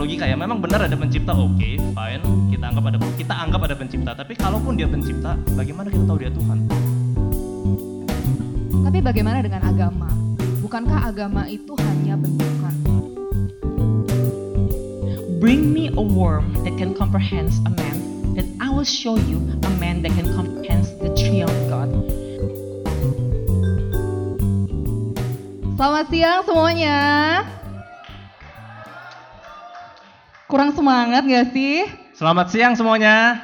logika ya. Memang benar ada pencipta, oke, fine. Kita anggap ada kita anggap ada pencipta. Tapi kalaupun dia pencipta, bagaimana kita tahu dia Tuhan? Tapi bagaimana dengan agama? Bukankah agama itu hanya bentukan? Bring me a worm that can comprehend a man, then I will show you a man that can comprehend the tree of God. Selamat siang semuanya. Kurang semangat gak sih? Selamat siang semuanya.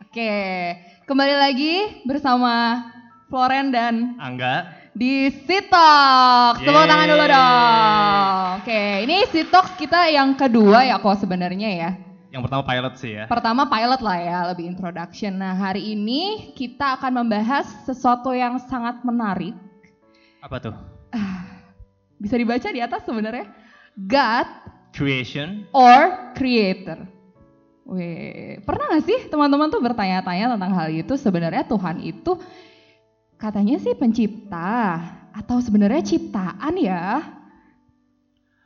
Oke, kembali lagi bersama Floren dan Angga. di Sitox. Tepuk Yeay. tangan dulu dong. Oke, ini Sitox kita yang kedua ya kok sebenarnya ya. Yang pertama pilot sih ya. Pertama pilot lah ya, lebih introduction. Nah hari ini kita akan membahas sesuatu yang sangat menarik. Apa tuh? Bisa dibaca di atas sebenarnya. God Creation. or Creator. Wih, pernah gak sih teman-teman tuh bertanya-tanya tentang hal itu? Sebenarnya Tuhan itu katanya sih pencipta atau sebenarnya ciptaan ya?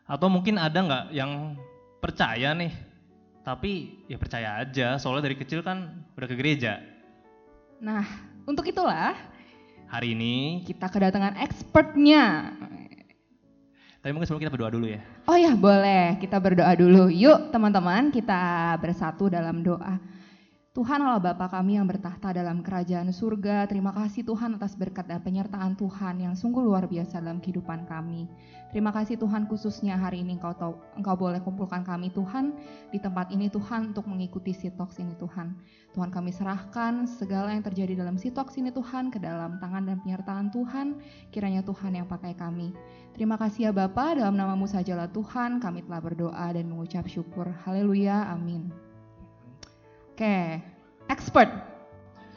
Atau mungkin ada nggak yang percaya nih, tapi ya percaya aja, soalnya dari kecil kan udah ke gereja. Nah, untuk itulah Hari ini, kita kedatangan expertnya. tapi mungkin sebelum kita berdoa dulu ya. Oh ya, boleh. Kita berdoa dulu. Yuk, teman-teman, kita bersatu dalam doa. Tuhan Allah Bapa kami yang bertahta dalam kerajaan surga, terima kasih Tuhan atas berkat dan penyertaan Tuhan yang sungguh luar biasa dalam kehidupan kami. Terima kasih Tuhan khususnya hari ini Engkau tahu, Engkau boleh kumpulkan kami Tuhan di tempat ini Tuhan untuk mengikuti sitoks ini Tuhan. Tuhan kami serahkan segala yang terjadi dalam sitoks ini Tuhan ke dalam tangan dan penyertaan Tuhan, kiranya Tuhan yang pakai kami. Terima kasih ya Bapa, dalam namamu sajalah Tuhan kami telah berdoa dan mengucap syukur. Haleluya, amin. Oke, expert.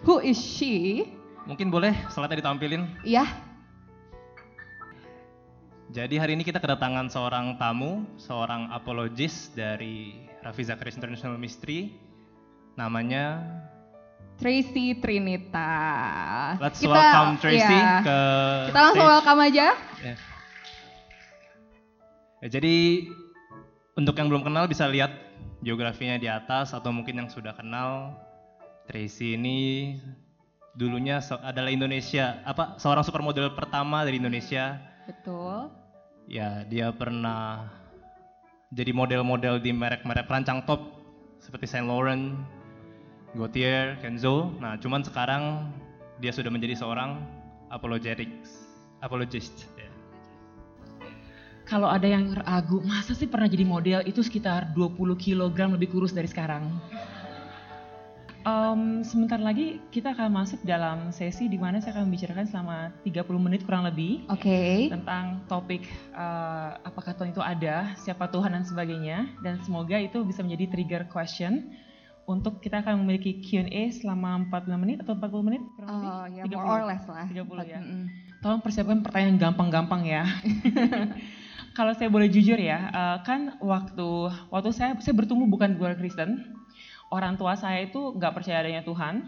Who is she? Mungkin boleh slide ditampilin. Ya, Jadi hari ini kita kedatangan seorang tamu, seorang apologis dari Rafi Zakaria International Mystery. Namanya Tracy Trinita. Let's welcome Tracy ya, ke Kita langsung stage. welcome aja. Ya. Ya, jadi untuk yang belum kenal bisa lihat biografinya di atas atau mungkin yang sudah kenal Tracy ini dulunya se- adalah Indonesia apa seorang supermodel pertama dari Indonesia. Betul. Ya, dia pernah jadi model-model di merek-merek perancang top seperti Saint Laurent, Gaultier, Kenzo. Nah, cuman sekarang dia sudah menjadi seorang apologetics, apologist. Kalau ada yang ragu, masa sih pernah jadi model itu sekitar 20 kg lebih kurus dari sekarang? Em, sebentar lagi kita akan masuk dalam sesi di mana saya akan membicarakan selama 30 menit kurang lebih Oke. tentang topik eh, apakah Tuhan itu ada, siapa Tuhan dan sebagainya dan semoga itu bisa menjadi trigger question untuk kita akan memiliki Q&A selama 45 menit atau 40 menit kurang lebih? Oh, ya 30. more or less lah. 30 ya. Mm-mm. Tolong persiapkan pertanyaan gampang-gampang ya. Kalau saya boleh jujur ya, eh, kan waktu waktu saya saya bertumbuh bukan keluarga Kristen, orang tua saya itu nggak percaya adanya Tuhan,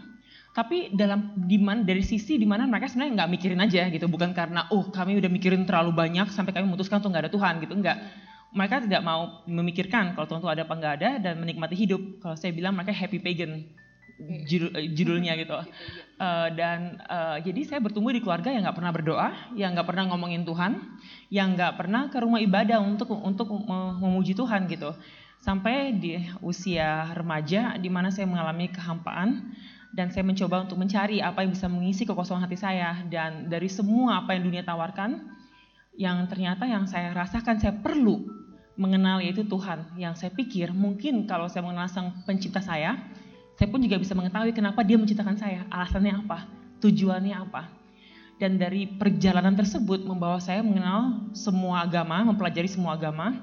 tapi dalam diman dari sisi di mana mereka sebenarnya nggak mikirin aja gitu, bukan karena oh kami udah mikirin terlalu banyak sampai kami memutuskan untuk nggak ada Tuhan gitu, nggak. Mereka tidak mau memikirkan kalau Tuhan itu ada apa nggak ada dan menikmati hidup. Kalau saya bilang mereka happy pagan judul- eh, judulnya gitu. Eh, dan eh, jadi saya bertumbuh di keluarga yang nggak pernah berdoa, yang nggak pernah ngomongin Tuhan, yang nggak pernah ke rumah ibadah untuk untuk mem- memuji Tuhan gitu. Sampai di usia remaja di mana saya mengalami kehampaan dan saya mencoba untuk mencari apa yang bisa mengisi kekosongan hati saya dan dari semua apa yang dunia tawarkan yang ternyata yang saya rasakan saya perlu mengenal yaitu Tuhan yang saya pikir mungkin kalau saya mengenal sang pencipta saya saya pun juga bisa mengetahui kenapa dia menciptakan saya. Alasannya apa? Tujuannya apa? Dan dari perjalanan tersebut membawa saya mengenal semua agama mempelajari semua agama.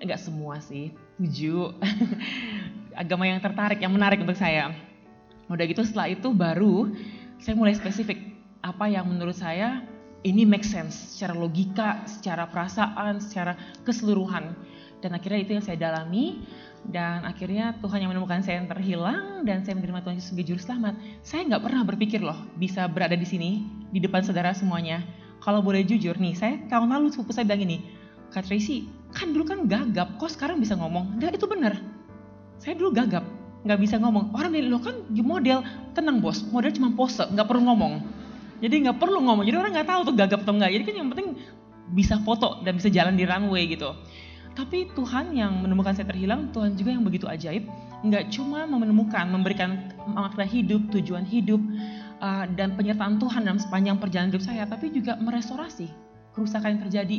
Enggak semua sih tujuh. Agama yang tertarik yang menarik untuk saya. Udah gitu setelah itu baru saya mulai spesifik apa yang menurut saya ini make sense secara logika, secara perasaan, secara keseluruhan. Dan akhirnya itu yang saya dalami dan akhirnya Tuhan yang menemukan saya yang terhilang dan saya menerima Tuhan Yesus sebagai juru selamat. Saya nggak pernah berpikir loh bisa berada di sini di depan saudara semuanya. Kalau boleh jujur nih, saya tahun lalu sepupu saya bilang ini, Kak Tracy, kan dulu kan gagap, kok sekarang bisa ngomong? Dan itu benar. Saya dulu gagap, nggak bisa ngomong. Orang bilang, lo kan model, tenang bos, model cuma pose, nggak perlu ngomong. Jadi nggak perlu ngomong, jadi orang nggak tahu tuh gagap atau enggak. Jadi kan yang penting bisa foto dan bisa jalan di runway gitu. Tapi Tuhan yang menemukan saya terhilang, Tuhan juga yang begitu ajaib. Nggak cuma menemukan, memberikan makna hidup, tujuan hidup, uh, dan penyertaan Tuhan dalam sepanjang perjalanan hidup saya, tapi juga merestorasi kerusakan yang terjadi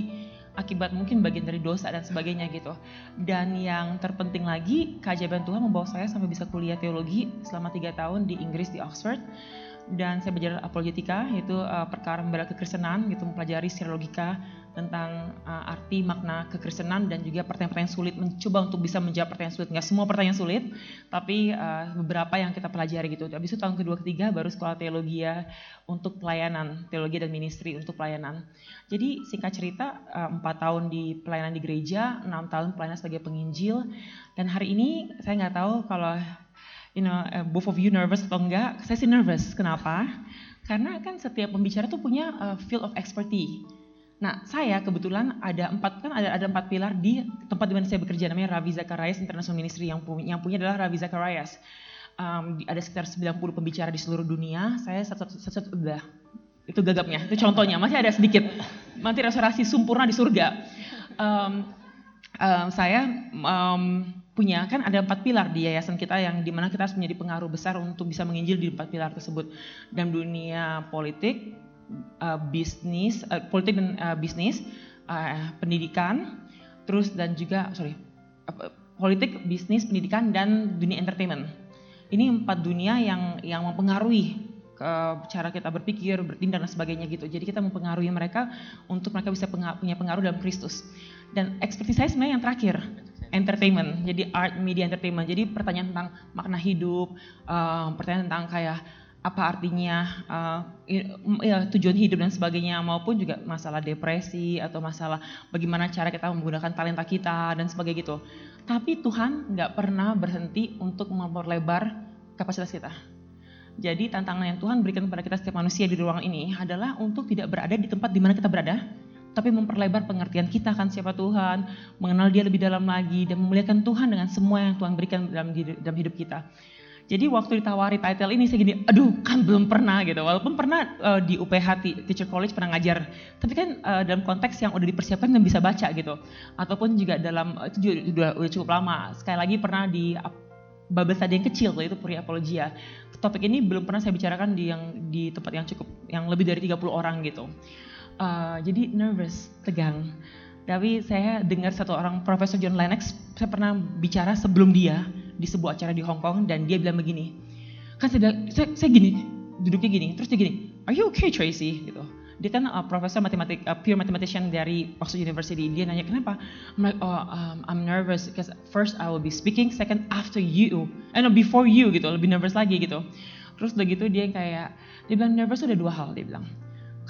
akibat mungkin bagian dari dosa dan sebagainya gitu. Dan yang terpenting lagi, keajaiban Tuhan membawa saya sampai bisa kuliah teologi selama tiga tahun di Inggris di Oxford. Dan saya belajar apologetika, yaitu uh, perkara membela kekristenan, gitu mempelajari secara logika tentang uh, arti makna kekristenan dan juga pertanyaan-pertanyaan sulit mencoba untuk bisa menjawab pertanyaan sulit. Nggak semua pertanyaan sulit tapi uh, beberapa yang kita pelajari gitu. Habis itu tahun kedua ketiga baru sekolah teologi ya untuk pelayanan teologi dan ministry untuk pelayanan. Jadi singkat cerita empat uh, tahun di pelayanan di gereja enam tahun pelayanan sebagai penginjil dan hari ini saya nggak tahu kalau you know both of you nervous atau enggak saya sih nervous. Kenapa? Karena kan setiap pembicara tuh punya uh, field of expertise Nah, saya kebetulan ada empat kan ada ada empat pilar di tempat di mana saya bekerja namanya Ravi Zacharias International Ministry yang punya yang punya adalah Ravi Zacharias. Um, ada sekitar 90 pembicara di seluruh dunia. Saya satu satu, satu udah itu gagapnya, itu contohnya. Masih ada sedikit. Nanti restorasi sempurna di surga. Um, um, saya um, punya kan ada empat pilar di yayasan kita yang di mana kita harus menjadi pengaruh besar untuk bisa menginjil di empat pilar tersebut dalam dunia politik, uh, bisnis, uh, politik dan uh, bisnis, uh, pendidikan, terus dan juga sorry uh, politik, bisnis, pendidikan dan dunia entertainment. Ini empat dunia yang yang mempengaruhi cara kita berpikir, bertindak dan sebagainya gitu. Jadi kita mempengaruhi mereka untuk mereka bisa punya pengaruh dalam Kristus. Dan ekspertis saya sebenarnya yang terakhir, entertainment. Jadi art, media, entertainment. Jadi pertanyaan tentang makna hidup, pertanyaan tentang kayak apa artinya uh, ya, tujuan hidup dan sebagainya maupun juga masalah depresi atau masalah bagaimana cara kita menggunakan talenta kita dan sebagainya gitu. Tapi Tuhan nggak pernah berhenti untuk memperlebar kapasitas kita. Jadi tantangan yang Tuhan berikan kepada kita setiap manusia di ruang ini adalah untuk tidak berada di tempat di mana kita berada, tapi memperlebar pengertian kita kan siapa Tuhan, mengenal Dia lebih dalam lagi dan memuliakan Tuhan dengan semua yang Tuhan berikan dalam hidup kita. Jadi waktu ditawari title ini saya gini, aduh kan belum pernah gitu. Walaupun pernah uh, di UPH Teacher College pernah ngajar, tapi kan uh, dalam konteks yang udah dipersiapkan dan bisa baca gitu. Ataupun juga dalam itu juga udah, udah cukup lama. Sekali lagi pernah di Babel tadi yang kecil itu Puri Apologia. Topik ini belum pernah saya bicarakan di yang di tempat yang cukup yang lebih dari 30 orang gitu. Uh, jadi nervous, tegang. Tapi saya dengar satu orang Profesor John Lennox, saya pernah bicara sebelum dia di sebuah acara di Hong Kong dan dia bilang begini, kan saya saya, saya gini, duduknya gini, terus dia gini, are you okay Tracy? Gitu. Dia kan uh, profesor matematik, uh, pure mathematician dari Oxford University. Dia nanya kenapa? I'm like, oh, um, I'm nervous because first I will be speaking, second after you, and eh, before you gitu, lebih nervous lagi gitu. Terus udah gitu dia kayak, dia bilang nervous ada dua hal, dia bilang.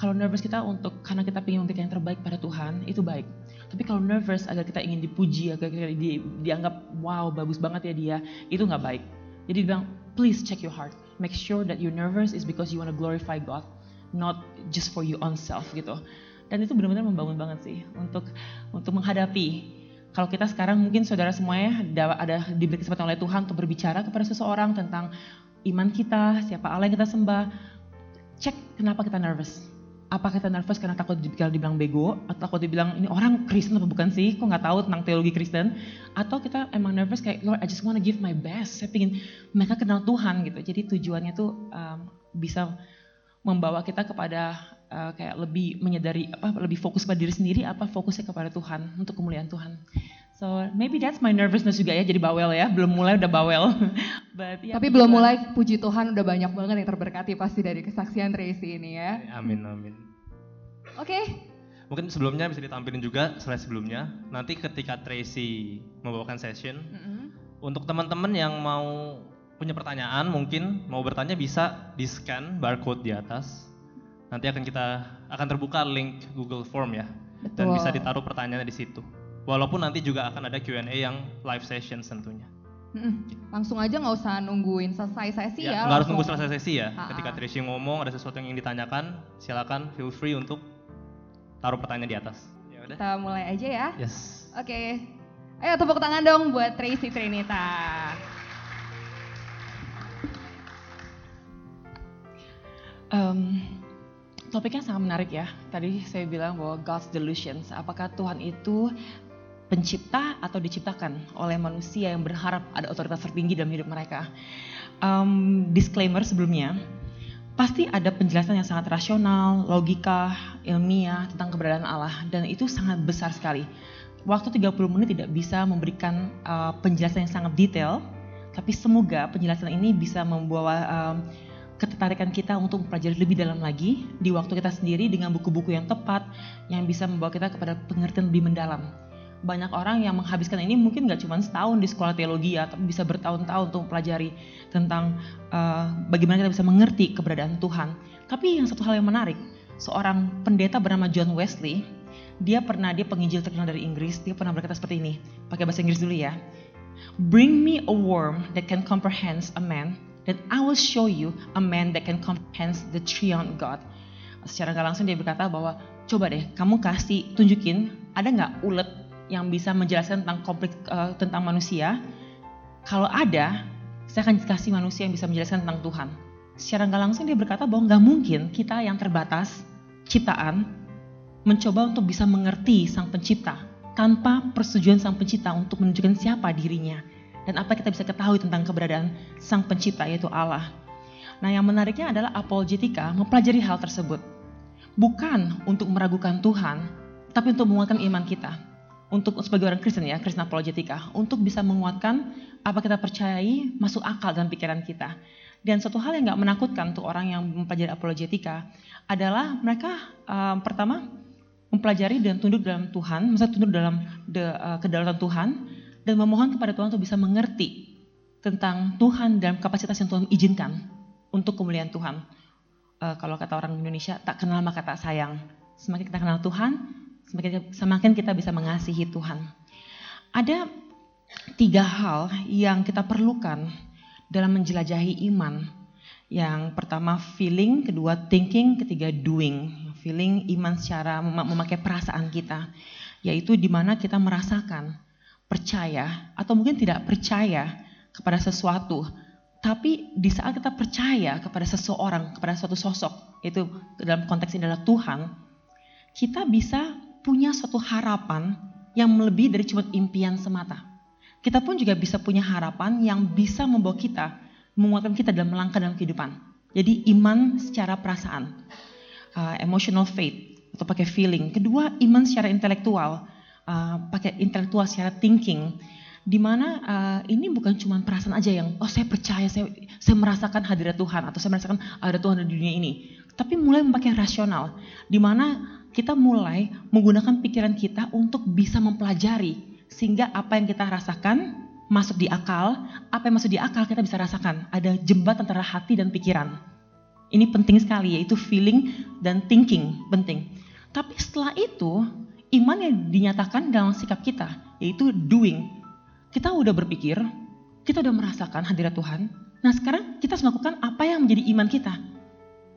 Kalau nervous kita untuk karena kita ingin memberikan yang terbaik pada Tuhan, itu baik. Tapi kalau nervous agar kita ingin dipuji, agar kita di, dianggap wow bagus banget ya dia, itu nggak baik. Jadi bilang, please check your heart. Make sure that you're nervous is because you want to glorify God, not just for your own self gitu. Dan itu benar-benar membangun banget sih untuk untuk menghadapi. Kalau kita sekarang mungkin saudara semuanya ada, ada diberi kesempatan oleh Tuhan untuk berbicara kepada seseorang tentang iman kita, siapa Allah yang kita sembah. Cek kenapa kita nervous apa kita nervous karena takut kalau dibilang bego atau takut dibilang ini orang Kristen apa bukan sih? Kok nggak tahu tentang teologi Kristen? Atau kita emang nervous kayak Lord I just wanna give my best. Saya ingin mereka kenal Tuhan gitu. Jadi tujuannya tuh um, bisa membawa kita kepada uh, kayak lebih menyadari apa lebih fokus pada diri sendiri apa fokusnya kepada Tuhan untuk kemuliaan Tuhan So maybe that's my nervousness juga ya jadi bawel ya belum mulai udah bawel. But, ya, Tapi belum mulai puji Tuhan udah banyak banget yang terberkati pasti dari kesaksian Tracy ini ya. Amin amin. Oke. Okay. Mungkin sebelumnya bisa ditampilin juga slide sebelumnya. Nanti ketika Tracy membawakan session mm -hmm. untuk teman-teman yang mau punya pertanyaan mungkin mau bertanya bisa di scan barcode di atas. Nanti akan kita akan terbuka link Google Form ya. Betul. Dan bisa ditaruh pertanyaannya di situ. Walaupun nanti juga akan ada Q&A yang live session tentunya. Langsung aja nggak usah nungguin selesai sesi ya. ya nggak harus nunggu selesai sesi ya. Ha-ha. Ketika Tracy ngomong ada sesuatu yang ingin ditanyakan, silakan feel free untuk taruh pertanyaan di atas. Ya, udah. Kita mulai aja ya. Yes. Oke. Ayo tepuk tangan dong buat Tracy Trinita. Um, topiknya sangat menarik ya. Tadi saya bilang bahwa God's delusions. Apakah Tuhan itu pencipta atau diciptakan oleh manusia yang berharap ada otoritas tertinggi dalam hidup mereka? Um, disclaimer sebelumnya, pasti ada penjelasan yang sangat rasional, logika, ilmiah tentang keberadaan Allah dan itu sangat besar sekali. Waktu 30 menit tidak bisa memberikan uh, penjelasan yang sangat detail, tapi semoga penjelasan ini bisa membawa um, ketertarikan kita untuk mempelajari lebih dalam lagi di waktu kita sendiri dengan buku-buku yang tepat yang bisa membawa kita kepada pengertian lebih mendalam. Banyak orang yang menghabiskan ini mungkin nggak cuma setahun di sekolah teologi ya, tapi bisa bertahun-tahun untuk mempelajari tentang uh, bagaimana kita bisa mengerti keberadaan Tuhan. Tapi yang satu hal yang menarik, seorang pendeta bernama John Wesley, dia pernah dia penginjil terkenal dari Inggris, dia pernah berkata seperti ini, pakai bahasa Inggris dulu ya. Bring me a worm that can comprehend a man, then I will show you a man that can comprehend the triune God. Secara nggak langsung dia berkata bahwa coba deh kamu kasih tunjukin ada nggak ulet yang bisa menjelaskan tentang konflik uh, tentang manusia. Kalau ada, saya akan kasih manusia yang bisa menjelaskan tentang Tuhan. Secara nggak langsung dia berkata bahwa nggak mungkin kita yang terbatas ciptaan mencoba untuk bisa mengerti sang pencipta tanpa persetujuan sang pencipta untuk menunjukkan siapa dirinya dan apa kita bisa ketahui tentang keberadaan sang pencipta yaitu Allah. Nah yang menariknya adalah apologetika mempelajari hal tersebut. Bukan untuk meragukan Tuhan, tapi untuk menguatkan iman kita. Untuk sebagai orang Kristen ya, Kristen apologetika, untuk bisa menguatkan apa kita percayai masuk akal dalam pikiran kita. Dan satu hal yang nggak menakutkan untuk orang yang mempelajari apologetika adalah mereka um, pertama mempelajari dan tunduk dalam Tuhan, maksudnya tunduk dalam de, uh, kedaulatan Tuhan, dan memohon kepada Tuhan untuk bisa mengerti tentang Tuhan dan kapasitas yang Tuhan izinkan untuk kemuliaan Tuhan. Uh, kalau kata orang Indonesia, tak kenal maka tak sayang. Semakin kita kenal Tuhan, semakin, semakin kita bisa mengasihi Tuhan. Ada tiga hal yang kita perlukan dalam menjelajahi iman. Yang pertama feeling, kedua thinking, ketiga doing. Feeling iman secara mem memakai perasaan kita, yaitu di mana kita merasakan percaya atau mungkin tidak percaya kepada sesuatu, tapi di saat kita percaya kepada seseorang, kepada suatu sosok, itu dalam konteks ini adalah Tuhan, kita bisa punya suatu harapan yang melebihi dari cuma impian semata. Kita pun juga bisa punya harapan yang bisa membawa kita, menguatkan kita dalam melangkah dalam kehidupan. Jadi iman secara perasaan, uh, emotional faith atau pakai feeling. Kedua iman secara intelektual, uh, pakai intelektual secara thinking. Di mana uh, ini bukan cuma perasaan aja yang oh saya percaya saya saya merasakan hadirat Tuhan atau saya merasakan ada Tuhan di dunia ini, tapi mulai memakai rasional. Di mana kita mulai menggunakan pikiran kita untuk bisa mempelajari sehingga apa yang kita rasakan masuk di akal, apa yang masuk di akal kita bisa rasakan. Ada jembatan antara hati dan pikiran. Ini penting sekali yaitu feeling dan thinking penting. Tapi setelah itu iman yang dinyatakan dalam sikap kita yaitu doing. Kita udah berpikir, kita udah merasakan hadirat Tuhan. Nah sekarang kita harus melakukan apa yang menjadi iman kita.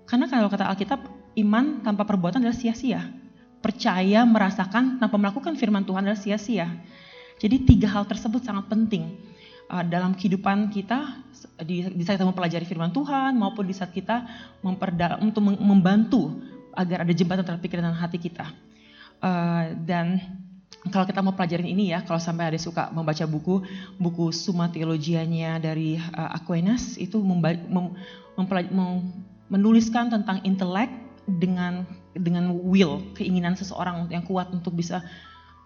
Karena kalau kata Alkitab, iman tanpa perbuatan adalah sia-sia. Percaya, merasakan, tanpa melakukan firman Tuhan adalah sia-sia. Jadi tiga hal tersebut sangat penting uh, dalam kehidupan kita di, di saat kita mempelajari firman Tuhan maupun di saat kita memperdalam untuk membantu agar ada jembatan antara pikiran dan hati kita. Uh, dan kalau kita mau pelajarin ini ya, kalau sampai ada suka membaca buku, buku Summa Theologianya dari uh, Aquinas itu mem, mem, menuliskan tentang intelek dengan dengan will, keinginan seseorang yang kuat untuk bisa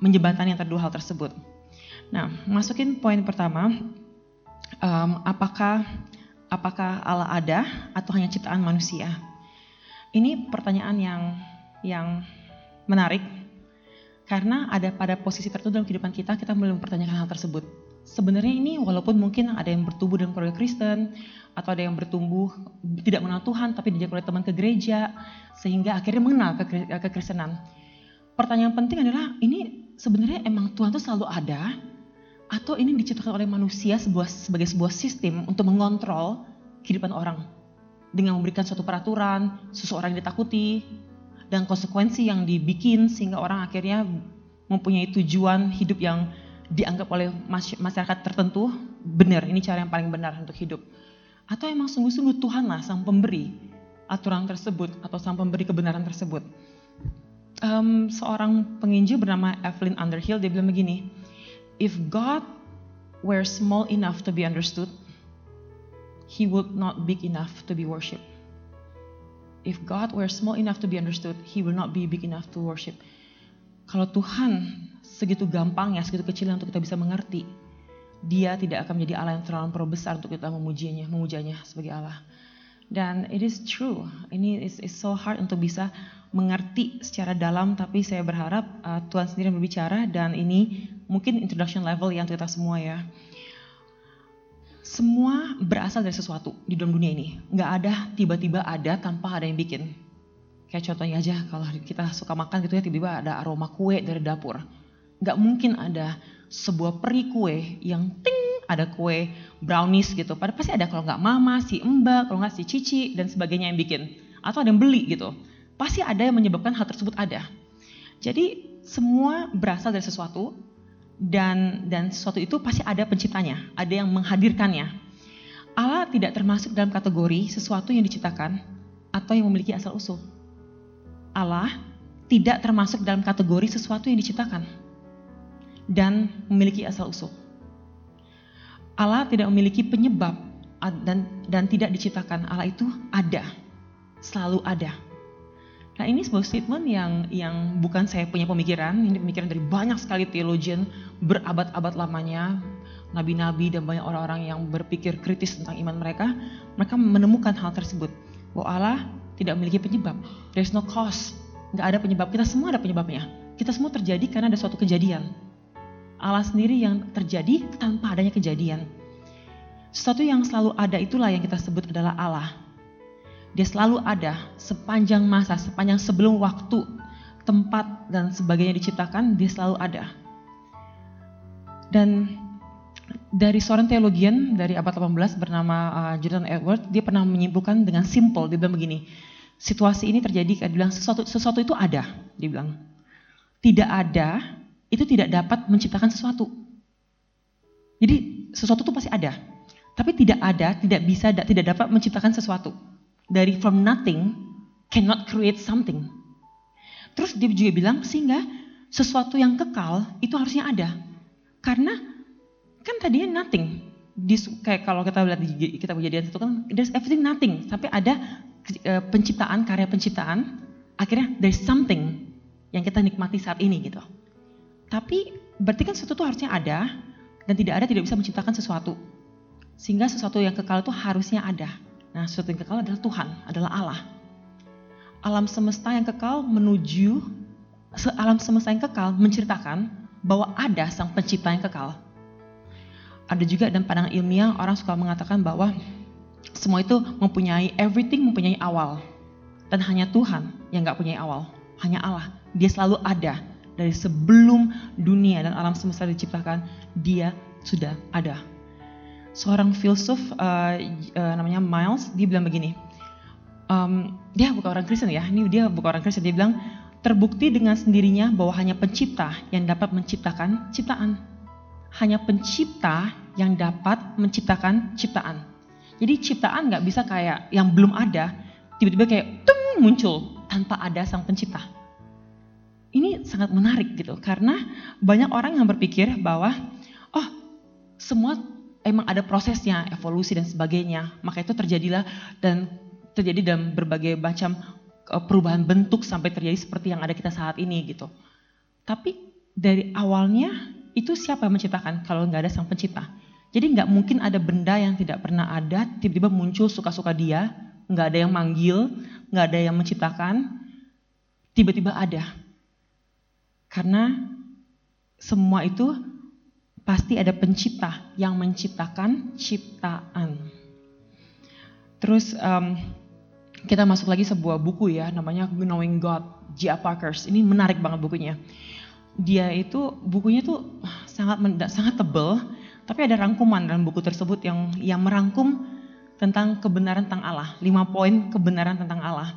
menjembatani antara dua hal tersebut. Nah, masukin poin pertama, um, apakah apakah Allah ada atau hanya ciptaan manusia? Ini pertanyaan yang yang menarik karena ada pada posisi tertentu dalam kehidupan kita kita mulai mempertanyakan hal tersebut. Sebenarnya ini walaupun mungkin ada yang bertumbuh dalam keluarga Kristen atau ada yang bertumbuh tidak mengenal Tuhan tapi diajak oleh teman ke gereja sehingga akhirnya mengenal ke kekristenan. Pertanyaan penting adalah ini sebenarnya emang Tuhan itu selalu ada atau ini diciptakan oleh manusia sebuah, sebagai sebuah sistem untuk mengontrol kehidupan orang dengan memberikan suatu peraturan, seseorang yang ditakuti, dan konsekuensi yang dibikin sehingga orang akhirnya mempunyai tujuan hidup yang dianggap oleh masyarakat tertentu benar, ini cara yang paling benar untuk hidup. Atau emang sungguh-sungguh Tuhanlah sang pemberi aturan tersebut atau sang pemberi kebenaran tersebut. Um, seorang penginjil bernama Evelyn Underhill dia bilang begini, if God were small enough to be understood, He would not big enough to be worshipped. If God were small enough to be understood, He will not be big enough to worship. Kalau Tuhan segitu gampang ya, segitu kecil untuk kita bisa mengerti, Dia tidak akan menjadi Allah yang terlalu besar untuk kita memujinya, memujanya sebagai Allah. Dan it is true, ini is, so hard untuk bisa mengerti secara dalam, tapi saya berharap uh, Tuhan sendiri yang berbicara dan ini mungkin introduction level yang kita semua ya. Semua berasal dari sesuatu di dalam dunia ini. Nggak ada tiba-tiba ada tanpa ada yang bikin. Kayak contohnya aja kalau kita suka makan gitu ya tiba-tiba ada aroma kue dari dapur. Nggak mungkin ada sebuah peri kue yang ting ada kue brownies gitu. Padahal pasti ada kalau nggak mama, si mbak, kalau nggak si cici dan sebagainya yang bikin. Atau ada yang beli gitu. Pasti ada yang menyebabkan hal tersebut ada. Jadi semua berasal dari sesuatu dan dan sesuatu itu pasti ada penciptanya, ada yang menghadirkannya. Allah tidak termasuk dalam kategori sesuatu yang diciptakan atau yang memiliki asal usul. Allah tidak termasuk dalam kategori sesuatu yang diciptakan dan memiliki asal usul. Allah tidak memiliki penyebab dan dan tidak diciptakan. Allah itu ada, selalu ada. Nah ini sebuah statement yang yang bukan saya punya pemikiran, ini pemikiran dari banyak sekali theologian berabad-abad lamanya, nabi-nabi dan banyak orang-orang yang berpikir kritis tentang iman mereka, mereka menemukan hal tersebut. Bahwa Allah tidak memiliki penyebab. There is no cause. Nggak ada penyebab. Kita semua ada penyebabnya. Kita semua terjadi karena ada suatu kejadian. Allah sendiri yang terjadi tanpa adanya kejadian. Sesuatu yang selalu ada itulah yang kita sebut adalah Allah. Dia selalu ada sepanjang masa, sepanjang sebelum waktu, tempat, dan sebagainya diciptakan, dia selalu ada. Dan dari seorang teologian dari abad 18 bernama uh, Jordan Edward, dia pernah menyimpulkan dengan simple, dia bilang begini, situasi ini terjadi, dia bilang sesuatu, sesuatu itu ada, dia bilang. Tidak ada, itu tidak dapat menciptakan sesuatu. Jadi sesuatu itu pasti ada, tapi tidak ada, tidak bisa, tidak dapat menciptakan sesuatu dari from nothing cannot create something. Terus dia juga bilang sehingga sesuatu yang kekal itu harusnya ada. Karena kan tadinya nothing. Di, kayak kalau kita lihat di kita kejadian itu kan there's everything nothing, tapi ada uh, penciptaan, karya penciptaan, akhirnya there's something yang kita nikmati saat ini gitu. Tapi berarti kan sesuatu itu harusnya ada dan tidak ada tidak bisa menciptakan sesuatu. Sehingga sesuatu yang kekal itu harusnya ada. Nah, sesuatu yang kekal adalah Tuhan, adalah Allah. Alam semesta yang kekal menuju alam semesta yang kekal menceritakan bahwa ada sang pencipta yang kekal. Ada juga dalam pandangan ilmiah orang suka mengatakan bahwa semua itu mempunyai everything mempunyai awal dan hanya Tuhan yang nggak punya awal, hanya Allah. Dia selalu ada dari sebelum dunia dan alam semesta diciptakan, dia sudah ada. Seorang filsuf uh, uh, namanya Miles dia bilang begini um, dia bukan orang Kristen ya ini dia bukan orang Kristen. Dia bilang terbukti dengan sendirinya bahwa hanya pencipta yang dapat menciptakan ciptaan. Hanya pencipta yang dapat menciptakan ciptaan. Jadi ciptaan nggak bisa kayak yang belum ada tiba-tiba kayak tung muncul tanpa ada sang pencipta ini sangat menarik gitu karena banyak orang yang berpikir bahwa oh semua emang ada prosesnya, evolusi dan sebagainya. Maka itu terjadilah dan terjadi dalam berbagai macam e, perubahan bentuk sampai terjadi seperti yang ada kita saat ini gitu. Tapi dari awalnya itu siapa yang menciptakan kalau nggak ada sang pencipta? Jadi nggak mungkin ada benda yang tidak pernah ada tiba-tiba muncul suka-suka dia, nggak ada yang manggil, nggak ada yang menciptakan, tiba-tiba ada. Karena semua itu pasti ada pencipta yang menciptakan ciptaan. Terus um, kita masuk lagi sebuah buku ya, namanya Knowing God, J.A. Parkers. Ini menarik banget bukunya. Dia itu bukunya tuh sangat sangat tebel, tapi ada rangkuman dalam buku tersebut yang yang merangkum tentang kebenaran tentang Allah. Lima poin kebenaran tentang Allah.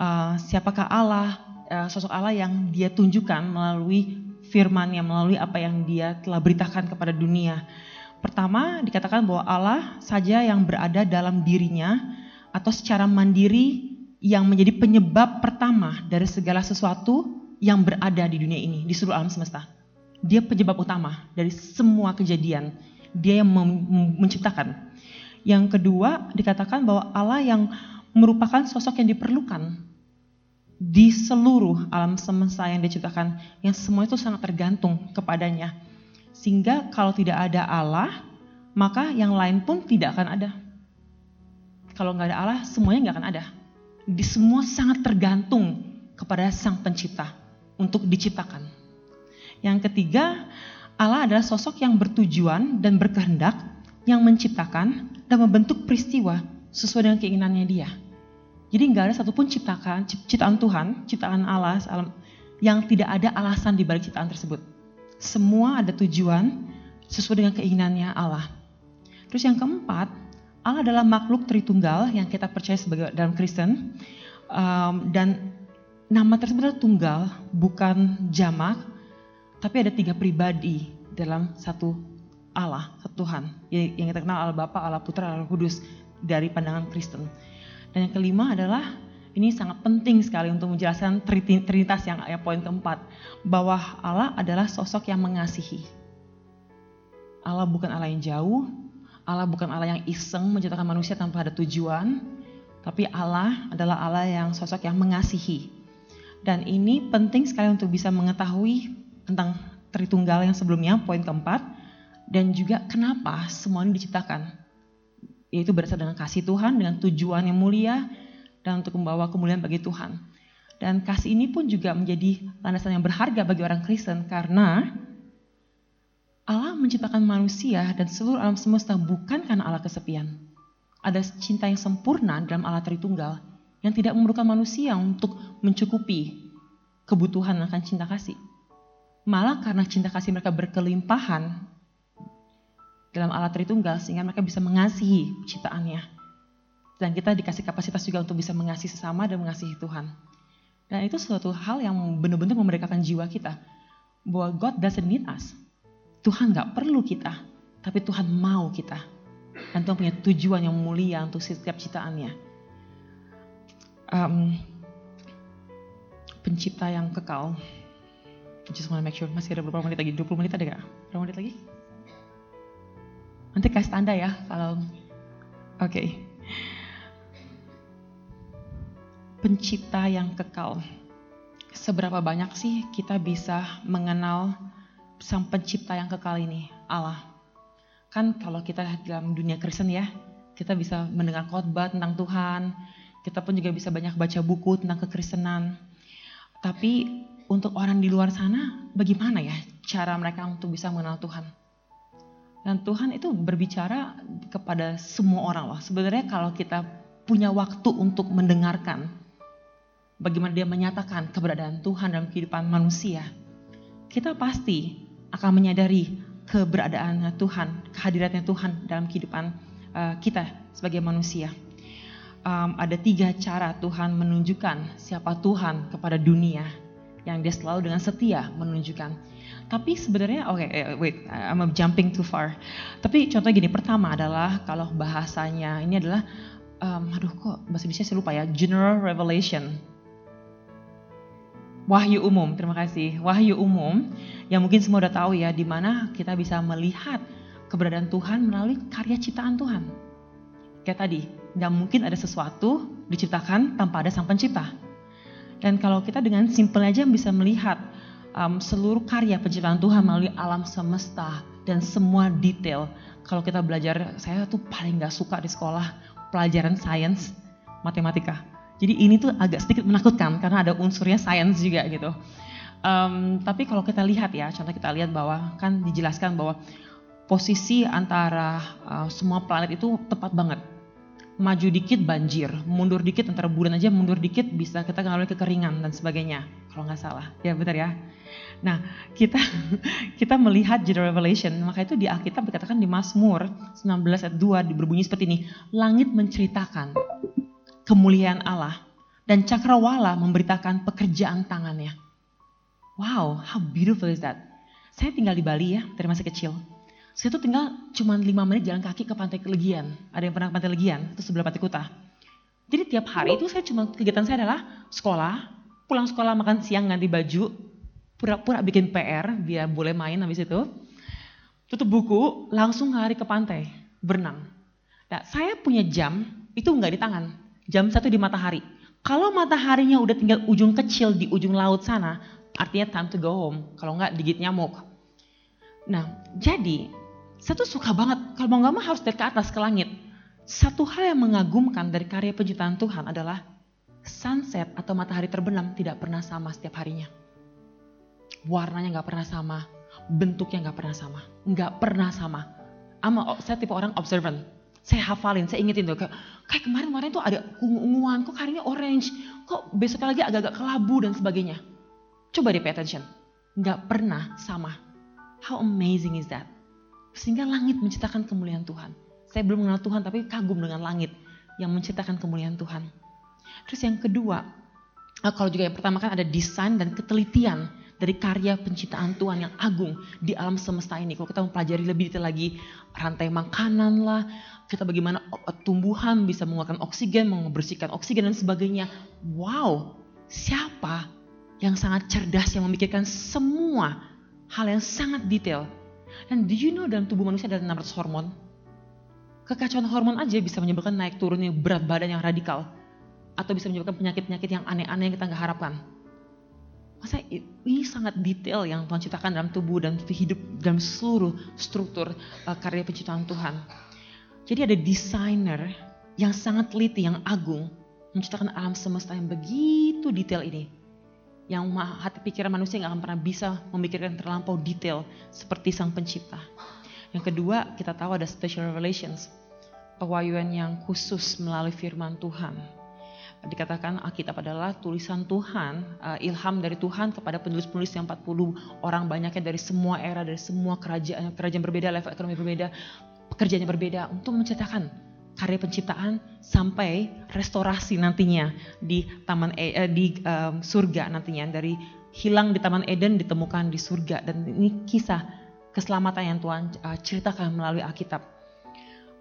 Uh, siapakah Allah? Uh, sosok Allah yang dia tunjukkan melalui firman-Nya, melalui apa yang Dia telah beritakan kepada dunia. Pertama, dikatakan bahwa Allah saja yang berada dalam dirinya atau secara mandiri yang menjadi penyebab pertama dari segala sesuatu yang berada di dunia ini, di seluruh alam semesta. Dia penyebab utama dari semua kejadian. Dia yang menciptakan. Yang kedua, dikatakan bahwa Allah yang merupakan sosok yang diperlukan di seluruh alam semesta yang diciptakan, yang semua itu sangat tergantung kepadanya sehingga kalau tidak ada Allah, maka yang lain pun tidak akan ada. Kalau nggak ada Allah, semuanya nggak akan ada. Di semua sangat tergantung kepada Sang Pencipta untuk diciptakan. Yang ketiga, Allah adalah sosok yang bertujuan dan berkehendak yang menciptakan dan membentuk peristiwa sesuai dengan keinginannya dia. Jadi nggak ada satupun ciptakan, ciptaan Tuhan, ciptaan Allah yang tidak ada alasan di balik ciptaan tersebut. Semua ada tujuan sesuai dengan keinginannya Allah. Terus yang keempat, Allah adalah makhluk Tritunggal yang kita percaya sebagai dalam Kristen um, dan nama tersebut adalah tunggal, bukan jamak, tapi ada tiga pribadi dalam satu Allah, satu Tuhan yang kita kenal Allah Bapa, Allah Putra, Allah Kudus dari pandangan Kristen. Dan yang kelima adalah ini sangat penting sekali untuk menjelaskan Trinitas yang ya, poin keempat. Bahwa Allah adalah sosok yang mengasihi. Allah bukan Allah yang jauh, Allah bukan Allah yang iseng menciptakan manusia tanpa ada tujuan, tapi Allah adalah Allah yang sosok yang mengasihi. Dan ini penting sekali untuk bisa mengetahui tentang Tritunggal yang sebelumnya, poin keempat, dan juga kenapa semua ini diciptakan. Yaitu berasal dengan kasih Tuhan, dengan tujuan yang mulia, dan untuk membawa kemuliaan bagi Tuhan. Dan kasih ini pun juga menjadi landasan yang berharga bagi orang Kristen karena Allah menciptakan manusia dan seluruh alam semesta bukan karena Allah kesepian. Ada cinta yang sempurna dalam Allah Tritunggal yang tidak memerlukan manusia untuk mencukupi kebutuhan akan cinta kasih. Malah karena cinta kasih mereka berkelimpahan dalam Allah Tritunggal sehingga mereka bisa mengasihi ciptaannya dan kita dikasih kapasitas juga untuk bisa mengasihi sesama dan mengasihi Tuhan. Dan itu suatu hal yang benar-benar memerdekakan jiwa kita. Bahwa God doesn't need us. Tuhan gak perlu kita, tapi Tuhan mau kita. Dan Tuhan punya tujuan yang mulia untuk setiap ciptaannya. Um, pencipta yang kekal. Just wanna make sure, masih ada beberapa menit lagi, 20 menit ada gak? Berapa menit lagi? Nanti kasih tanda ya kalau Oke. Okay pencipta yang kekal. Seberapa banyak sih kita bisa mengenal sang pencipta yang kekal ini, Allah? Kan kalau kita dalam dunia Kristen ya, kita bisa mendengar khotbah tentang Tuhan, kita pun juga bisa banyak baca buku tentang kekristenan. Tapi untuk orang di luar sana, bagaimana ya cara mereka untuk bisa mengenal Tuhan? Dan Tuhan itu berbicara kepada semua orang loh. Sebenarnya kalau kita punya waktu untuk mendengarkan bagaimana dia menyatakan keberadaan Tuhan dalam kehidupan manusia, kita pasti akan menyadari keberadaan Tuhan, kehadirannya Tuhan dalam kehidupan uh, kita sebagai manusia. Um, ada tiga cara Tuhan menunjukkan siapa Tuhan kepada dunia yang dia selalu dengan setia menunjukkan. Tapi sebenarnya, oke, okay, eh, wait, I'm jumping too far. Tapi contoh gini, pertama adalah kalau bahasanya ini adalah, um, aduh kok bahasa Indonesia saya lupa ya, general revelation wahyu umum, terima kasih. Wahyu umum yang mungkin semua udah tahu ya, di mana kita bisa melihat keberadaan Tuhan melalui karya ciptaan Tuhan. Kayak tadi, nggak mungkin ada sesuatu diciptakan tanpa ada sang pencipta. Dan kalau kita dengan simpel aja bisa melihat um, seluruh karya penciptaan Tuhan melalui alam semesta dan semua detail. Kalau kita belajar, saya tuh paling nggak suka di sekolah pelajaran sains matematika jadi ini tuh agak sedikit menakutkan karena ada unsurnya sains juga gitu. Um, tapi kalau kita lihat ya, contoh kita lihat bahwa kan dijelaskan bahwa posisi antara uh, semua planet itu tepat banget. Maju dikit banjir, mundur dikit antara bulan aja mundur dikit bisa kita mengalami kekeringan dan sebagainya. Kalau nggak salah, ya benar ya. Nah kita kita melihat general revelation, maka itu di Alkitab dikatakan di Mazmur 19 ayat 2 berbunyi seperti ini, langit menceritakan kemuliaan Allah dan cakrawala memberitakan pekerjaan tangannya. Wow, how beautiful is that? Saya tinggal di Bali ya, dari masih kecil. Saya tuh tinggal cuma 5 menit jalan kaki ke Pantai Legian. Ada yang pernah ke Pantai Legian? Itu sebelah Pantai Kuta. Jadi tiap hari itu saya cuma kegiatan saya adalah sekolah, pulang sekolah makan siang ganti baju, pura-pura bikin PR biar boleh main habis itu. Tutup buku, langsung lari ke pantai, berenang. Nah, saya punya jam, itu nggak di tangan. Jam satu di matahari. Kalau mataharinya udah tinggal ujung kecil di ujung laut sana, artinya time to go home. Kalau nggak digit nyamuk. Nah, jadi saya tuh suka banget kalau mau nggak mau harus dari ke atas ke langit. Satu hal yang mengagumkan dari karya penciptaan Tuhan adalah sunset atau matahari terbenam tidak pernah sama setiap harinya. Warnanya nggak pernah sama, bentuknya nggak pernah sama, nggak pernah sama. Ama saya tipe orang observant. Saya hafalin, saya ingetin tuh kayak, kayak kemarin-kemarin tuh ada ungu-unguan, kok harinya orange, kok besoknya lagi agak-agak kelabu dan sebagainya. Coba deh pay attention, nggak pernah sama. How amazing is that? Sehingga langit menciptakan kemuliaan Tuhan. Saya belum mengenal Tuhan tapi kagum dengan langit yang menciptakan kemuliaan Tuhan. Terus yang kedua, eh, kalau juga yang pertama kan ada desain dan ketelitian dari karya penciptaan Tuhan yang agung di alam semesta ini. Kalau kita mempelajari lebih detail lagi rantai makanan lah, kita bagaimana tumbuhan bisa mengeluarkan oksigen, membersihkan oksigen dan sebagainya. Wow, siapa yang sangat cerdas yang memikirkan semua hal yang sangat detail. Dan do you know dalam tubuh manusia ada 600 hormon? Kekacauan hormon aja bisa menyebabkan naik turunnya berat badan yang radikal. Atau bisa menyebabkan penyakit-penyakit yang aneh-aneh yang kita nggak harapkan. Masa ini sangat detail yang Tuhan ciptakan dalam tubuh dan hidup dalam seluruh struktur uh, karya penciptaan Tuhan. Jadi ada desainer yang sangat teliti, yang agung, menciptakan alam semesta yang begitu detail ini. Yang hati pikiran manusia nggak akan pernah bisa memikirkan terlampau detail seperti sang pencipta. Yang kedua, kita tahu ada special revelations, pewahyuan yang khusus melalui firman Tuhan dikatakan Alkitab adalah tulisan Tuhan, uh, ilham dari Tuhan kepada penulis-penulis yang 40 orang banyaknya dari semua era, dari semua kerajaan, kerajaan berbeda, level ekonomi berbeda, pekerjaan yang berbeda untuk menceritakan karya penciptaan sampai restorasi nantinya di taman e, eh, di um, surga nantinya dari hilang di taman Eden ditemukan di surga dan ini kisah keselamatan yang Tuhan uh, ceritakan melalui Alkitab.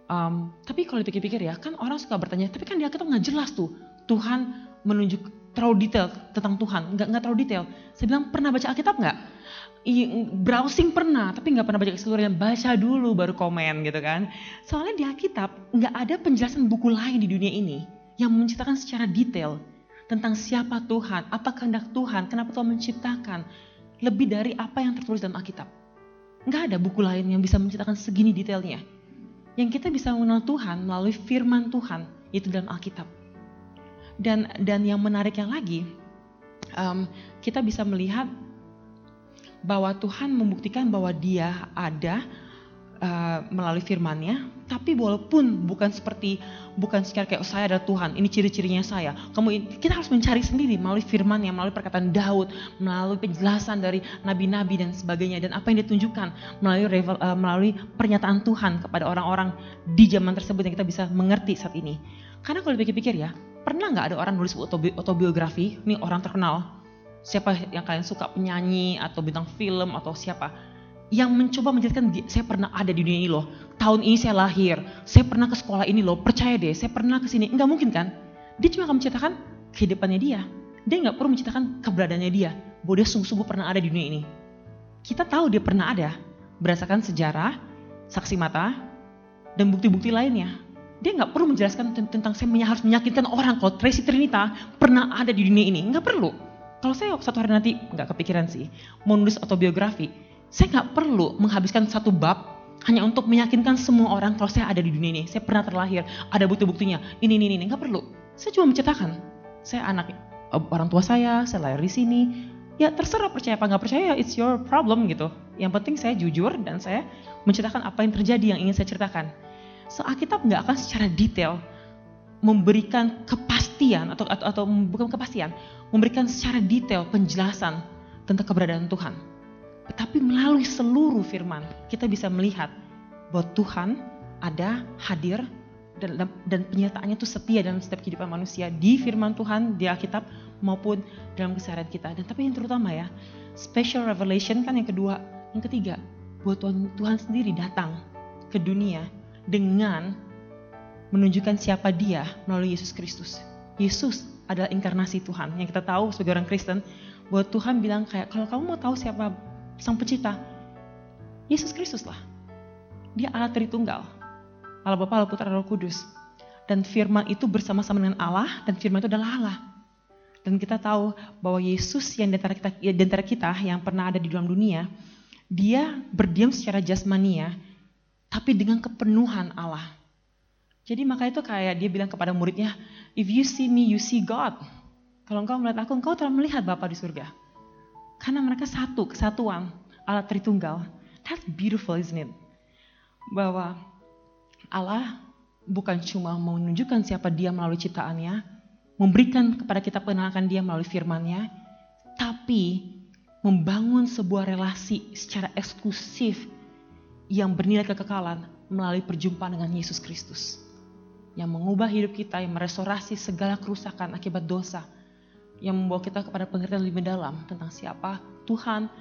Um, tapi kalau dipikir-pikir ya, kan orang suka bertanya, tapi kan di Alkitab nggak jelas tuh Tuhan menunjuk terlalu detail tentang Tuhan, nggak nggak terlalu detail. Saya bilang pernah baca Alkitab nggak? Browsing pernah, tapi nggak pernah baca keseluruhan. Baca dulu baru komen gitu kan. Soalnya di Alkitab nggak ada penjelasan buku lain di dunia ini yang menceritakan secara detail tentang siapa Tuhan, apa kehendak Tuhan, kenapa Tuhan menciptakan lebih dari apa yang tertulis dalam Alkitab. Nggak ada buku lain yang bisa menceritakan segini detailnya. Yang kita bisa mengenal Tuhan melalui firman Tuhan, yaitu dalam Alkitab. Dan dan yang menariknya lagi, um, kita bisa melihat bahwa Tuhan membuktikan bahwa Dia ada uh, melalui firman-Nya, tapi walaupun bukan seperti bukan secara kayak oh, saya adalah Tuhan, ini ciri-cirinya saya. Kamu kita harus mencari sendiri melalui firman yang melalui perkataan Daud, melalui penjelasan dari nabi-nabi dan sebagainya. Dan apa yang ditunjukkan? Melalui revel, uh, melalui pernyataan Tuhan kepada orang-orang di zaman tersebut yang kita bisa mengerti saat ini. Karena kalau dipikir-pikir ya, pernah nggak ada orang nulis autobi autobiografi, ini orang terkenal, siapa yang kalian suka penyanyi atau bintang film atau siapa, yang mencoba menjelaskan saya pernah ada di dunia ini loh, tahun ini saya lahir, saya pernah ke sekolah ini loh, percaya deh, saya pernah ke sini, nggak mungkin kan? Dia cuma akan menceritakan kehidupannya dia, dia nggak perlu menceritakan keberadaannya dia, bahwa dia sungguh-sungguh pernah ada di dunia ini. Kita tahu dia pernah ada, berdasarkan sejarah, saksi mata, dan bukti-bukti lainnya dia nggak perlu menjelaskan tentang saya harus meyakinkan orang kalau Tracy Trinita pernah ada di dunia ini. Nggak perlu. Kalau saya satu hari nanti nggak kepikiran sih mau nulis autobiografi, saya nggak perlu menghabiskan satu bab hanya untuk meyakinkan semua orang kalau saya ada di dunia ini. Saya pernah terlahir, ada bukti-buktinya. Ini, ini, ini. Nggak perlu. Saya cuma menceritakan. Saya anak orang tua saya, saya lahir di sini. Ya terserah percaya apa nggak percaya, it's your problem gitu. Yang penting saya jujur dan saya menceritakan apa yang terjadi yang ingin saya ceritakan So Alkitab nggak akan secara detail memberikan kepastian atau, atau atau bukan kepastian, memberikan secara detail penjelasan tentang keberadaan Tuhan. Tetapi melalui seluruh firman kita bisa melihat bahwa Tuhan ada hadir dan, dan penyertaannya itu setia dalam setiap kehidupan manusia di firman Tuhan di Alkitab maupun dalam keseharian kita. Dan tapi yang terutama ya, special revelation kan yang kedua, yang ketiga, buat Tuhan, Tuhan sendiri datang ke dunia dengan menunjukkan siapa dia melalui Yesus Kristus. Yesus adalah inkarnasi Tuhan. Yang kita tahu sebagai orang Kristen, bahwa Tuhan bilang kayak kalau kamu mau tahu siapa sang pencipta, Yesus Kristus lah. Dia Allah Tritunggal. Allah Bapa, Allah Putra, Allah Kudus. Dan firman itu bersama-sama dengan Allah dan firman itu adalah Allah. Dan kita tahu bahwa Yesus yang di antara kita, ya, di antara kita yang pernah ada di dalam dunia, dia berdiam secara jasmania, tapi dengan kepenuhan Allah. Jadi maka itu kayak dia bilang kepada muridnya, if you see me, you see God. Kalau engkau melihat aku, engkau telah melihat Bapa di surga. Karena mereka satu, kesatuan, Allah Tritunggal. That's beautiful, isn't it? Bahwa Allah bukan cuma menunjukkan siapa dia melalui ciptaannya, memberikan kepada kita pengenalan dia melalui firmannya, tapi membangun sebuah relasi secara eksklusif yang bernilai kekekalan melalui perjumpaan dengan Yesus Kristus. Yang mengubah hidup kita, yang merestorasi segala kerusakan akibat dosa. Yang membawa kita kepada pengertian lebih dalam tentang siapa Tuhan,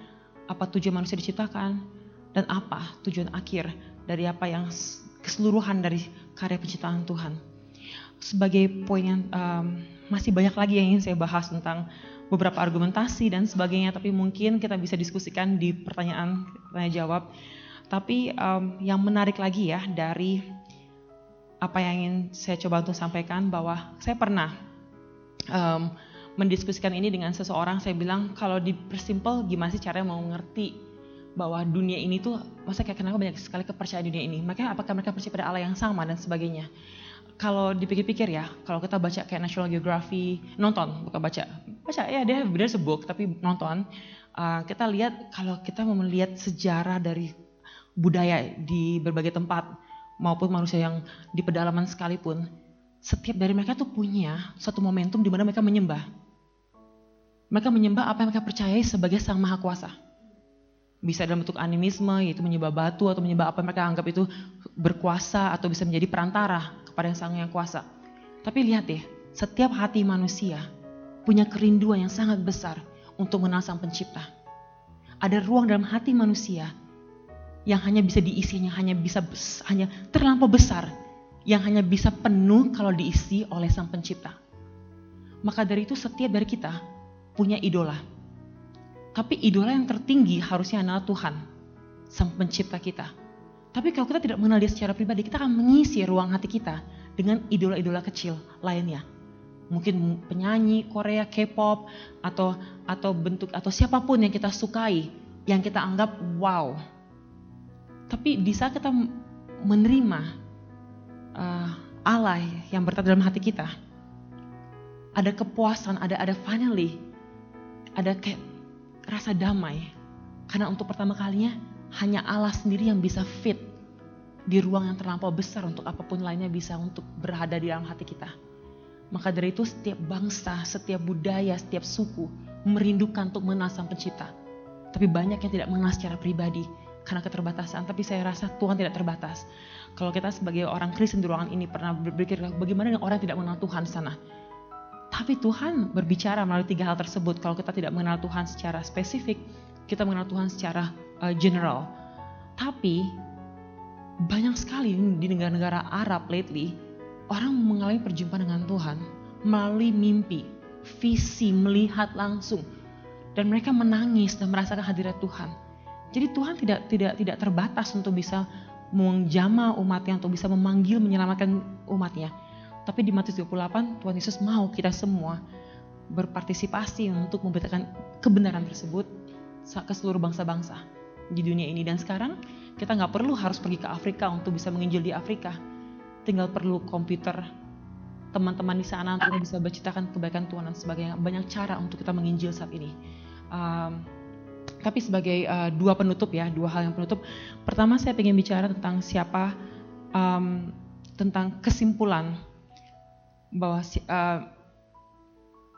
apa tujuan manusia diciptakan, dan apa tujuan akhir dari apa yang keseluruhan dari karya penciptaan Tuhan. Sebagai poin yang um, masih banyak lagi yang ingin saya bahas tentang beberapa argumentasi dan sebagainya, tapi mungkin kita bisa diskusikan di pertanyaan tanya jawab. Tapi um, yang menarik lagi ya dari apa yang ingin saya coba untuk sampaikan bahwa saya pernah um, mendiskusikan ini dengan seseorang. Saya bilang kalau dipersimpel gimana sih caranya mau ngerti bahwa dunia ini tuh masa kayak kenapa banyak sekali kepercayaan dunia ini. Makanya apakah mereka percaya pada Allah yang sama dan sebagainya. Kalau dipikir-pikir ya, kalau kita baca kayak National Geography, nonton, bukan baca, baca ya dia benar sebuk tapi nonton, uh, kita lihat kalau kita mau melihat sejarah dari budaya di berbagai tempat maupun manusia yang di pedalaman sekalipun, setiap dari mereka tuh punya satu momentum di mana mereka menyembah. Mereka menyembah apa yang mereka percayai sebagai Sang Maha Kuasa bisa dalam bentuk animisme, yaitu menyembah batu atau menyembah apa yang mereka anggap itu berkuasa atau bisa menjadi perantara kepada yang sang yang kuasa. Tapi lihat deh, setiap hati manusia punya kerinduan yang sangat besar untuk mengenal sang pencipta. Ada ruang dalam hati manusia yang hanya bisa diisinya hanya bisa hanya terlampau besar yang hanya bisa penuh kalau diisi oleh sang pencipta. Maka dari itu setiap dari kita punya idola tapi idola yang tertinggi harusnya adalah Tuhan, Sang Pencipta kita. Tapi kalau kita tidak mengenal dia secara pribadi, kita akan mengisi ruang hati kita dengan idola-idola kecil lainnya. Mungkin penyanyi Korea, K-pop, atau atau bentuk atau siapa pun yang kita sukai, yang kita anggap wow. Tapi di saat kita menerima uh, Allah yang berada dalam hati kita, ada kepuasan, ada ada finally, ada kayak rasa damai. Karena untuk pertama kalinya hanya Allah sendiri yang bisa fit di ruang yang terlampau besar untuk apa pun lainnya bisa untuk berada di dalam hati kita. Maka dari itu setiap bangsa, setiap budaya, setiap suku merindukan untuk mengenal pencipta. Tapi banyak yang tidak mengenal secara pribadi karena keterbatasan. Tapi saya rasa Tuhan tidak terbatas. Kalau kita sebagai orang Kristen di ruangan ini pernah berpikir bagaimana dengan orang tidak mengenal Tuhan sana. Tapi Tuhan berbicara melalui tiga hal tersebut. Kalau kita tidak mengenal Tuhan secara spesifik, kita mengenal Tuhan secara uh, general. Tapi banyak sekali di negara-negara Arab lately, orang mengalami perjumpaan dengan Tuhan melalui mimpi, visi, melihat langsung. Dan mereka menangis dan merasakan hadirat Tuhan. Jadi Tuhan tidak tidak tidak terbatas untuk bisa menjama umatnya, untuk bisa memanggil, menyelamatkan umatnya tapi di Matius 28 Tuhan Yesus mau kita semua berpartisipasi untuk memberitakan kebenaran tersebut ke seluruh bangsa-bangsa di dunia ini. Dan sekarang kita nggak perlu harus pergi ke Afrika untuk bisa menginjil di Afrika. Tinggal perlu komputer, teman-teman di sana untuk bisa berceritakan kebaikan Tuhan dan sebagainya. Banyak cara untuk kita menginjil saat ini. Um, tapi sebagai uh, dua penutup ya, dua hal yang penutup. Pertama saya ingin bicara tentang siapa, um, tentang kesimpulan bahwa uh,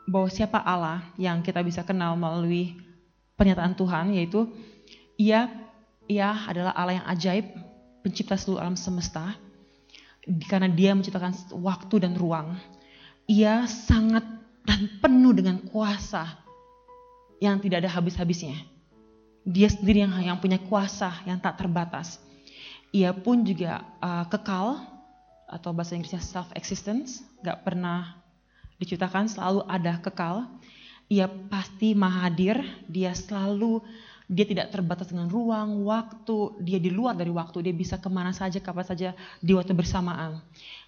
bahwa siapa Allah yang kita bisa kenal melalui pernyataan Tuhan yaitu ia ia adalah Allah yang ajaib pencipta seluruh alam semesta karena dia menciptakan waktu dan ruang ia sangat dan penuh dengan kuasa yang tidak ada habis-habisnya. Dia sendiri yang yang punya kuasa yang tak terbatas. Ia pun juga uh, kekal atau bahasa Inggrisnya self existence, gak pernah diciptakan, selalu ada kekal. Ia pasti mahadir, dia selalu dia tidak terbatas dengan ruang, waktu, dia di luar dari waktu, dia bisa ke mana saja, kapan saja di waktu bersamaan.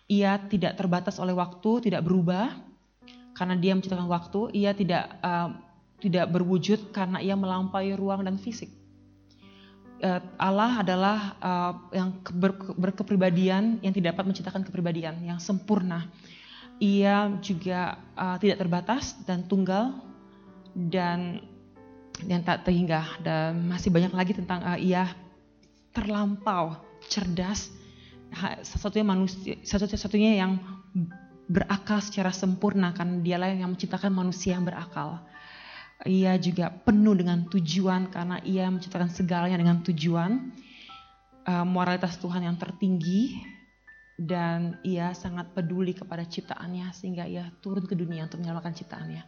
Ia tidak terbatas oleh waktu, tidak berubah karena dia menciptakan waktu. Ia tidak uh, tidak berwujud karena ia melampaui ruang dan fisik. Uh, Allah adalah uh, yang ber, berkepribadian yang tidak dapat menciptakan kepribadian yang sempurna. Ia juga uh, tidak terbatas dan tunggal dan dan tak terhingga dan masih banyak lagi tentang ia terlampau cerdas satu-satunya manusia satu-satunya yang berakal secara sempurna karena dialah yang menciptakan manusia yang berakal. Ia juga penuh dengan tujuan karena ia menciptakan segalanya dengan tujuan. Uh, moralitas Tuhan yang tertinggi dan ia sangat peduli kepada ciptaannya sehingga ia turun ke dunia untuk menyelamatkan ciptaannya.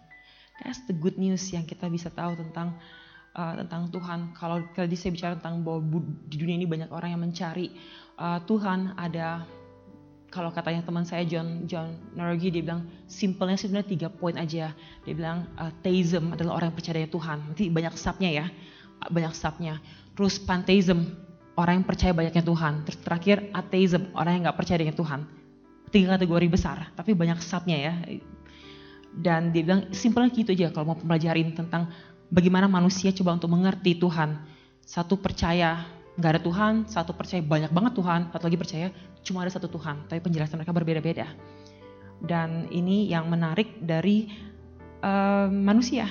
That's the good news yang kita bisa tahu tentang uh, tentang Tuhan. Kalau tadi saya bicara tentang bahwa di dunia ini banyak orang yang mencari uh, Tuhan ada kalau katanya teman saya John John Norgi dia bilang simpelnya sebenarnya tiga poin aja. Dia bilang uh, theism adalah orang yang percaya Tuhan. Nanti banyak subnya ya, banyak subnya. Terus pantheism orang yang percaya banyaknya Tuhan. Terus terakhir atheism orang yang nggak percaya dengan Tuhan. Tiga kategori besar, tapi banyak subnya ya dan dia bilang simpelnya gitu aja kalau mau pelajarin tentang bagaimana manusia coba untuk mengerti Tuhan. Satu percaya nggak ada Tuhan, satu percaya banyak banget Tuhan, satu lagi percaya cuma ada satu Tuhan, tapi penjelasan mereka berbeda-beda. Dan ini yang menarik dari uh, manusia,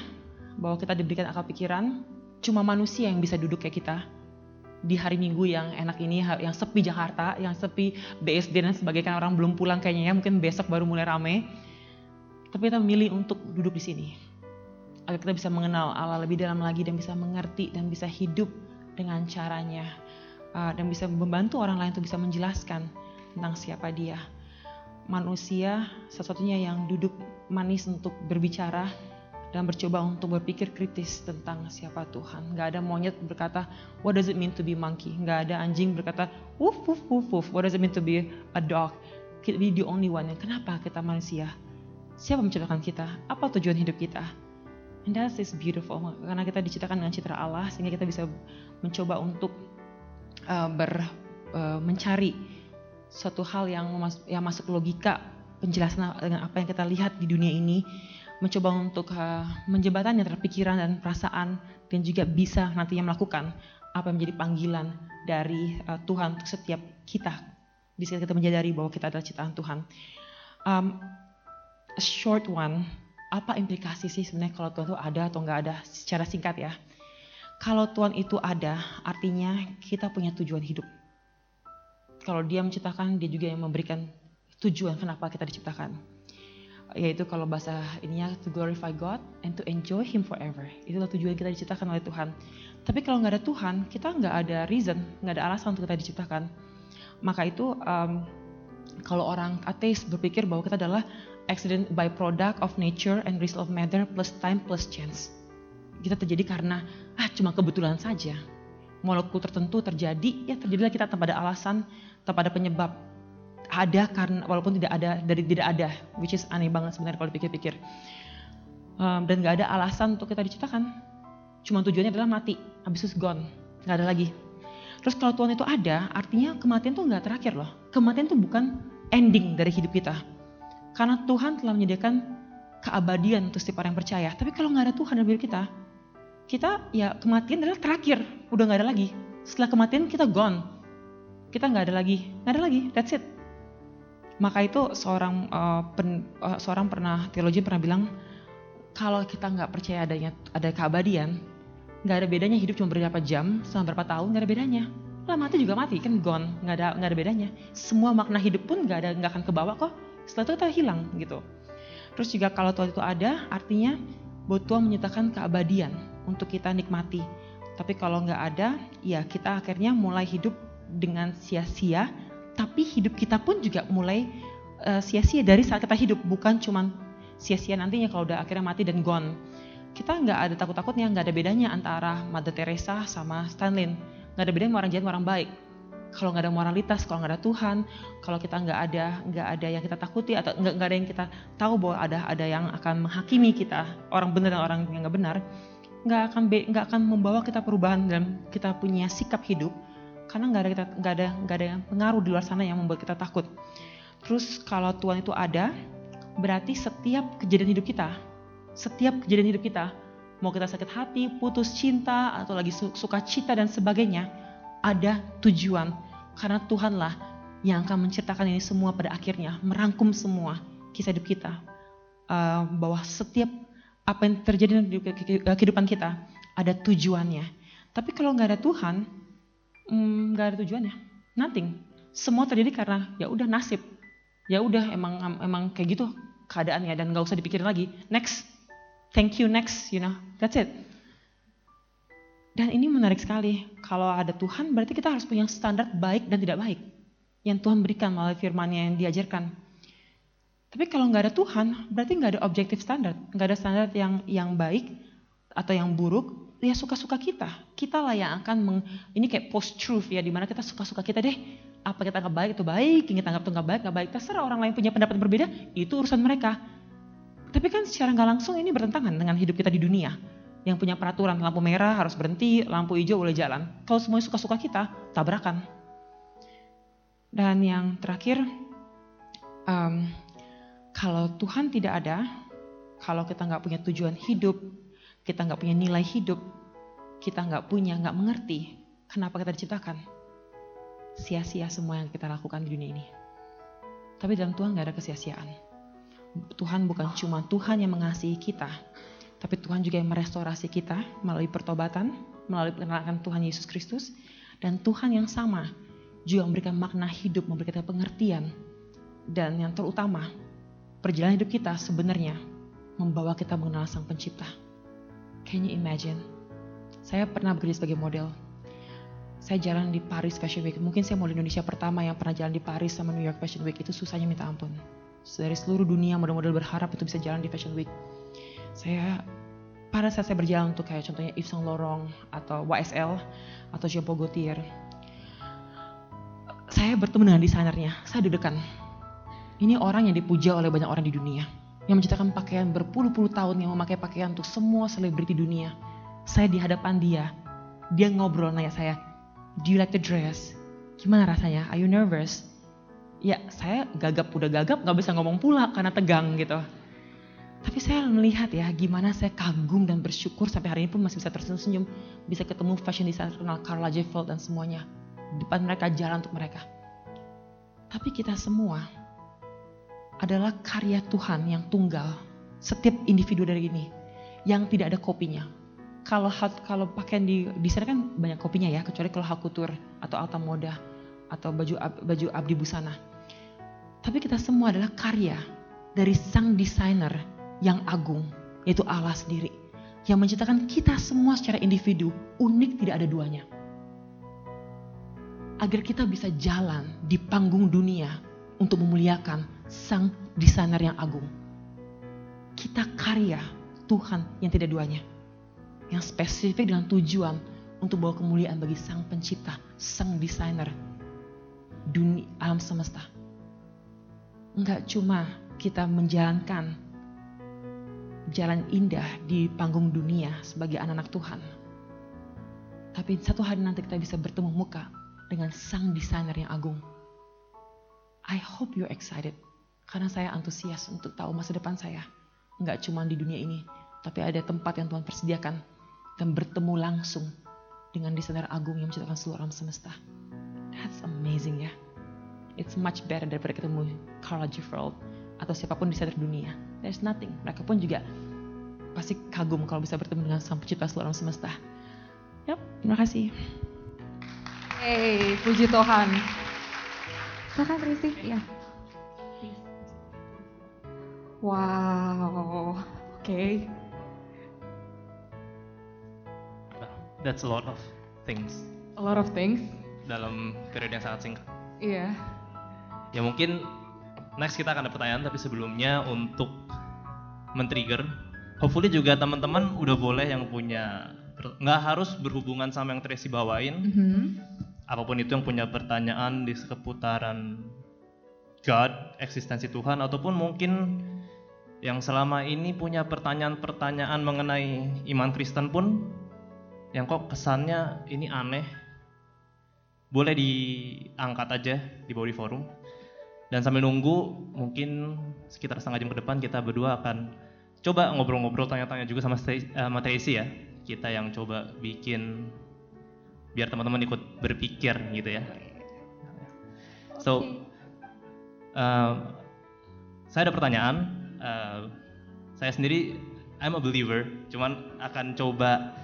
bahwa kita diberikan akal pikiran, cuma manusia yang bisa duduk kayak kita. Di hari Minggu yang enak ini, yang sepi Jakarta, yang sepi BSD dan sebagainya, kan orang belum pulang kayaknya ya, mungkin besok baru mulai rame. Tapi kita memilih untuk duduk di sini. Agar kita bisa mengenal Allah lebih dalam lagi dan bisa mengerti dan bisa hidup dengan caranya. Uh, dan bisa membantu orang lain untuk bisa menjelaskan tentang siapa dia. Manusia satu-satunya yang duduk manis untuk berbicara dan bercoba untuk berpikir kritis tentang siapa Tuhan. Gak ada monyet berkata, what does it mean to be monkey? Gak ada anjing berkata, woof, woof, woof, woof, what does it mean to be a dog? Kita be the only one. Kenapa kita manusia? Siapa menciptakan kita? Apa tujuan hidup kita? And that is beautiful. Karena kita diciptakan dengan citra Allah, sehingga kita bisa mencoba untuk uh, ber, uh, mencari suatu hal yang, mas, yang masuk logika penjelasan dengan apa yang kita lihat di dunia ini, mencoba untuk uh, menjembatani antara pikiran dan perasaan, dan juga bisa nantinya melakukan apa yang menjadi panggilan dari uh, Tuhan untuk setiap kita. Di saat kita menyadari bahwa kita adalah ciptaan Tuhan. Um, a short one, apa implikasi sih sebenarnya kalau Tuhan itu ada atau nggak ada secara singkat ya. Kalau Tuhan itu ada, artinya kita punya tujuan hidup. Kalau dia menciptakan, dia juga yang memberikan tujuan kenapa kita diciptakan. Yaitu kalau bahasa ininya to glorify God and to enjoy Him forever. Itulah tujuan kita diciptakan oleh Tuhan. Tapi kalau nggak ada Tuhan, kita nggak ada reason, nggak ada alasan untuk kita diciptakan. Maka itu um, kalau orang ateis berpikir bahwa kita adalah accident by product of nature and result of matter plus time plus chance. Kita terjadi karena ah cuma kebetulan saja. Molekul tertentu terjadi, ya terjadilah kita tanpa ada alasan, tanpa ada penyebab. Ada karena walaupun tidak ada dari tidak ada, which is aneh banget sebenarnya kalau dipikir-pikir. Um, dan gak ada alasan untuk kita diciptakan. Cuma tujuannya adalah mati, habis itu gone, gak ada lagi. Terus kalau Tuhan itu ada, artinya kematian itu nggak terakhir loh. Kematian itu bukan ending dari hidup kita karena Tuhan telah menyediakan keabadian untuk setiap orang yang percaya. Tapi kalau nggak ada Tuhan dalam hidup kita, kita ya kematian adalah terakhir, udah nggak ada lagi. Setelah kematian kita gone, kita nggak ada lagi, nggak ada lagi, that's it. Maka itu seorang uh, pen, uh, seorang pernah teologi pernah bilang kalau kita nggak percaya adanya ada keabadian, nggak ada bedanya hidup cuma berapa jam, selama berapa tahun nggak ada bedanya. Lah mati juga mati kan gone, nggak ada nggak ada bedanya. Semua makna hidup pun nggak ada nggak akan kebawa kok setelah itu kita hilang gitu. Terus juga kalau Tuhan itu ada, artinya bahwa Tuhan menyatakan keabadian untuk kita nikmati. Tapi kalau nggak ada, ya kita akhirnya mulai hidup dengan sia-sia. Tapi hidup kita pun juga mulai eh, sia-sia dari saat kita hidup, bukan cuma sia-sia nantinya kalau udah akhirnya mati dan gone. Kita nggak ada takut-takutnya, nggak ada bedanya antara Mother Teresa sama Stanley. Nggak ada bedanya orang jahat orang baik. Kalau nggak ada moralitas, kalau nggak ada Tuhan, kalau kita nggak ada nggak ada yang kita takuti atau nggak ada yang kita tahu bahwa ada ada yang akan menghakimi kita orang benar dan orang yang nggak benar, nggak akan nggak akan membawa kita perubahan dalam kita punya sikap hidup karena nggak ada kita nggak ada nggak ada pengaruh di luar sana yang membuat kita takut. Terus kalau Tuhan itu ada, berarti setiap kejadian hidup kita, setiap kejadian hidup kita, mau kita sakit hati, putus cinta, atau lagi suka cita dan sebagainya, ada tujuan. Karena Tuhanlah yang akan menciptakan ini semua pada akhirnya, merangkum semua kisah hidup kita. Uh, bahwa setiap apa yang terjadi di kehidupan kita ada tujuannya. Tapi kalau nggak ada Tuhan, hmm, nggak hmm, ada tujuannya, nothing. Semua terjadi karena ya udah nasib, ya udah emang emang kayak gitu keadaannya dan nggak usah dipikirin lagi. Next, thank you next, you know, that's it. Dan ini menarik sekali. Kalau ada Tuhan, berarti kita harus punya standar baik dan tidak baik yang Tuhan berikan melalui firman-Nya yang diajarkan. Tapi kalau nggak ada Tuhan, berarti nggak ada objektif standar, nggak ada standar yang yang baik atau yang buruk. Ya suka-suka kita. Kita lah yang akan meng, ini kayak post truth ya, di mana kita suka-suka kita deh apa kita anggap baik itu baik, yang kita itu nggak baik, nggak baik. Terserah orang lain punya pendapat berbeda, itu urusan mereka. Tapi kan secara nggak langsung ini bertentangan dengan hidup kita di dunia. Yang punya peraturan lampu merah harus berhenti, lampu hijau boleh jalan. Kalau semuanya suka-suka kita, tabrakan. Dan yang terakhir, um, kalau Tuhan tidak ada, kalau kita nggak punya tujuan hidup, kita nggak punya nilai hidup, kita nggak punya, nggak mengerti kenapa kita diciptakan sia-sia semua yang kita lakukan di dunia ini. Tapi dalam Tuhan gak ada kesia-siaan. Tuhan bukan cuma Tuhan yang mengasihi kita, tapi Tuhan juga yang merestorasi kita melalui pertobatan, melalui pengenalan Tuhan Yesus Kristus, dan Tuhan yang sama juga memberikan makna hidup, memberikan pengertian, dan yang terutama, perjalanan hidup kita sebenarnya membawa kita mengenal Sang Pencipta. Can you imagine? Saya pernah bekerja sebagai model saya jalan di Paris Fashion Week. Mungkin saya di Indonesia pertama yang pernah jalan di Paris sama New York Fashion Week. Itu susahnya minta ampun. Dari seluruh dunia model-model berharap itu bisa jalan di Fashion Week. Saya pada saat saya berjalan untuk kayak contohnya Yves Saint Laurent atau YSL atau Jean Paul Gaultier, saya bertemu dengan desainernya. Saya deg-degan. Ini orang yang dipuja oleh banyak orang di dunia. Yang menciptakan pakaian berpuluh-puluh tahun yang memakai pakaian untuk semua selebriti dunia. Saya di hadapan dia. Dia ngobrol nanya saya, do you like the dress? Gimana rasanya? Are you nervous? Ya saya gagap udah gagap gak bisa ngomong pula karena tegang gitu. Tapi saya melihat ya gimana saya kagum dan bersyukur sampai hari ini pun masih bisa tersenyum-senyum. Bisa ketemu fashion designer kenal Karl Lagerfeld dan semuanya. Depan mereka jalan untuk mereka. Tapi kita semua adalah karya Tuhan yang tunggal. Setiap individu dari ini yang tidak ada kopinya kalau kalau pakaian di di sana kan banyak kopinya ya, kecuali kalau hakutur atau alta moda atau baju baju abdi busana. Tapi kita semua adalah karya dari sang desainer yang agung, yaitu Allah sendiri, yang menciptakan kita semua secara individu unik tidak ada duanya. Agar kita bisa jalan di panggung dunia untuk memuliakan sang desainer yang agung. Kita karya Tuhan yang tidak duanya yang spesifik dengan tujuan untuk bawa kemuliaan bagi sang pencipta, sang desainer dunia alam semesta. Enggak cuma kita menjalankan jalan indah di panggung dunia sebagai anak-anak Tuhan. Tapi satu hari nanti kita bisa bertemu muka dengan sang desainer yang agung. I hope you're excited. Karena saya antusias untuk tahu masa depan saya. Enggak cuma di dunia ini, tapi ada tempat yang Tuhan persediakan dan bertemu langsung dengan desainer agung yang menciptakan seluruh alam semesta. That's amazing ya. It's much better daripada ketemu Carla Lagerfeld atau siapa pun desainer dunia. There's nothing. Mereka pun juga pasti kagum kalau bisa bertemu dengan sang pencipta seluruh alam semesta. Yap, terima kasih. Hey, puji Tuhan. Silakan Risi, ya. Wow, oke. Okay. That's a lot of things. A lot of things. Dalam periode yang sangat singkat. Iya. Yeah. Ya mungkin next kita akan ada pertanyaan tapi sebelumnya untuk men-trigger. Hopefully juga teman-teman udah boleh yang punya nggak harus berhubungan sama yang Tracy bawain. Mhm. Apa pun itu yang punya pertanyaan di seputaran God, eksistensi Tuhan ataupun mungkin yang selama ini punya pertanyaan-pertanyaan mengenai iman Kristen pun yang kok kesannya ini aneh. Boleh diangkat aja di di forum. Dan sambil nunggu mungkin sekitar setengah jam ke depan kita berdua akan coba ngobrol-ngobrol tanya-tanya juga sama, uh, sama Tracy ya. Kita yang coba bikin biar teman-teman ikut berpikir gitu ya. So uh, saya ada pertanyaan uh, saya sendiri I'm a believer. Cuman akan coba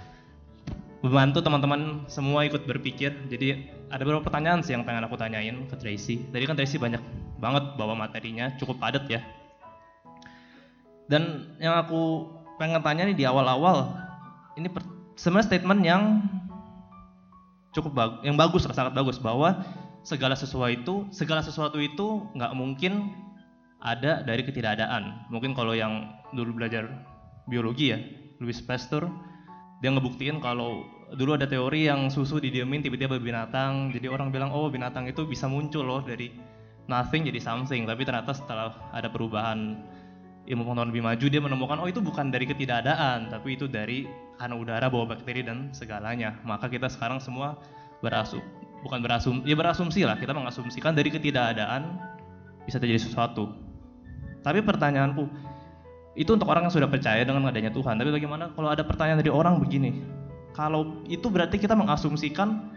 membantu teman-teman semua ikut berpikir. Jadi ada beberapa pertanyaan sih yang pengen aku tanyain ke Tracy. Tadi kan Tracy banyak banget bawa materinya cukup padat ya. Dan yang aku pengen tanya nih di awal-awal ini sebenarnya statement yang cukup bagus yang bagus sangat bagus bahwa segala sesuatu itu segala sesuatu itu nggak mungkin ada dari ketidakadaan. Mungkin kalau yang dulu belajar biologi ya Louis Pasteur dia ngebuktiin kalau dulu ada teori yang susu didiemin tiba-tiba binatang. Jadi orang bilang oh binatang itu bisa muncul loh dari nothing jadi something. Tapi ternyata setelah ada perubahan ilmu pengetahuan lebih maju dia menemukan oh itu bukan dari ketidakadaan tapi itu dari karena udara bawa bakteri dan segalanya. Maka kita sekarang semua berasum bukan berasum ya berasumsi lah kita mengasumsikan dari ketidakadaan bisa terjadi sesuatu tapi pertanyaanku itu untuk orang yang sudah percaya dengan adanya Tuhan. Tapi bagaimana kalau ada pertanyaan dari orang begini? Kalau itu berarti kita mengasumsikan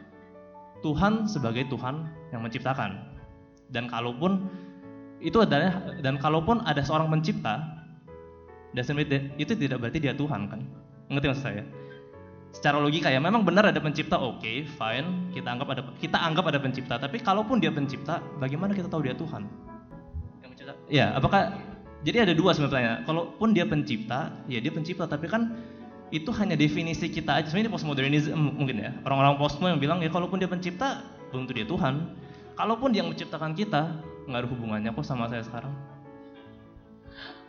Tuhan sebagai Tuhan yang menciptakan. Dan kalaupun itu adalah dan kalaupun ada seorang pencipta, itu tidak berarti dia Tuhan kan? Ngerti maksud saya? Secara logika ya memang benar ada pencipta, oke, okay, fine, kita anggap ada kita anggap ada pencipta. Tapi kalaupun dia pencipta, bagaimana kita tahu dia Tuhan? Ya, apakah jadi ada dua sebenarnya. Kalaupun dia pencipta, ya dia pencipta, tapi kan itu hanya definisi kita aja. Sebenarnya postmodernisme mungkin ya. Orang-orang postmo yang bilang ya kalaupun dia pencipta, belum tentu dia Tuhan. Kalaupun dia yang menciptakan kita, nggak ada hubungannya kok sama saya sekarang.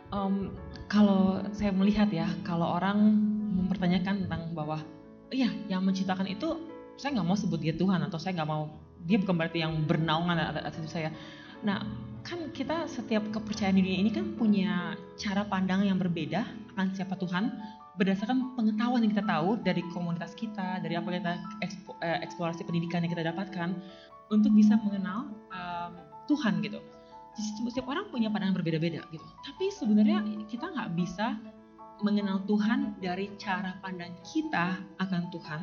Um, kalau saya melihat ya, kalau orang mempertanyakan tentang bahwa, iya yang menciptakan itu saya nggak mau sebut dia Tuhan atau saya nggak mau dia bukan berarti yang bernaungan atas saya. Nah, kan kita setiap kepercayaan dunia ini kan punya cara pandang yang berbeda akan siapa Tuhan berdasarkan pengetahuan yang kita tahu dari komunitas kita, dari apa kita eh, eksplorasi pendidikan yang kita dapatkan untuk bisa mengenal um, Tuhan gitu. Jadi setiap orang punya pandangan berbeda-beda gitu. Tapi sebenarnya kita nggak bisa mengenal Tuhan dari cara pandang kita akan Tuhan,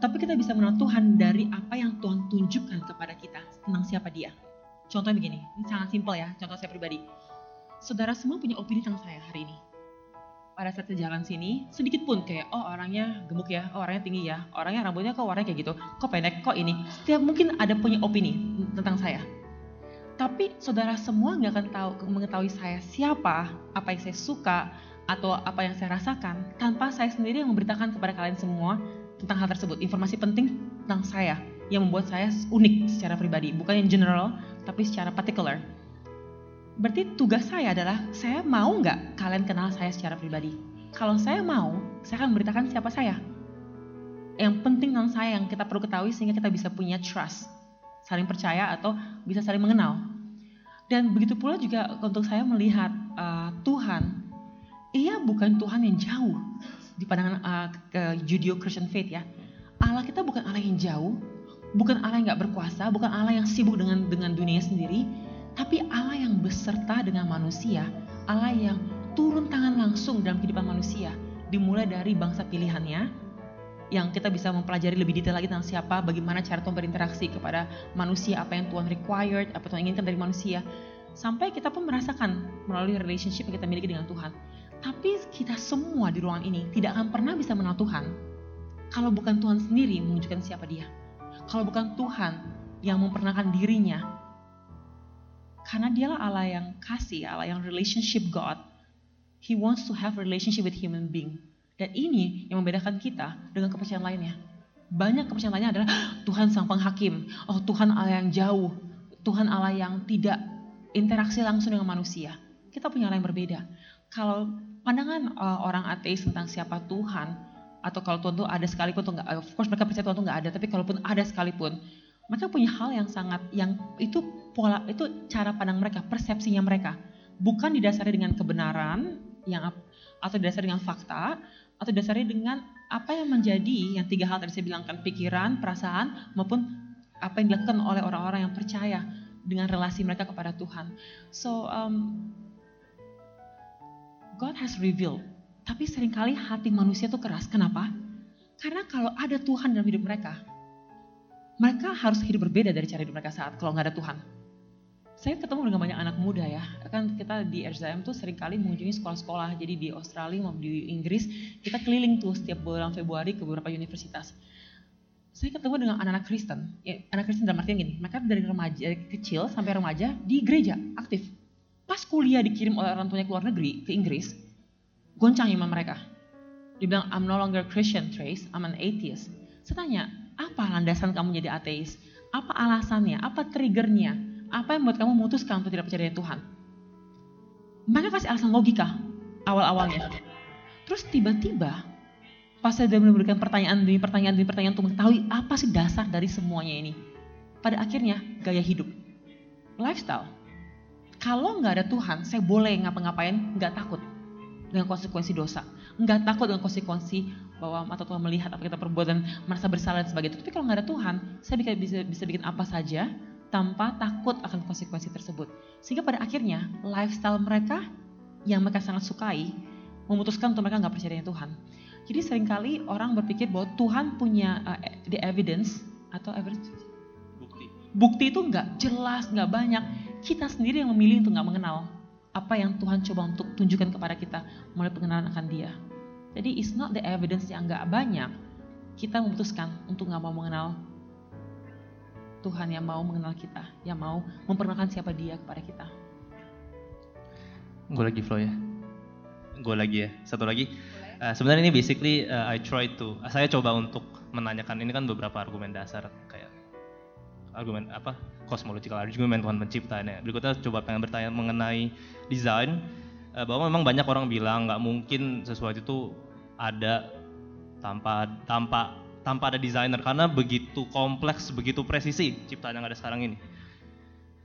tapi kita bisa mengenal Tuhan dari apa yang Tuhan tunjukkan kepada kita tentang siapa Dia. Contohnya begini, ini sangat simpel ya, contoh saya pribadi. Saudara semua punya opini tentang saya hari ini. Pada saat saya jalan sini, sedikit pun kayak, oh orangnya gemuk ya, oh orangnya tinggi ya, orangnya rambutnya kok warnanya kayak gitu, kok pendek, kok ini. Setiap mungkin ada punya opini tentang saya. Tapi saudara semua nggak akan tahu mengetahui saya siapa, apa yang saya suka, atau apa yang saya rasakan, tanpa saya sendiri yang memberitakan kepada kalian semua tentang hal tersebut. Informasi penting tentang saya yang membuat saya unik secara pribadi, bukan yang general, tapi secara particular. Berarti tugas saya adalah saya mau nggak kalian kenal saya secara pribadi. Kalau saya mau, saya akan memberitakan siapa saya. Yang penting tentang saya yang kita perlu ketahui sehingga kita bisa punya trust, saling percaya atau bisa saling mengenal. Dan begitu pula juga untuk saya melihat uh, Tuhan, ia bukan Tuhan yang jauh di pandangan uh, ke Judeo-Christian faith ya. Allah kita bukan Allah yang jauh, bukan Allah yang nggak berkuasa, bukan Allah yang sibuk dengan dengan dunia sendiri, tapi Allah yang beserta dengan manusia, Allah yang turun tangan langsung dalam kehidupan manusia, dimulai dari bangsa pilihannya, yang kita bisa mempelajari lebih detail lagi tentang siapa, bagaimana cara Tuhan berinteraksi kepada manusia, apa yang Tuhan required, apa Tuhan inginkan dari manusia, sampai kita pun merasakan melalui relationship yang kita miliki dengan Tuhan. Tapi kita semua di ruangan ini tidak akan pernah bisa mengenal Tuhan kalau bukan Tuhan sendiri menunjukkan siapa Dia kalau bukan Tuhan yang memperkenalkan dirinya. Karena dialah Allah yang kasih, Allah yang relationship God. He wants to have relationship with human being. Dan ini yang membedakan kita dengan kepercayaan lainnya. Banyak kepercayaan lainnya adalah Tuhan sang penghakim. Oh Tuhan Allah yang jauh. Tuhan Allah yang tidak interaksi langsung dengan manusia. Kita punya Allah yang berbeda. Kalau pandangan uh, orang ateis tentang siapa Tuhan atau kalau Tuhan tuh ada sekalipun tuh nggak, of course mereka percaya Tuhan tuh nggak ada, tapi kalaupun ada sekalipun, mereka punya hal yang sangat yang itu pola itu cara pandang mereka, persepsinya mereka, bukan didasari dengan kebenaran yang atau didasari dengan fakta atau didasari dengan apa yang menjadi yang tiga hal tadi saya bilangkan pikiran, perasaan maupun apa yang dilakukan oleh orang-orang yang percaya dengan relasi mereka kepada Tuhan. So um, God has revealed. Tapi sering kali hati manusia itu keras. Kenapa? Karena kalau ada Tuhan dalam hidup mereka, mereka harus hidup berbeda dari cara hidup mereka saat kalau nggak ada Tuhan. Saya ketemu dengan banyak anak muda ya, kan kita di RZM tuh sering kali mengunjungi sekolah-sekolah, jadi di Australia maupun di Inggris, kita keliling tuh setiap bulan Februari ke beberapa universitas. Saya ketemu dengan anak-anak Kristen, ya, anak Kristen dalam artian gini, mereka dari remaja dari kecil sampai remaja di gereja aktif, Pas kuliah dikirim oleh orang tuanya ke luar negeri, ke Inggris, goncang iman mereka. Dia bilang, I'm no longer Christian, Trace, I'm an atheist. Saya tanya, apa landasan kamu jadi ateis? Apa alasannya? Apa triggernya? Apa yang membuat kamu memutuskan untuk tidak percaya Tuhan? Mereka kasih alasan logika awal-awalnya. Terus tiba-tiba pas saya sudah memberikan pertanyaan demi pertanyaan demi pertanyaan untuk mengetahui apa sih dasar dari semuanya ini. Pada akhirnya gaya hidup, lifestyle, kalau nggak ada Tuhan, saya boleh ngapa-ngapain, nggak takut dengan konsekuensi dosa. Nggak takut dengan konsekuensi bahwa mata Tuhan melihat apa kita perbuat dan merasa bersalah dan sebagainya. Tapi kalau nggak ada Tuhan, saya bisa, bisa, bisa bikin apa saja tanpa takut akan konsekuensi tersebut. Sehingga pada akhirnya lifestyle mereka yang mereka sangat sukai memutuskan untuk mereka nggak percaya dengan Tuhan. Jadi sering kali orang berpikir bahwa Tuhan punya uh, the evidence atau evidence bukti. Bukti itu nggak jelas, nggak banyak kita sendiri yang memilih untuk nggak mengenal apa yang Tuhan coba untuk tunjukkan kepada kita melalui pengenalan akan Dia. Jadi it's not the evidence yang nggak banyak. Kita memutuskan untuk nggak mau mengenal Tuhan yang mau mengenal kita, yang mau memperkenalkan siapa Dia kepada kita. Gue lagi flow ya. Gue lagi ya. Satu lagi. Uh, sebenarnya ini basically uh, I try to. Uh, saya coba untuk menanyakan ini kan beberapa argumen dasar argumen apa cosmological argument Tuhan penciptanya. Berikutnya coba pengen bertanya mengenai desain uh, bahwa memang banyak orang bilang nggak mungkin sesuatu itu ada tanpa tanpa tanpa ada desainer karena begitu kompleks, begitu presisi ciptaan yang ada sekarang ini.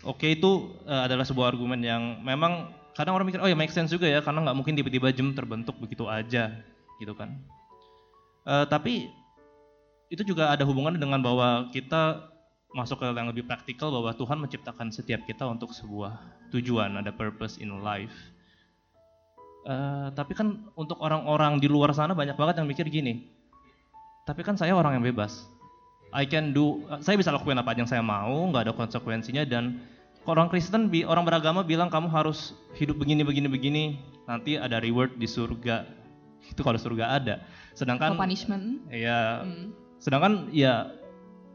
Oke itu uh, adalah sebuah argumen yang memang kadang orang mikir oh ya make sense juga ya karena nggak mungkin tiba-tiba jam terbentuk begitu aja gitu kan. Uh, tapi itu juga ada hubungannya dengan bahwa kita masuk ke yang lebih praktikal bahwa Tuhan menciptakan setiap kita untuk sebuah tujuan, ada purpose in life. Uh, tapi kan untuk orang-orang di luar sana banyak banget yang mikir gini. Tapi kan saya orang yang bebas. I can do, uh, saya bisa lakukan apa aja yang saya mau, nggak ada konsekuensinya dan orang Kristen, orang beragama bilang kamu harus hidup begini, begini, begini, nanti ada reward di surga. Itu kalau surga ada. Sedangkan, oh, punishment. Ya, hmm. sedangkan ya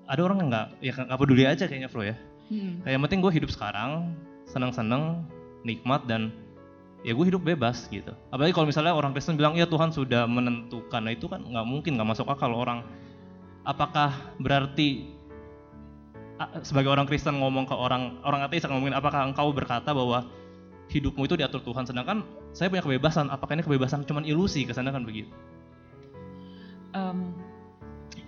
ada orang yang nggak ya nggak peduli aja kayaknya Flo ya. Hmm. kayak yang penting gue hidup sekarang senang-senang nikmat dan ya gue hidup bebas gitu. Apalagi kalau misalnya orang Kristen bilang ya Tuhan sudah menentukan. Nah itu kan nggak mungkin nggak masuk akal orang. Apakah berarti sebagai orang Kristen ngomong ke orang orang ateis ngomongin apakah engkau berkata bahwa hidupmu itu diatur Tuhan? Sedangkan saya punya kebebasan. Apakah ini kebebasan? Cuma ilusi ke sana kan begitu. Um,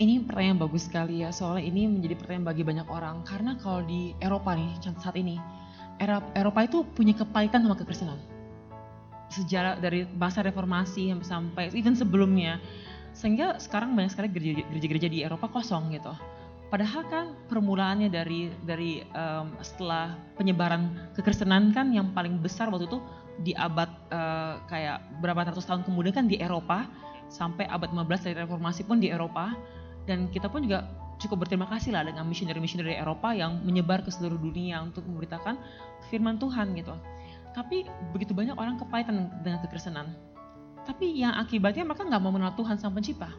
ini pertanyaan bagus sekali ya, soalnya ini menjadi pertanyaan bagi banyak orang. Karena kalau di Eropa nih, saat ini, Eropa itu punya kepahitan sama kekristenan. Sejarah dari masa reformasi sampai even sebelumnya. Sehingga sekarang banyak sekali gereja-gereja di Eropa kosong gitu. Padahal kan permulaannya dari dari um, setelah penyebaran kekristenan kan yang paling besar waktu itu di abad uh, kayak berapa ratus tahun kemudian kan di Eropa sampai abad 15 dari reformasi pun di Eropa dan kita pun juga cukup berterima kasih lah dengan missionary-missionary Eropa yang menyebar ke seluruh dunia untuk memberitakan firman Tuhan gitu. Tapi begitu banyak orang kepahitan dengan kekristenan. Tapi yang akibatnya mereka nggak mau mengenal Tuhan Sang Pencipta.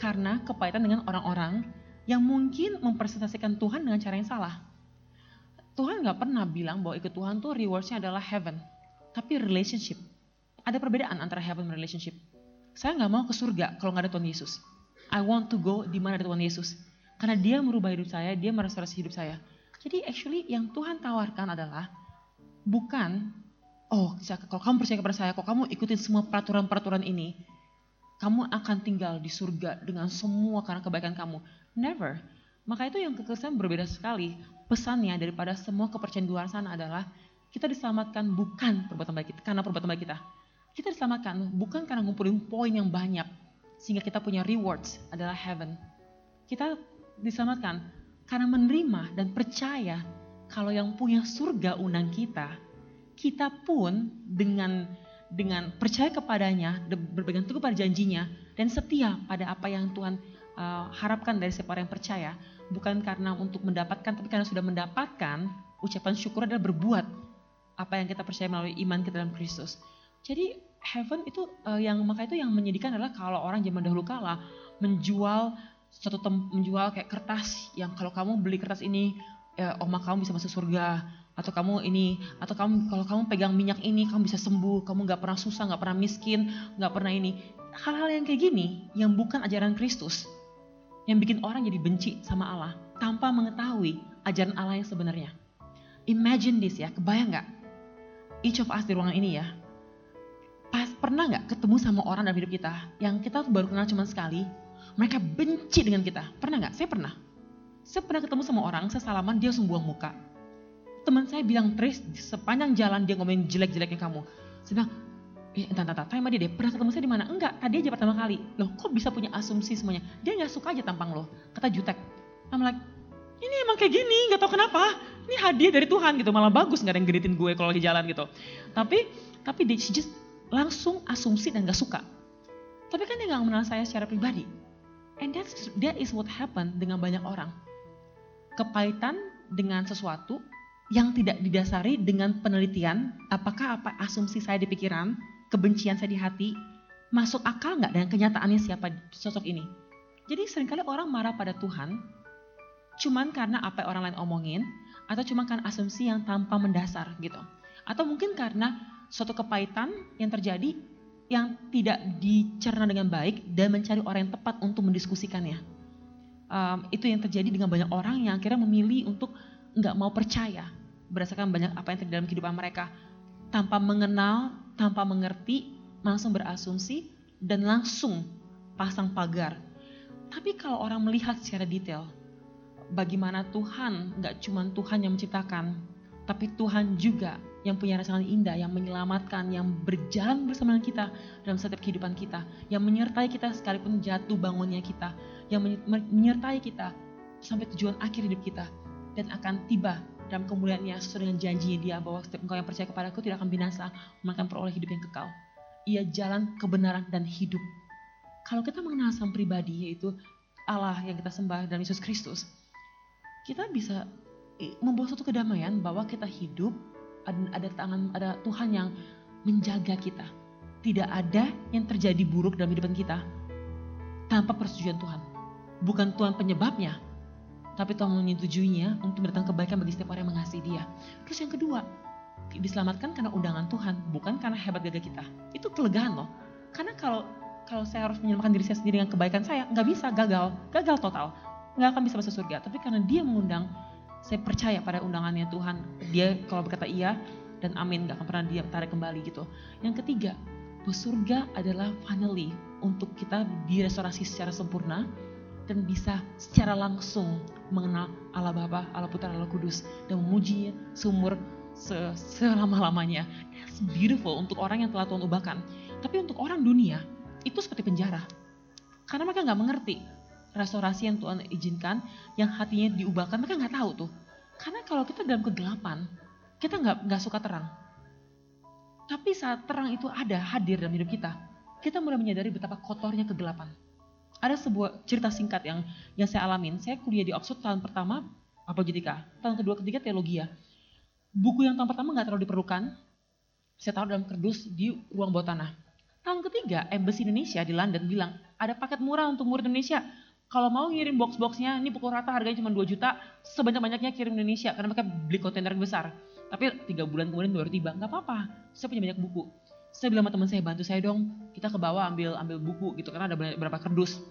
Karena kepahitan dengan orang-orang yang mungkin mempresentasikan Tuhan dengan cara yang salah. Tuhan nggak pernah bilang bahwa ikut Tuhan tuh rewardsnya adalah heaven. Tapi relationship. Ada perbedaan antara heaven dan relationship. Saya nggak mau ke surga kalau nggak ada Tuhan Yesus. I want to go di mana ada Tuhan Yesus. Karena dia merubah hidup saya, dia merestorasi hidup saya. Jadi actually yang Tuhan tawarkan adalah bukan oh kalau kamu percaya kepada saya, kalau kamu ikutin semua peraturan-peraturan ini, kamu akan tinggal di surga dengan semua karena kebaikan kamu. Never. Maka itu yang kekristenan berbeda sekali. Pesannya daripada semua kepercayaan di luar sana adalah kita diselamatkan bukan perbuatan baik kita, karena perbuatan baik kita. Kita diselamatkan bukan karena ngumpulin poin yang banyak, sehingga kita punya rewards adalah heaven. Kita diselamatkan karena menerima dan percaya kalau yang punya surga undang kita, kita pun dengan dengan percaya kepadanya, berpegang teguh pada janjinya, dan setia pada apa yang Tuhan uh, harapkan dari setiap yang percaya, bukan karena untuk mendapatkan, tapi karena sudah mendapatkan, ucapan syukur adalah berbuat apa yang kita percaya melalui iman kita dalam Kristus. Jadi heaven itu uh, yang maka itu yang menyedihkan adalah kalau orang zaman dahulu kala menjual satu tem, menjual kayak kertas yang kalau kamu beli kertas ini ya, oma kamu bisa masuk surga atau kamu ini atau kamu kalau kamu pegang minyak ini kamu bisa sembuh kamu nggak pernah susah nggak pernah miskin nggak pernah ini. Hal-hal yang kayak gini yang bukan ajaran Kristus yang bikin orang jadi benci sama Allah tanpa mengetahui ajaran Allah yang sebenarnya. Imagine this ya kebayang nggak? Each of us di ruangan ini ya, pernah nggak ketemu sama orang dalam hidup kita yang kita baru kenal cuma sekali, mereka benci dengan kita. Pernah nggak? Saya pernah. Saya pernah ketemu sama orang, saya salaman, dia langsung buang muka. Teman saya bilang, Tris, sepanjang jalan dia ngomongin jelek-jeleknya kamu. Saya bilang, eh entar, tanya sama dia deh, pernah ketemu saya di mana? Enggak, tadi aja pertama kali. Loh, kok bisa punya asumsi semuanya? Dia nggak suka aja tampang lo, kata jutek. I'm like, ini emang kayak gini, nggak tahu kenapa. Ini hadiah dari Tuhan gitu, malah bagus nggak ada yang geritin gue kalau lagi jalan gitu. Tapi tapi dia just langsung asumsi dan gak suka. Tapi kan dia nggak mengenal saya secara pribadi. And that's, that is what happened dengan banyak orang. Kepahitan dengan sesuatu yang tidak didasari dengan penelitian, apakah apa asumsi saya di pikiran, kebencian saya di hati, masuk akal nggak dengan kenyataannya siapa sosok ini. Jadi sering kali orang marah pada Tuhan cuman karena apa orang lain omongin atau cuma karena asumsi yang tanpa mendasar gitu. Atau mungkin karena suatu kepahitan yang terjadi yang tidak dicerna dengan baik dan mencari orang yang tepat untuk mendiskusikannya. Um, itu yang terjadi dengan banyak orang yang akhirnya memilih untuk nggak mau percaya berdasarkan banyak apa yang terjadi dalam kehidupan mereka tanpa mengenal, tanpa mengerti, langsung berasumsi dan langsung pasang pagar. Tapi kalau orang melihat secara detail, bagaimana Tuhan nggak cuma Tuhan yang menciptakan, tapi Tuhan juga yang punya rancangan indah, yang menyelamatkan, yang berjalan bersama dengan kita dalam setiap kehidupan kita, yang menyertai kita sekalipun jatuh bangunnya kita, yang menyertai kita sampai tujuan akhir hidup kita, dan akan tiba dalam kemuliaannya sesuai dengan janjinya dia bahwa setiap engkau yang percaya kepada aku tidak akan binasa, melainkan peroleh hidup yang kekal. Ia jalan kebenaran dan hidup. Kalau kita mengenal sang pribadi yaitu Allah yang kita sembah dan Yesus Kristus, kita bisa membawa suatu kedamaian bahwa kita hidup ada, tangan ada Tuhan yang menjaga kita. Tidak ada yang terjadi buruk dalam hidup kita tanpa persetujuan Tuhan. Bukan Tuhan penyebabnya, tapi Tuhan menyetujuinya untuk mendatangkan kebaikan bagi setiap orang yang mengasihi Dia. Terus yang kedua, diselamatkan karena undangan Tuhan, bukan karena hebat gagah kita. Itu kelegaan loh. Karena kalau kalau saya harus menyelamatkan diri saya sendiri dengan kebaikan saya, nggak bisa, gagal, gagal total nggak akan bisa masuk surga. Tapi karena dia mengundang, saya percaya pada undangannya Tuhan. Dia kalau berkata iya dan amin, nggak akan pernah dia tarik kembali gitu. Yang ketiga, bahwa surga adalah finally untuk kita direstorasi secara sempurna dan bisa secara langsung mengenal Allah Bapa, Allah Putra, Allah Kudus dan memuji seumur se selama-lamanya. It's beautiful untuk orang yang telah Tuhan ubahkan. Tapi untuk orang dunia itu seperti penjara. Karena mereka nggak mengerti restorasi yang Tuhan izinkan, yang hatinya diubahkan, mereka nggak tahu tuh. Karena kalau kita dalam kegelapan, kita nggak nggak suka terang. Tapi saat terang itu ada hadir dalam hidup kita, kita mulai menyadari betapa kotornya kegelapan. Ada sebuah cerita singkat yang yang saya alamin. Saya kuliah di Oxford tahun pertama apologetika, tahun kedua ketiga teologi ya. Buku yang tahun pertama nggak terlalu diperlukan, saya taruh dalam kerdus di ruang bawah tanah. Tahun ketiga, Embassy Indonesia di London bilang, ada paket murah untuk murid Indonesia, kalau mau ngirim box-boxnya, ini pukul rata harganya cuma 2 juta, sebanyak-banyaknya kirim Indonesia, karena mereka beli kontainer besar. Tapi tiga bulan kemudian baru tiba, nggak apa-apa, saya punya banyak buku. Saya bilang sama teman saya, bantu saya dong, kita ke bawah ambil ambil buku gitu, karena ada beberapa kerdus.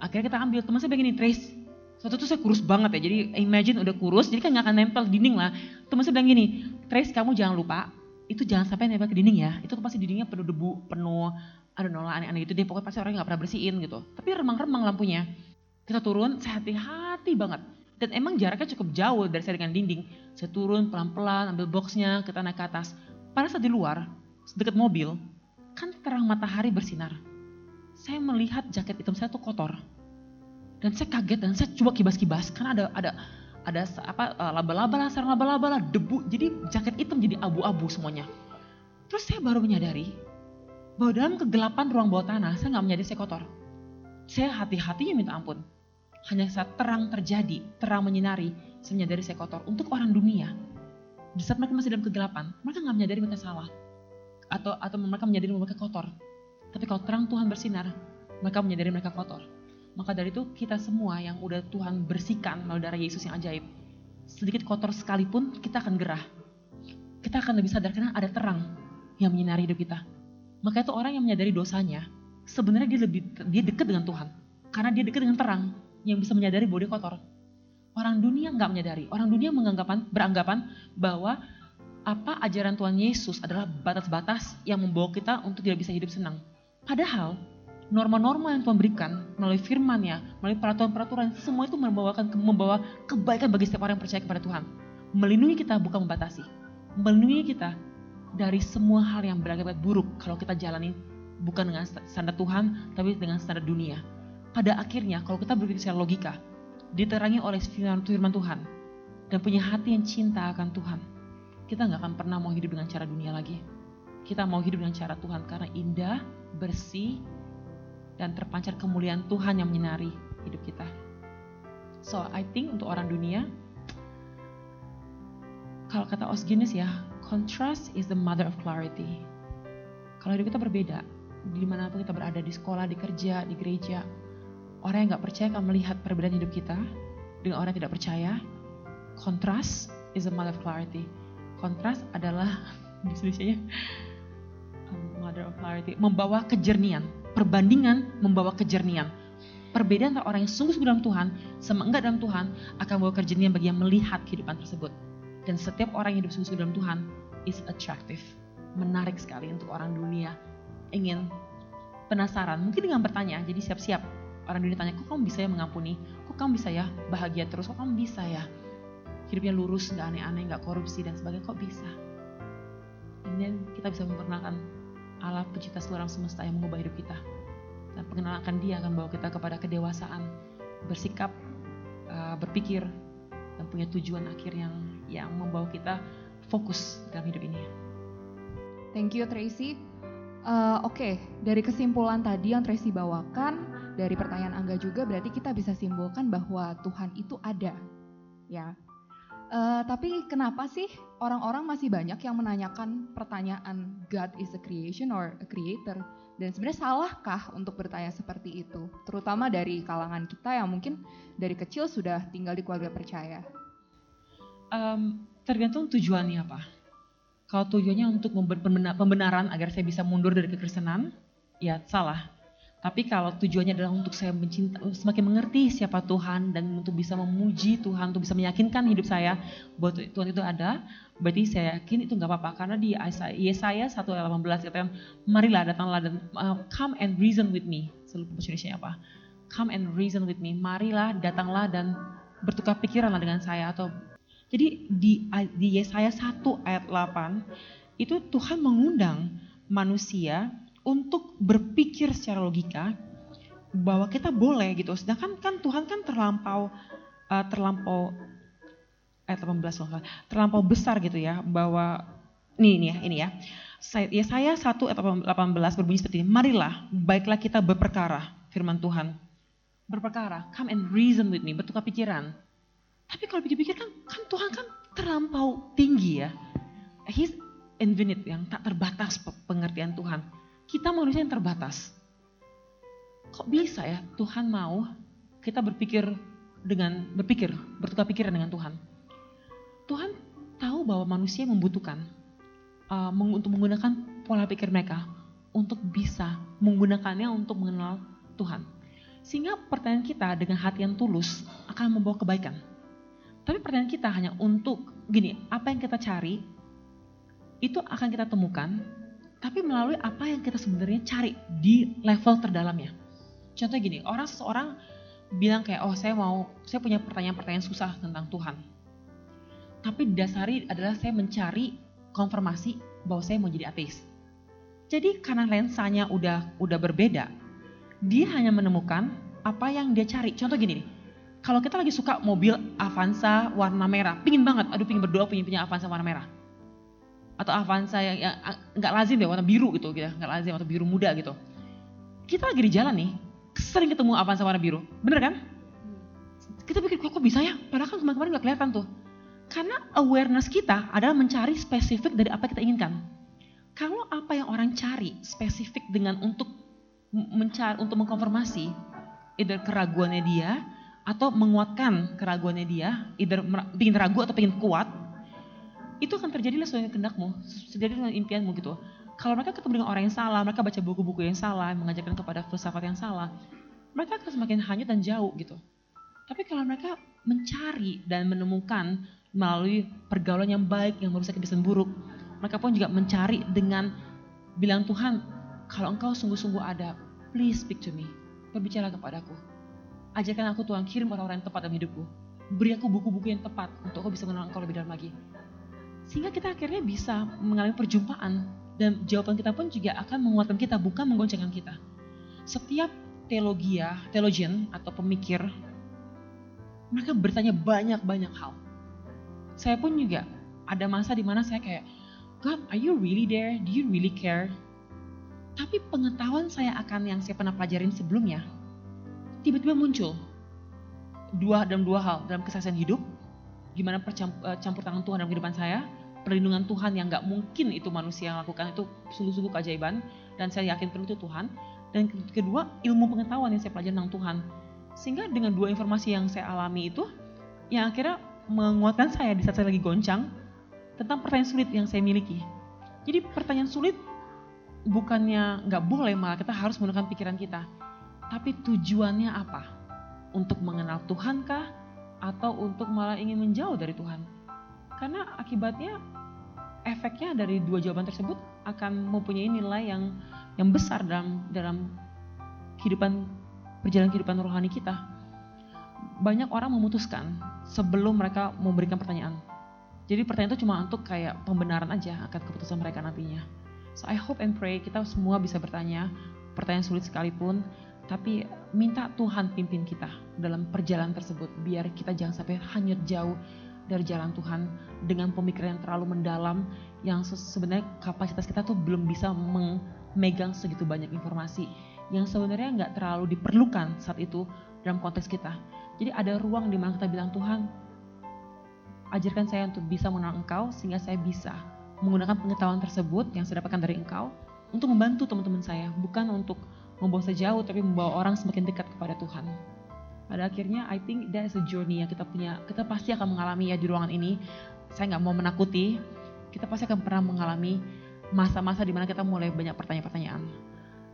Akhirnya kita ambil, teman saya begini, Trace, suatu tuh saya kurus banget ya, jadi imagine udah kurus, jadi kan nggak akan nempel dinding lah. Teman saya bilang gini, Trace kamu jangan lupa, itu jangan sampai nempel ke dinding ya. Itu pasti dindingnya penuh debu, penuh ada nolak aneh-aneh gitu deh. Pokoknya pasti orang nggak pernah bersihin gitu. Tapi remang-remang lampunya. Kita turun, saya hati-hati banget. Dan emang jaraknya cukup jauh dari saya dengan dinding. Saya turun pelan-pelan, ambil boxnya, kita naik ke atas. Pada saat di luar, dekat mobil, kan terang matahari bersinar. Saya melihat jaket hitam saya tuh kotor. Dan saya kaget dan saya coba kibas-kibas karena ada ada ada apa eh, laba-laba lah, sarang laba-laba lah, debu. Jadi jaket hitam jadi abu-abu semuanya. Terus saya baru menyadari bahwa dalam kegelapan ruang bawah tanah saya nggak menyadari saya kotor. Saya hati-hatinya minta ampun. Hanya saat terang terjadi, terang menyinari, menyadari saya kotor. Untuk orang dunia, di saat mereka masih dalam kegelapan, mereka nggak menyadari mereka salah. Atau atau mereka menyadari mereka kotor. Tapi kalau terang Tuhan bersinar, mereka menyadari mereka kotor. Maka dari itu kita semua yang udah Tuhan bersihkan melalui darah Yesus yang ajaib, sedikit kotor sekalipun kita akan gerah. Kita akan lebih sadar karena ada terang yang menyinari hidup kita. Maka itu orang yang menyadari dosanya, sebenarnya dia lebih dia dekat dengan Tuhan. Karena dia dekat dengan terang yang bisa menyadari bahwa kotor. Orang dunia nggak menyadari. Orang dunia menganggapan, beranggapan bahwa apa ajaran Tuhan Yesus adalah batas-batas yang membawa kita untuk tidak bisa hidup senang. Padahal norma-norma yang Tuhan berikan melalui firman-Nya, melalui peraturan-peraturan, semua itu membawakan membawa kebaikan bagi setiap orang yang percaya kepada Tuhan. Melindungi kita bukan membatasi. Melindungi kita dari semua hal yang berakibat buruk kalau kita jalani bukan dengan standar Tuhan, tapi dengan standar dunia. Pada akhirnya, kalau kita berpikir secara logika, diterangi oleh firman, Tuhan, dan punya hati yang cinta akan Tuhan, kita nggak akan pernah mau hidup dengan cara dunia lagi. Kita mau hidup dengan cara Tuhan karena indah, bersih, dan terpancar kemuliaan Tuhan yang menyinari hidup kita. So, I think untuk orang dunia, kalau kata Osgenes ya, contrast is the mother of clarity. Kalau hidup kita berbeda, di mana pun kita berada, di sekolah, di kerja, di gereja, orang yang nggak percaya akan melihat perbedaan hidup kita dengan orang yang tidak percaya. Contrast is the mother of clarity. Contrast adalah, di mother of clarity, membawa kejernian perbandingan membawa kejernian. Perbedaan antara orang yang sungguh-sungguh dalam Tuhan sama enggak dalam Tuhan akan membawa kejernian bagi yang melihat kehidupan tersebut. Dan setiap orang yang hidup sungguh-sungguh dalam Tuhan is attractive. Menarik sekali untuk orang dunia. Ingin penasaran, mungkin dengan bertanya, jadi siap-siap. Orang dunia tanya, kok kamu bisa ya mengampuni? Kok kamu bisa ya bahagia terus? Kok kamu bisa ya hidupnya lurus, nggak aneh-aneh, nggak korupsi dan sebagainya? Kok bisa? Dan kita bisa memperkenalkan Allah pencipta seluruh semesta yang mengubah hidup kita. Dan pengenalan dia akan bawa kita kepada kedewasaan, bersikap, uh, berpikir, dan punya tujuan akhir yang yang membawa kita fokus dalam hidup ini. Thank you Tracy. Uh, Oke, okay. dari kesimpulan tadi yang Tracy bawakan, dari pertanyaan Angga juga berarti kita bisa simpulkan bahwa Tuhan itu ada, ya. Uh, tapi kenapa sih orang-orang masih banyak yang menanyakan pertanyaan God is a creation or a creator? Dan sebenarnya salahkah untuk bertanya seperti itu? Terutama dari kalangan kita yang mungkin dari kecil sudah tinggal di keluarga percaya. Um, tergantung tujuannya apa. Kalau tujuannya untuk pembenaran agar saya bisa mundur dari kekristenan, ya salah. Tapi kalau tujuannya adalah untuk saya mencinta, semakin mengerti siapa Tuhan dan untuk bisa memuji Tuhan, untuk bisa meyakinkan hidup saya bahwa Tuhan itu ada, berarti saya yakin itu nggak apa-apa karena di Yesaya 1 ayat 18 katakan, marilah datanglah dan uh, come and reason with me. Selalu Indonesia apa? Come and reason with me. Marilah datanglah dan bertukar pikiranlah dengan saya atau jadi di di Yesaya 1 ayat 8 itu Tuhan mengundang manusia untuk berpikir secara logika bahwa kita boleh gitu. Sedangkan kan Tuhan kan terlampau uh, terlampau ayat 18 terlampau besar gitu ya bahwa nih ini ya ini ya. Saya, ya saya 1 ayat 18 berbunyi seperti ini. Marilah baiklah kita berperkara firman Tuhan. Berperkara, come and reason with me, bertukar pikiran. Tapi kalau pikir-pikir kan, kan Tuhan kan terlampau tinggi ya. He's infinite yang tak terbatas pengertian Tuhan. Kita manusia yang terbatas. Kok bisa ya Tuhan mau kita berpikir dengan berpikir, bertukar pikiran dengan Tuhan. Tuhan tahu bahwa manusia membutuhkan uh, untuk menggunakan pola pikir mereka untuk bisa menggunakannya untuk mengenal Tuhan. Sehingga pertanyaan kita dengan hati yang tulus akan membawa kebaikan. Tapi pertanyaan kita hanya untuk gini, apa yang kita cari itu akan kita temukan, tapi melalui apa yang kita sebenarnya cari di level terdalamnya. Contoh gini, orang seseorang bilang kayak, oh saya mau, saya punya pertanyaan-pertanyaan susah tentang Tuhan. Tapi didasari adalah saya mencari konfirmasi bahwa saya mau jadi ateis. Jadi karena lensanya udah udah berbeda, dia hanya menemukan apa yang dia cari. Contoh gini nih, kalau kita lagi suka mobil Avanza warna merah, pingin banget, aduh pingin berdoa pingin punya Avanza warna merah. Atau Avanza yang, yang nggak lazim deh warna biru gitu, gitu, nggak lazim atau biru muda gitu. Kita lagi di jalan nih, sering ketemu Avanza warna biru, bener kan? Kita pikir kok, kok bisa ya? Padahal kan kemarin-kemarin nggak kelihatan tuh. Karena awareness kita adalah mencari spesifik dari apa yang kita inginkan. Kalau apa yang orang cari spesifik dengan untuk mencari untuk mengkonfirmasi either keraguannya dia atau menguatkan keraguannya dia, either bikin ragu atau pengen kuat, itu akan terjadi sesuai dengan kehendakmu, terjadi dengan impianmu gitu. Kalau mereka ketemu dengan orang yang salah, mereka baca buku-buku yang salah, mengajarkan kepada filsafat yang salah, mereka akan semakin hanyut dan jauh gitu. Tapi kalau mereka mencari dan menemukan melalui pergaulan yang baik yang merusak kebiasaan buruk, mereka pun juga mencari dengan bilang Tuhan, kalau engkau sungguh-sungguh ada, please speak to me, berbicara kepadaku Ajarkan aku Tuhan, kirim orang-orang yang tepat dalam hidupku. Beri aku buku-buku yang tepat untuk aku bisa mengenal Engkau lebih dalam lagi. Sehingga kita akhirnya bisa mengalami perjumpaan dan jawaban kita pun juga akan menguatkan kita, bukan menggoncangkan kita. Setiap teologia, teologian atau pemikir, mereka bertanya banyak-banyak hal. Saya pun juga ada masa di mana saya kayak, God, are you really there? Do you really care? Tapi pengetahuan saya akan yang saya pernah pelajarin sebelumnya, tiba-tiba muncul dua dalam dua hal dalam kesaksian hidup gimana percampur eh, tangan Tuhan dalam kehidupan saya perlindungan Tuhan yang nggak mungkin itu manusia yang lakukan itu sungguh-sungguh keajaiban dan saya yakin penuh itu Tuhan dan kedua ilmu pengetahuan yang saya pelajari tentang Tuhan sehingga dengan dua informasi yang saya alami itu yang akhirnya menguatkan saya di saat saya lagi goncang tentang pertanyaan sulit yang saya miliki jadi pertanyaan sulit bukannya nggak boleh malah kita harus menggunakan pikiran kita tapi tujuannya apa? Untuk mengenal Tuhan kah? Atau untuk malah ingin menjauh dari Tuhan? Karena akibatnya efeknya dari dua jawaban tersebut akan mempunyai nilai yang yang besar dalam dalam kehidupan perjalanan kehidupan rohani kita. Banyak orang memutuskan sebelum mereka memberikan pertanyaan. Jadi pertanyaan itu cuma untuk kayak pembenaran aja akan keputusan mereka nantinya. So I hope and pray kita semua bisa bertanya pertanyaan sulit sekalipun tapi minta Tuhan pimpin kita dalam perjalanan tersebut biar kita jangan sampai hanyut jauh dari jalan Tuhan dengan pemikiran yang terlalu mendalam yang sebenarnya kapasitas kita tuh belum bisa memegang segitu banyak informasi yang sebenarnya nggak terlalu diperlukan saat itu dalam konteks kita. Jadi ada ruang di mana kita bilang Tuhan, ajarkan saya untuk bisa mengenal Engkau sehingga saya bisa menggunakan pengetahuan tersebut yang saya dapatkan dari Engkau untuk membantu teman-teman saya, bukan untuk membawa sejauh tapi membawa orang semakin dekat kepada Tuhan. Pada akhirnya I think that is a journey yang kita punya, kita pasti akan mengalami ya di ruangan ini. Saya nggak mau menakuti, kita pasti akan pernah mengalami masa-masa di mana kita mulai banyak pertanyaan-pertanyaan.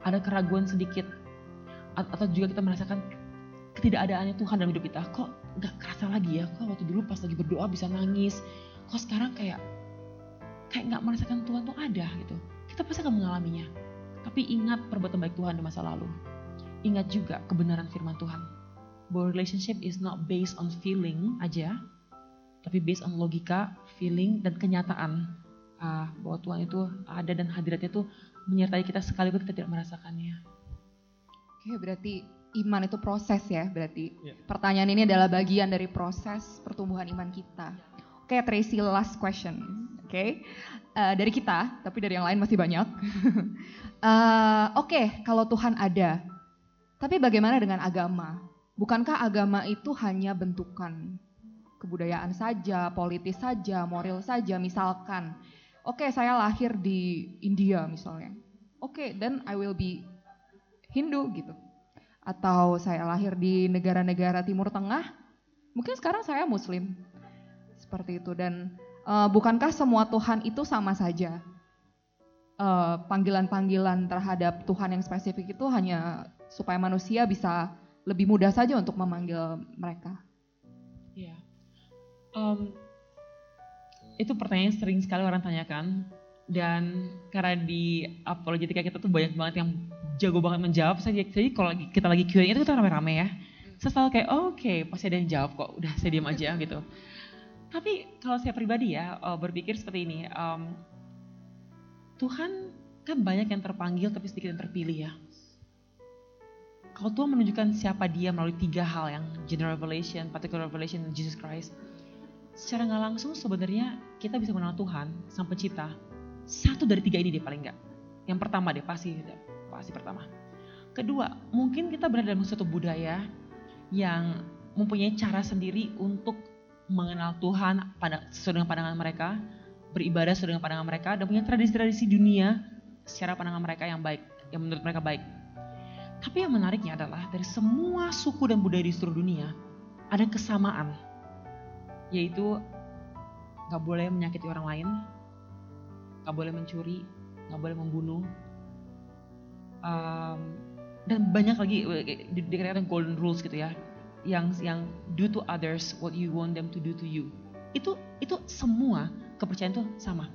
Ada keraguan sedikit, atau juga kita merasakan ketidakadaannya Tuhan dalam hidup kita. Kok nggak kerasa lagi ya? Kok waktu dulu pas lagi berdoa bisa nangis? Kok sekarang kayak kayak nggak merasakan Tuhan tuh ada gitu? Kita pasti akan mengalaminya. Tapi ingat perbuatan baik Tuhan di masa lalu. Ingat juga kebenaran firman Tuhan. Bahwa relationship is not based on feeling aja, tapi based on logika, feeling, dan kenyataan. Ah, bahwa Tuhan itu ada dan hadiratnya itu menyertai kita sekalipun kita tidak merasakannya. Oke, berarti iman itu proses ya, berarti. Yeah. Pertanyaan ini adalah bagian dari proses pertumbuhan iman kita. Oke, Tracy, last question. Oke, okay. uh, dari kita, tapi dari yang lain masih banyak. uh, Oke, okay, kalau Tuhan ada, tapi bagaimana dengan agama? Bukankah agama itu hanya bentukan kebudayaan saja, politis saja, moral saja? Misalkan, oke, okay, saya lahir di India misalnya. Oke, okay, then I will be Hindu gitu. Atau saya lahir di negara-negara Timur Tengah, mungkin sekarang saya Muslim seperti itu dan uh, bukankah semua Tuhan itu sama saja? Eh, panggilan-panggilan uh, terhadap Tuhan yang spesifik itu hanya supaya manusia bisa lebih mudah saja untuk memanggil mereka. Iya. Um, itu pertanyaan sering sekali orang tanyakan. dan karena di apologetika kita tuh banyak banget yang jago banget menjawab saya jadi kalau kita lagi Q&A itu kita rame-rame ya saya selalu kayak oh, oke okay, pasti ada yang jawab kok udah saya diam aja gitu tapi kalau saya pribadi ya uh, berpikir seperti ini um, Tuhan kan banyak yang terpanggil tapi sedikit yang terpilih ya kalau Tuhan menunjukkan siapa dia melalui tiga hal yang general revelation, particular revelation, dan Jesus Christ, secara nggak langsung sebenarnya kita bisa mengenal Tuhan, sang pencipta, satu dari tiga ini deh paling nggak. Yang pertama deh pasti pasti pertama. Kedua, mungkin kita berada dalam suatu budaya yang mempunyai cara sendiri untuk mengenal Tuhan pada sesuai dengan pandangan mereka, beribadah sesuai dengan pandangan mereka, dan punya tradisi-tradisi dunia secara pandangan mereka yang baik, yang menurut mereka baik. Tapi yang menariknya adalah dari semua suku dan budaya di seluruh dunia ada kesamaan, yaitu nggak boleh menyakiti orang lain, nggak boleh mencuri, nggak boleh membunuh, um, dan banyak lagi di, dikatakan golden rules gitu ya, yang yang do to others what you want them to do to you. Itu itu semua kepercayaan itu sama.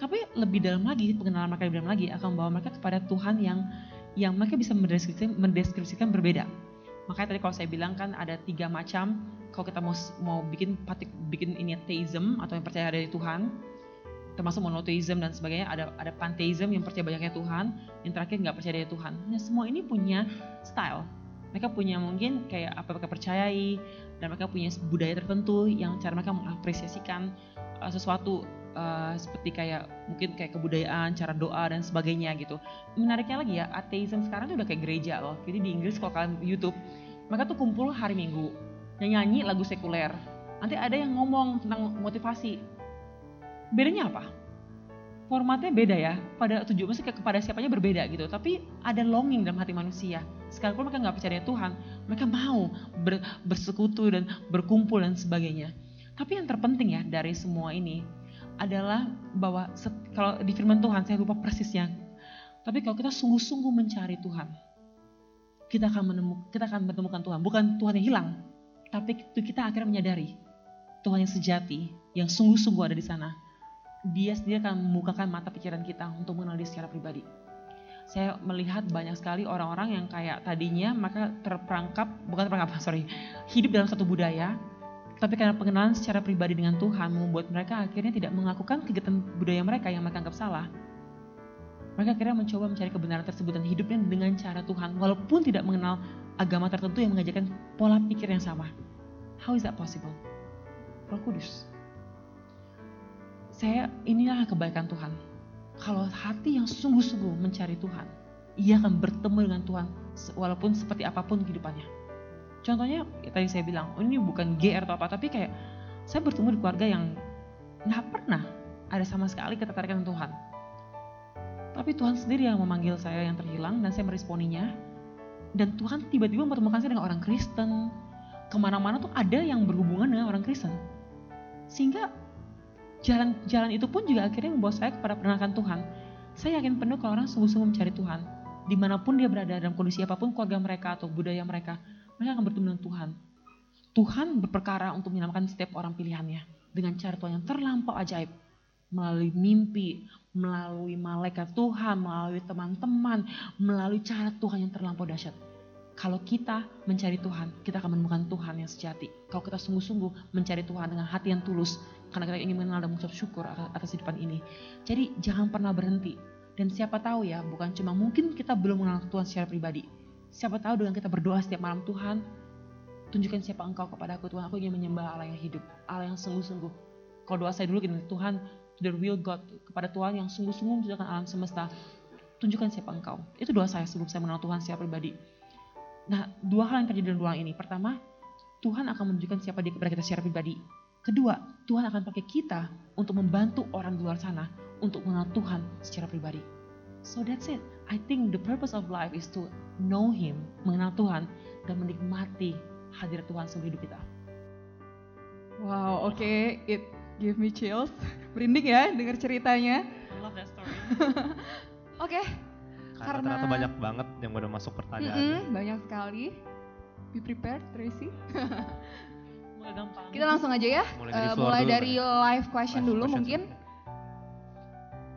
Tapi lebih dalam lagi, pengenalan mereka lebih dalam lagi akan membawa mereka kepada Tuhan yang yang mereka bisa mendeskripsikan, mendeskripsikan berbeda. Makanya tadi kalau saya bilang kan ada tiga macam kalau kita mau mau bikin bikin ini theism atau yang percaya dari Tuhan, termasuk monotheism dan sebagainya ada ada pantheism yang percaya banyaknya Tuhan yang terakhir nggak percaya dari Tuhan nah semua ini punya style mereka punya mungkin kayak apa mereka percayai dan mereka punya budaya tertentu yang cara mereka mengapresiasikan uh, sesuatu uh, seperti kayak mungkin kayak kebudayaan cara doa dan sebagainya gitu menariknya lagi ya atheism sekarang tuh udah kayak gereja loh jadi di Inggris kalau kalian YouTube mereka tuh kumpul hari Minggu nyanyi, lagu sekuler nanti ada yang ngomong tentang motivasi bedanya apa? Formatnya beda ya, pada tujuan maksudnya kepada siapanya berbeda gitu. Tapi ada longing dalam hati manusia. Sekalipun mereka nggak percaya Tuhan, mereka mau ber, bersekutu dan berkumpul dan sebagainya. Tapi yang terpenting ya dari semua ini adalah bahwa kalau di firman Tuhan saya lupa persisnya. Tapi kalau kita sungguh-sungguh mencari Tuhan, kita akan menemukan kita akan menemukan Tuhan. Bukan Tuhan yang hilang, tapi kita akhirnya menyadari Tuhan yang sejati, yang sungguh-sungguh ada di sana dia sendiri akan membukakan mata pikiran kita untuk mengenal dia secara pribadi. Saya melihat banyak sekali orang-orang yang kayak tadinya maka terperangkap, bukan terperangkap, sorry, hidup dalam satu budaya, tapi karena pengenalan secara pribadi dengan Tuhan membuat mereka akhirnya tidak melakukan kegiatan budaya mereka yang mereka anggap salah. Mereka akhirnya mencoba mencari kebenaran tersebut dan hidupnya dengan cara Tuhan, walaupun tidak mengenal agama tertentu yang mengajarkan pola pikir yang sama. How is that possible? Roh Kudus saya inilah kebaikan Tuhan. Kalau hati yang sungguh-sungguh mencari Tuhan, ia akan bertemu dengan Tuhan walaupun seperti apa pun kehidupannya. Contohnya tadi saya bilang, oh ini bukan GR atau apa, tapi kayak saya bertemu di keluarga yang nggak pernah ada sama sekali ketertarikan Tuhan. Tapi Tuhan sendiri yang memanggil saya yang terhilang dan saya meresponinya. Dan Tuhan tiba-tiba mempertemukan saya dengan orang Kristen. Ke mana-mana tuh ada yang berhubungan dengan orang Kristen. Sehingga jalan-jalan itu pun juga akhirnya membawa saya kepada penolakan Tuhan. Saya yakin penuh kalau orang sungguh-sungguh mencari Tuhan. Di mana pun dia berada dalam kondisi apa pun keluarga mereka atau budaya mereka, mereka akan bertemu dengan Tuhan. Tuhan berperkara untuk menyelamatkan setiap orang pilihannya dengan cara Tuhan yang terlampau ajaib. Melalui mimpi, melalui malaikat Tuhan, melalui teman-teman, melalui cara Tuhan yang terlampau dahsyat. Kalau kita mencari Tuhan, kita akan menemukan Tuhan yang sejati. Kalau kita sungguh-sungguh mencari Tuhan dengan hati yang tulus, karena kita ingin mengenal dan mengucap syukur atas kehidupan ini. Jadi jangan pernah berhenti. Dan siapa tahu ya, bukan cuma mungkin kita belum mengenal Tuhan secara pribadi. Siapa tahu dengan kita berdoa setiap malam Tuhan, tunjukkan siapa engkau kepada aku Tuhan, aku ingin menyembah Allah yang hidup, Allah yang sungguh-sungguh. Kalau doa saya dulu gini, Tuhan, the real God, kepada Tuhan yang sungguh-sungguh menciptakan alam semesta, tunjukkan siapa engkau. Itu doa saya sebelum saya mengenal Tuhan secara pribadi. Nah, dua hal yang terjadi dalam ruang ini. Pertama, Tuhan akan menunjukkan siapa dia kepada kita secara pribadi. Kedua, Tuhan akan pakai kita untuk membantu orang di luar sana untuk mengenal Tuhan secara pribadi. So that's it. I think the purpose of life is to know Him, mengenal Tuhan, dan menikmati hadirat Tuhan seumur hidup kita. Wow, oke, okay. it give me chills. Merinding ya dengar ceritanya. I love that story. oke, okay. Karena, ternyata banyak banget yang udah masuk pertanyaan. Mm -hmm, banyak sekali. Be prepared, Tracy. mulai gampang. Kita langsung aja ya. Mulai dari, uh, mulai dari live question live dulu question mungkin.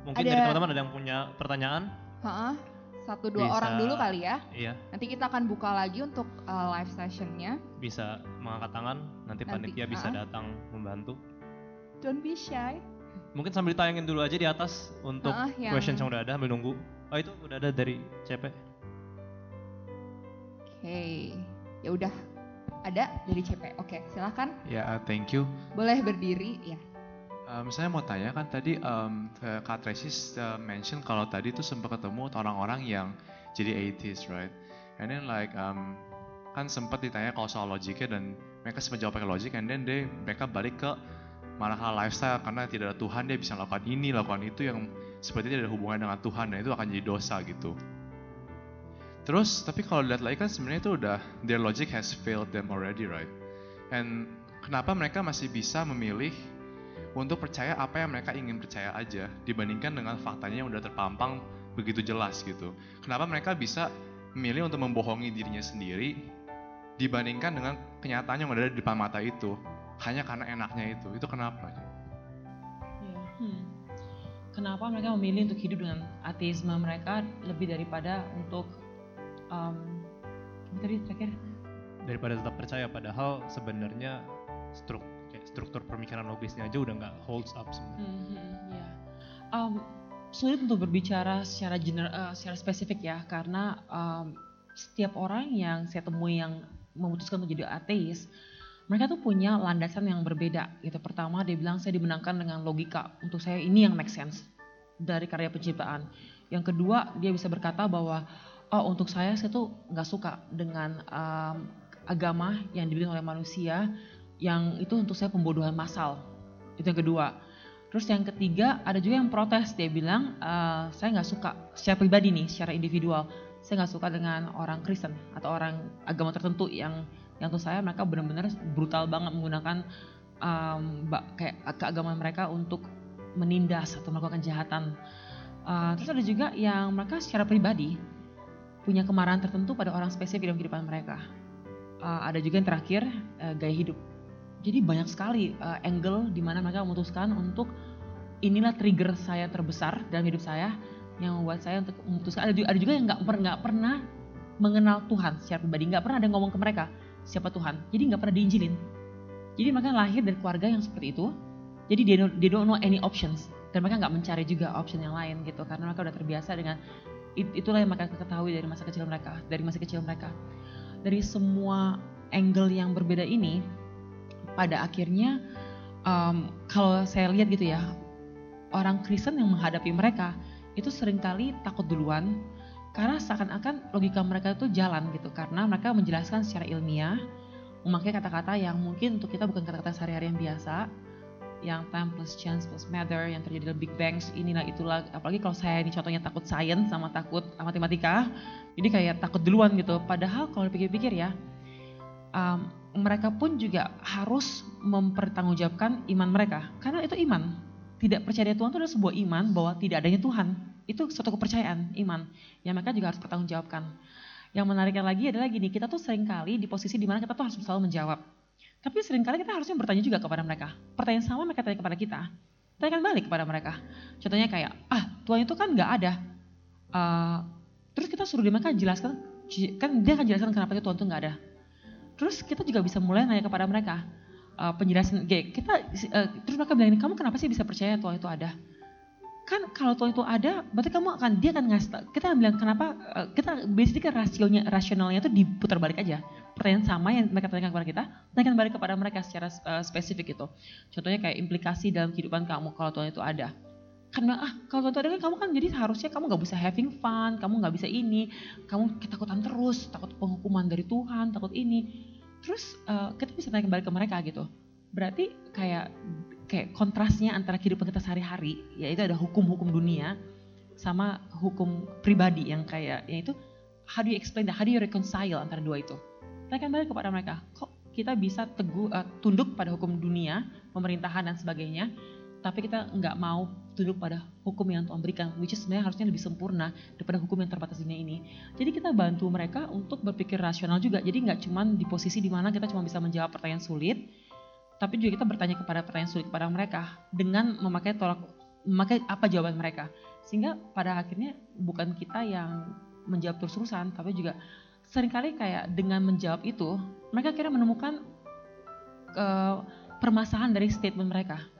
Mungkin Ada- dari teman-teman ada yang punya pertanyaan? Heeh, satu dua Bisa. orang dulu kali ya. Iya, Nanti kita akan buka lagi untuk uh, live sessionnya. bisa mengangkat tangan. Nanti Nanti, panitia bisa ah. datang membantu. Don't be shy. Mungkin sambil ditayangin dulu aja di atas untuk Ah, yang- questions yang udah ada sambil nunggu. Oh itu udah ada dari CP. Oke, ya udah ada dari CP. Oke, silakan. Ya, uh, thank you. Boleh berdiri ya. Um, saya mau tanya kan tadi um, Kak Tracy mention kalau tadi tuh sempat ketemu orang-orang yang jadi atheist, right? And then like um, kan sempat ditanya kalau soal logiknya dan mereka sempat jawab pakai logik, and then they, mereka balik ke manakala lifestyle karena tidak ada Tuhan dia bisa lakukan ini, lakukan itu yang seperti tidak ada hubungan dengan Tuhan dan itu akan jadi dosa gitu. Terus tapi kalau lihat lagi kan sebenarnya itu udah their logic has failed them already, right? And kenapa mereka masih bisa memilih untuk percaya apa yang mereka ingin percaya aja dibandingkan dengan faktanya yang udah terpampang begitu jelas gitu. Kenapa mereka bisa memilih untuk membohongi dirinya sendiri dibandingkan dengan kenyataan yang ada di depan mata itu hanya karena enaknya itu. Itu kenapa? Ya, hmm. Kenapa mereka memilih untuk hidup dengan ateisme mereka lebih daripada untuk um, tadi terakhir Daripada tetap percaya padahal sebenarnya struk kayak struktur pemikiran logisnya aja udah nggak holds up sebenarnya. Hmm, hmm, ya. Um, sulit untuk berbicara secara gener, eh, secara spesifik ya karena um, setiap orang yang saya temui yang memutuskan untuk jadi ateis mereka tuh punya landasan yang berbeda gitu pertama dia bilang saya dimenangkan dengan logika untuk saya ini yang make sense dari karya penciptaan yang kedua dia bisa berkata bahwa oh untuk saya saya tuh nggak suka dengan um, agama yang dibikin oleh manusia yang itu untuk saya pembodohan massal itu yang kedua Terus yang ketiga ada juga yang protes dia bilang "Eh, saya nggak suka secara pribadi nih secara individual saya nggak suka dengan orang Kristen atau orang agama tertentu yang yang untuk saya mereka benar-benar brutal banget menggunakan um, kayak keagamaan mereka untuk menindas atau melakukan kejahatan. Eh, terus ada juga yang mereka secara pribadi punya kemarahan tertentu pada orang spesifik dalam kehidupan mereka. Eh, ada juga yang terakhir eh, gaya hidup. Jadi banyak sekali eh, angle di mana mereka memutuskan untuk inilah trigger saya terbesar dalam hidup saya yang membuat saya untuk memutuskan. Ada juga, ada juga yang nggak per- pernah mengenal Tuhan secara pribadi, nggak pernah ada ngomong ke mereka siapa Tuhan. Jadi nggak pernah diinjilin. Jadi mereka lahir dari keluarga yang seperti itu. Jadi they don't, they don't know any options dan mereka nggak mencari juga option yang lain gitu karena mereka udah terbiasa dengan it- itulah yang mereka ketahui dari masa kecil mereka, dari masa kecil mereka. Dari semua angle yang berbeda ini, pada akhirnya um, kalau saya lihat gitu ya, orang Kristen yang menghadapi mereka itu sering kali takut duluan karena seakan-akan logika mereka itu jalan gitu karena mereka menjelaskan secara ilmiah memakai kata-kata yang mungkin untuk kita bukan kata-kata sehari-hari yang biasa yang time plus chance plus matter yang terjadi dalam Big Bang inilah itulah apalagi kalau saya ini contohnya takut sains sama takut matematika jadi kayak takut duluan gitu. Padahal kalau dipikir-pikir ya um, mereka pun juga harus mempertanggungjawabkan iman mereka. Karena itu iman. Tidak percaya Tuhan itu adalah sebuah iman bahwa tidak adanya Tuhan. Itu suatu kepercayaan iman yang mereka juga harus pertanggungjawabkan. Yang menariknya lagi adalah gini kita tuh sering kali di posisi di mana kita tuh harus selalu menjawab. Tapi sering kali kita harusnya bertanya juga kepada mereka. Pertanyaan sama mereka tanya kepada kita. Tanyakan balik kepada mereka. Contohnya kayak ah Tuhan itu kan nggak ada. Eh, terus kita suruh dia mereka jelaskan kan dia akan jelaskan kenapa itu Tuhan itu nggak ada Terus kita juga bisa mulai nanya kepada mereka uh, penjelasan kayak kita uh, terus mereka bilang kamu kenapa sih bisa percaya Tuhan itu ada? Kan kalau Tuhan itu ada, berarti kamu akan dia akan ngasih kita bilang kenapa uh, kita basically rasionya rasionalnya itu diputar balik aja. Pertanyaan sama yang mereka tanyakan kepada kita, tanyakan balik kepada mereka secara uh, spesifik itu. Contohnya kayak implikasi dalam kehidupan kamu kalau Tuhan itu ada. Bilang, ah kalau kan kamu kan jadi harusnya kamu nggak bisa having fun, kamu nggak bisa ini, kamu ketakutan terus, takut penghukuman dari Tuhan, takut ini. Terus eh, kita bisa tanya kembali ke mereka gitu. Berarti kayak kayak kontrasnya antara kehidupan kita sehari-hari, yaitu ada hukum-hukum dunia sama hukum pribadi yang kayak yaitu how do you explain that, how do you reconcile antara dua itu. Tanyakan balik kepada mereka, kok kita bisa teguh eh, tunduk pada hukum dunia, pemerintahan dan sebagainya, tapi kita nggak mau tunduk pada hukum yang Tuhan berikan, which is sebenarnya harusnya lebih sempurna daripada hukum yang terbatas dunia ini. Jadi kita bantu mereka untuk berpikir rasional juga. Jadi nggak cuma di posisi di mana kita cuma bisa menjawab pertanyaan sulit, tapi juga kita bertanya kepada pertanyaan sulit kepada mereka dengan memakai tolak memakai apa jawaban mereka. Sehingga pada akhirnya bukan kita yang menjawab terus-terusan, tapi juga sering kali kayak dengan menjawab itu, mereka kira menemukan uh, permasalahan dari statement mereka.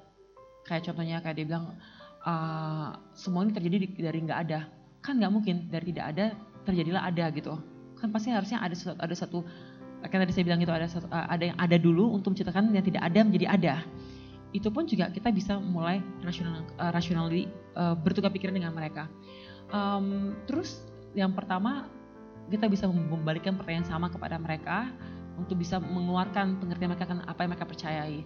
Kayak contohnya kayak dia bilang, uh, semua ini terjadi dari nggak ada. Kan nggak mungkin dari tidak ada terjadilah ada gitu. Kan pasti harusnya ada satu, ada satu kan tadi saya bilang itu ada satu, uh, ada yang ada dulu untuk menciptakan yang tidak ada menjadi ada. Itu pun juga kita bisa mulai rasional uh, rationally uh, bertukar pikiran dengan mereka. Um, terus yang pertama kita bisa membalikkan pertanyaan sama kepada mereka untuk bisa mengeluarkan pengertian mereka akan apa yang mereka percayai.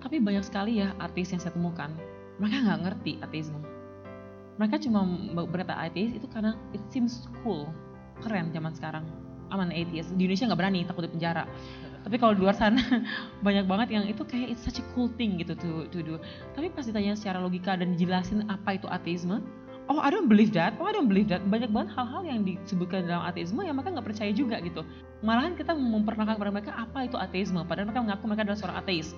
Tapi banyak sekali ya artis yang saya temukan, mereka nggak ngerti ateisme. Mereka cuma berkata ateis itu karena it seems cool, keren zaman sekarang. Aman atheist. Di Indonesia nggak berani, takut di penjara. Tapi kalau di luar sana banyak banget yang itu kayak it's such a cool thing gitu to, to do. Tapi pas ditanya secara logika dan dijelasin apa itu ateisme, oh I don't believe that, oh I don't believe that. Banyak banget hal-hal yang disebutkan dalam ateisme yang mereka nggak percaya juga gitu. Malahan kita memperkenalkan kepada mereka apa itu ateisme, padahal mereka mengaku mereka adalah seorang ateis.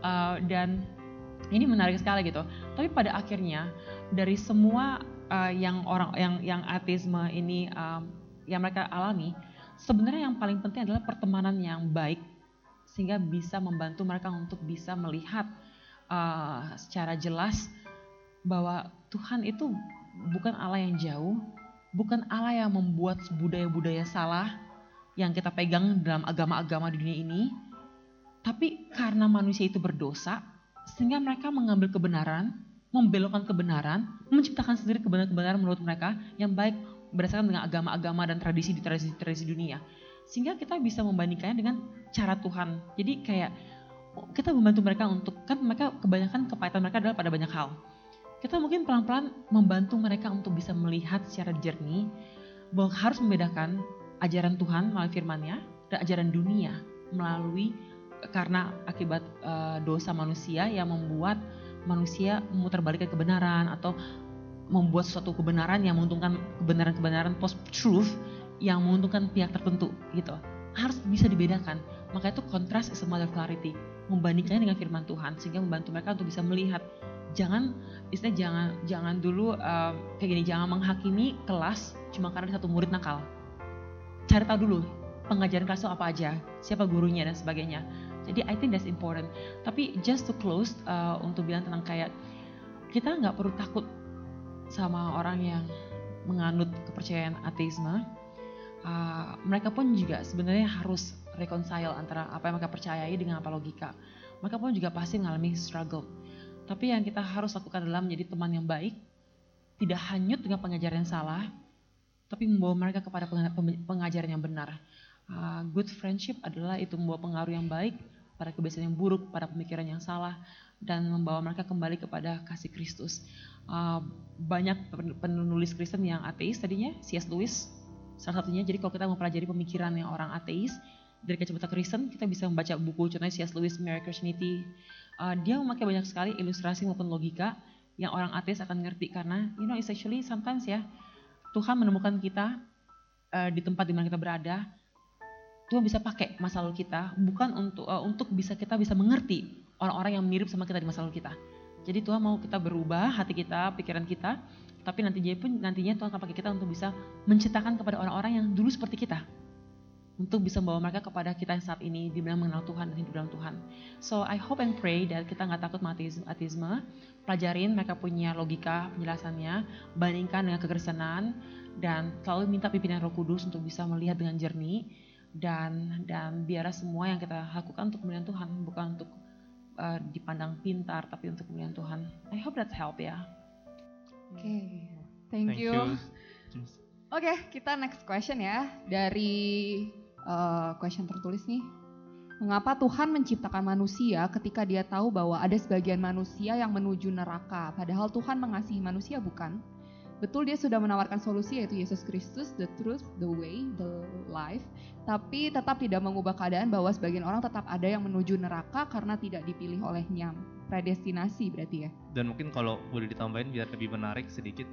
Uh, dan ini menarik sekali gitu. Tapi pada akhirnya dari semua uh, yang orang yang yang ateisme ini um, yang mereka alami, sebenarnya yang paling penting adalah pertemanan yang baik sehingga bisa membantu mereka untuk bisa melihat uh, secara jelas bahwa Tuhan itu bukan Allah yang jauh, bukan Allah yang membuat budaya-budaya salah yang kita pegang dalam agama-agama di dunia ini, tapi karena manusia itu berdosa, sehingga mereka mengambil kebenaran, membelokkan kebenaran, menciptakan sendiri kebenaran-kebenaran menurut mereka yang baik berdasarkan dengan agama-agama dan tradisi di tradisi-tradisi dunia. Sehingga kita bisa membandingkannya dengan cara Tuhan. Jadi kayak kita membantu mereka untuk kan mereka kebanyakan kepahitan mereka adalah pada banyak hal kita mungkin pelan-pelan membantu mereka untuk bisa melihat secara jernih bahwa harus membedakan ajaran Tuhan melalui firman-Nya dan ajaran dunia melalui karena akibat uh, dosa manusia yang membuat manusia memutarbalikkan kebenaran atau membuat suatu kebenaran yang menguntungkan kebenaran-kebenaran post truth yang menguntungkan pihak tertentu gitu. Harus bisa dibedakan. Maka itu kontras is a clarity. Membandingkannya dengan firman Tuhan sehingga membantu mereka untuk bisa melihat jangan istilah jangan jangan dulu uh, kayak gini jangan menghakimi kelas cuma karena satu murid nakal. Cari tahu dulu pengajaran kelas itu apa aja siapa gurunya dan sebagainya. Jadi I think that's important. Tapi just to close uh, untuk bilang tentang kayak kita nggak perlu takut sama orang yang menganut kepercayaan ateisme. Uh, mereka pun juga sebenarnya harus reconcile antara apa yang mereka percayai dengan apa logika. Mereka pun juga pasti mengalami struggle tapi yang kita harus lakukan adalah menjadi teman yang baik, tidak hanyut dengan pengajaran yang salah, tapi membawa mereka kepada pengajaran yang benar. Uh, good friendship adalah itu membawa pengaruh yang baik pada kebiasaan yang buruk, pada pemikiran yang salah, dan membawa mereka kembali kepada kasih Kristus. Uh, banyak penulis Kristen yang ateis tadinya, C.S. Lewis salah satunya. Jadi kalau kita mempelajari pemikiran yang orang ateis, dari kacamata Kristen kita bisa membaca buku contohnya C.S. Lewis, Mere Christianity, uh, dia memakai banyak sekali ilustrasi maupun logika yang orang ateis akan ngerti karena you know it's actually sometimes ya Tuhan menemukan kita uh, di tempat di mana kita berada Tuhan bisa pakai masa lalu kita bukan untuk uh, untuk bisa kita bisa mengerti orang-orang yang mirip sama kita di masa lalu kita. Jadi Tuhan mau kita berubah hati kita, pikiran kita, tapi nantinya pun nantinya Tuhan akan pakai kita untuk bisa menciptakan kepada orang-orang yang dulu seperti kita untuk bisa membawa mereka kepada kita yang saat ini di dalam mengenal Tuhan dan hidup dalam Tuhan. So I hope and pray that kita nggak takut mati ateisme, pelajarin mereka punya logika penjelasannya, bandingkan dengan kekristenan dan selalu minta pimpinan Roh Kudus untuk bisa melihat dengan jernih dan dan biarlah semua yang kita lakukan untuk kemuliaan Tuhan bukan untuk uh, dipandang pintar tapi untuk kemuliaan Tuhan. I hope that help ya. Oke, okay. thank, thank you. you. Oke, okay, kita next question ya dari uh, question tertulis nih. Mengapa Tuhan menciptakan manusia ketika dia tahu bahwa ada sebagian manusia yang menuju neraka, padahal Tuhan mengasihi manusia bukan? Betul dia sudah menawarkan solusi yaitu Yesus Kristus, the truth, the way, the life, tapi tetap tidak mengubah keadaan bahwa sebagian orang tetap ada yang menuju neraka karena tidak dipilih olehnya. Predestinasi berarti ya. Dan mungkin kalau boleh ditambahin biar lebih menarik sedikit,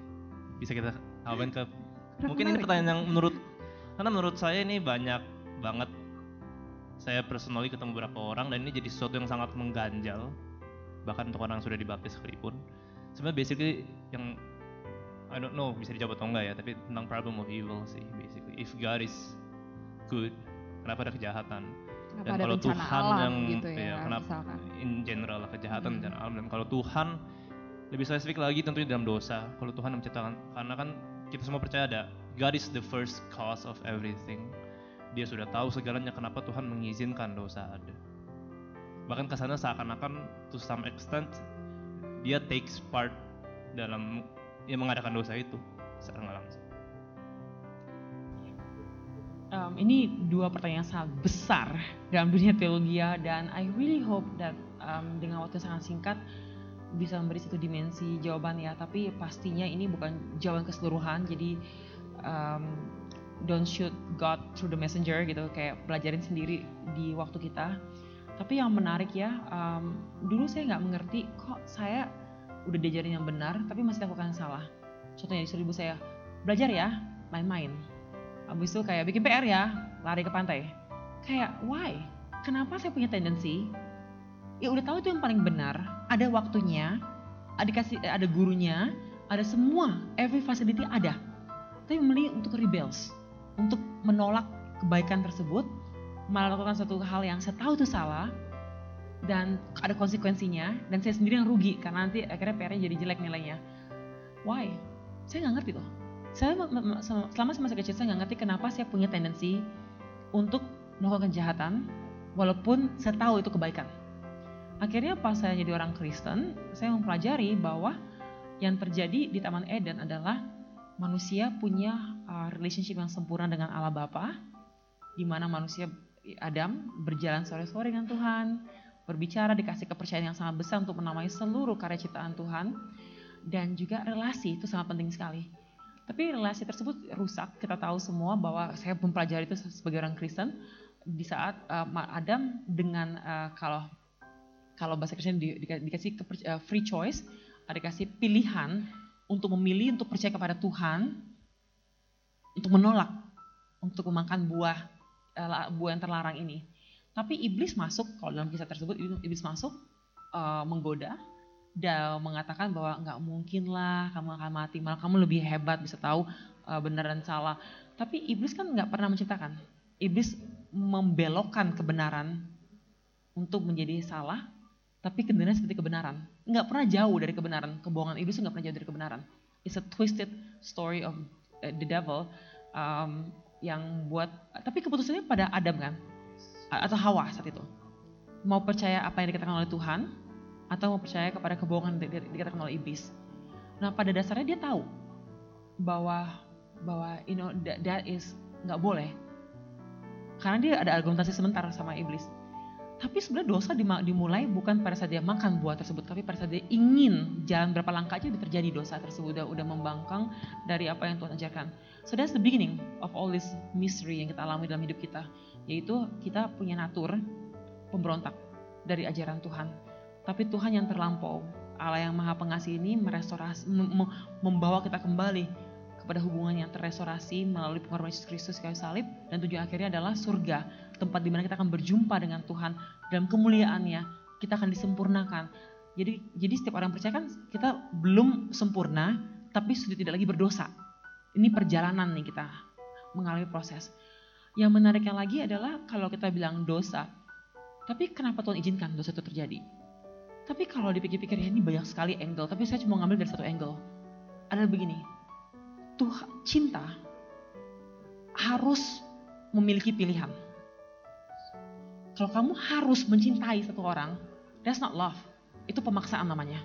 bisa kita tambahin ke mungkin ini pertanyaan yang menurut karena menurut saya ini banyak banget saya personally ketemu beberapa orang dan ini jadi sesuatu yang sangat mengganjal bahkan untuk orang yang sudah dibaptis sekalipun sebenarnya basically yang I don't know bisa dijawab atau enggak ya, tapi tentang problem of evil sih basically. If God is good, kenapa ada kejahatan? Kenapa dan ada kalau Tuhan alam yang gitu ya, ya, kenapa misalkan. in general lah kejahatan Hmm. bencana alam dan kalau Tuhan lebih spesifik lagi tentunya dalam dosa. Kalau Tuhan menciptakan karena kan kita semua percaya ada God is the first cause of everything. Dia sudah tahu segalanya kenapa Tuhan mengizinkan dosa ada. Bahkan ke sana seakan-akan to some extent dia takes part dalam yang mengadakan dosa itu secara nggak langsung. Um, ini dua pertanyaan sangat besar dalam dunia teologi ya, dan I really hope that um, dengan waktu yang sangat singkat bisa memberi satu dimensi jawaban ya tapi pastinya ini bukan jawaban keseluruhan jadi um, don't shoot God through the messenger gitu kayak pelajarin sendiri di waktu kita tapi yang menarik ya um, dulu saya nggak mengerti kok saya udah diajarin yang benar tapi masih lakukan yang salah contohnya disuruh ibu saya belajar ya main-main Habis itu kayak bikin PR ya, lari ke pantai. Kayak why? Kenapa saya punya tendensi? Ya udah tahu itu yang paling benar, ada waktunya, ada dikasih ada gurunya, ada semua, every facility ada. Tapi memilih untuk rebels, untuk menolak kebaikan tersebut, malah lakukan satu hal yang saya tahu itu salah dan ada konsekuensinya dan saya sendiri yang rugi karena nanti akhirnya PR-nya jadi jelek nilainya. Why? Saya nggak ngerti tuh saya selama masih kecil saya nggak ngerti kenapa saya punya tendensi untuk melakukan kejahatan walaupun saya tahu itu kebaikan. Akhirnya pas saya jadi orang Kristen, saya mempelajari bahwa yang terjadi di Taman Eden adalah manusia punya uh, relationship yang sempurna dengan Allah Bapa, di mana manusia Adam berjalan sore-sore dengan Tuhan, berbicara dikasih kepercayaan yang sangat besar untuk menamai seluruh karya ciptaan Tuhan, dan juga relasi itu sangat penting sekali. Tapi relasi tersebut rusak. Kita tahu semua bahwa saya mempelajari itu sebagai orang Kristen di saat uh, Adam dengan uh, kalau kalau bahasa Kristen di, di, dikasih uh, free choice, ada dikasih pilihan untuk memilih untuk percaya kepada Tuhan, untuk menolak, untuk memakan buah uh, buah yang terlarang ini. Tapi iblis masuk, kalau dalam kisah tersebut iblis masuk uh, menggoda, dan mengatakan bahwa nggak mungkin lah kamu akan mati, malah kamu lebih hebat bisa tahu uh, benar dan salah. Tapi iblis kan nggak pernah menciptakan. Iblis membelokkan kebenaran untuk menjadi salah, tapi kebenaran seperti kebenaran. Nggak pernah jauh dari kebenaran. Kebohongan iblis nggak pernah jauh dari kebenaran. It's a twisted story of the devil um, yang buat. Tapi keputusannya pada Adam kan, atau Hawa saat itu. Mau percaya apa yang dikatakan oleh Tuhan, atau mau percaya kepada kebohongan yang dikatakan oleh iblis. Nah pada dasarnya dia tahu bahwa bahwa you know that, that is nggak boleh karena dia ada argumentasi sebentar sama iblis. Tapi sebenarnya dosa dimulai bukan pada saat dia makan buah tersebut, tapi pada saat dia ingin jalan berapa langkah aja terjadi dosa tersebut, udah, udah membangkang dari apa yang Tuhan ajarkan. So that's the beginning of all this mystery yang kita alami dalam hidup kita, yaitu kita punya natur pemberontak dari ajaran Tuhan. Tapi Tuhan yang terlampau, Allah yang maha pengasih ini merestorasi, mem membawa kita kembali kepada hubungan yang terrestorasi melalui pengorbanan Yesus Kristus kayu salib dan tujuan akhirnya adalah surga, tempat di mana kita akan berjumpa dengan Tuhan dalam kemuliaannya, kita akan disempurnakan. Jadi jadi setiap orang percaya kan kita belum sempurna, tapi sudah tidak lagi berdosa. Ini perjalanan nih kita mengalami proses. Yang menariknya lagi adalah kalau kita bilang dosa, tapi kenapa Tuhan izinkan dosa itu terjadi? Tapi kalau dipikir-pikir ini banyak sekali angle, tapi saya cuma ngambil dari satu angle. Adalah begini, Tuhan cinta harus memiliki pilihan. Kalau kamu harus mencintai satu orang, that's not love. Itu pemaksaan namanya.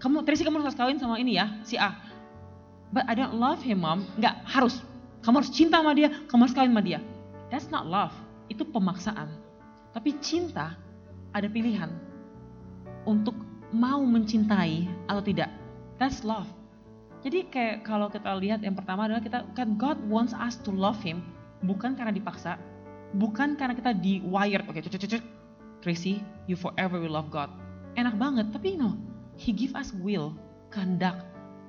Kamu, Tracy kamu harus kawin sama ini ya, si A. But I don't love him mom. Enggak, harus. Kamu harus cinta sama dia, kamu harus kawin sama dia. That's not love. Itu pemaksaan. Tapi cinta ada pilihan untuk mau mencintai atau tidak. That's love. Jadi kayak kalau kita lihat yang pertama adalah kita kan God wants us to love him bukan karena dipaksa, bukan karena kita di wired. Oke, okay, cucuk Tracy, you forever will love God. Enak banget, tapi no, he give us will, kehendak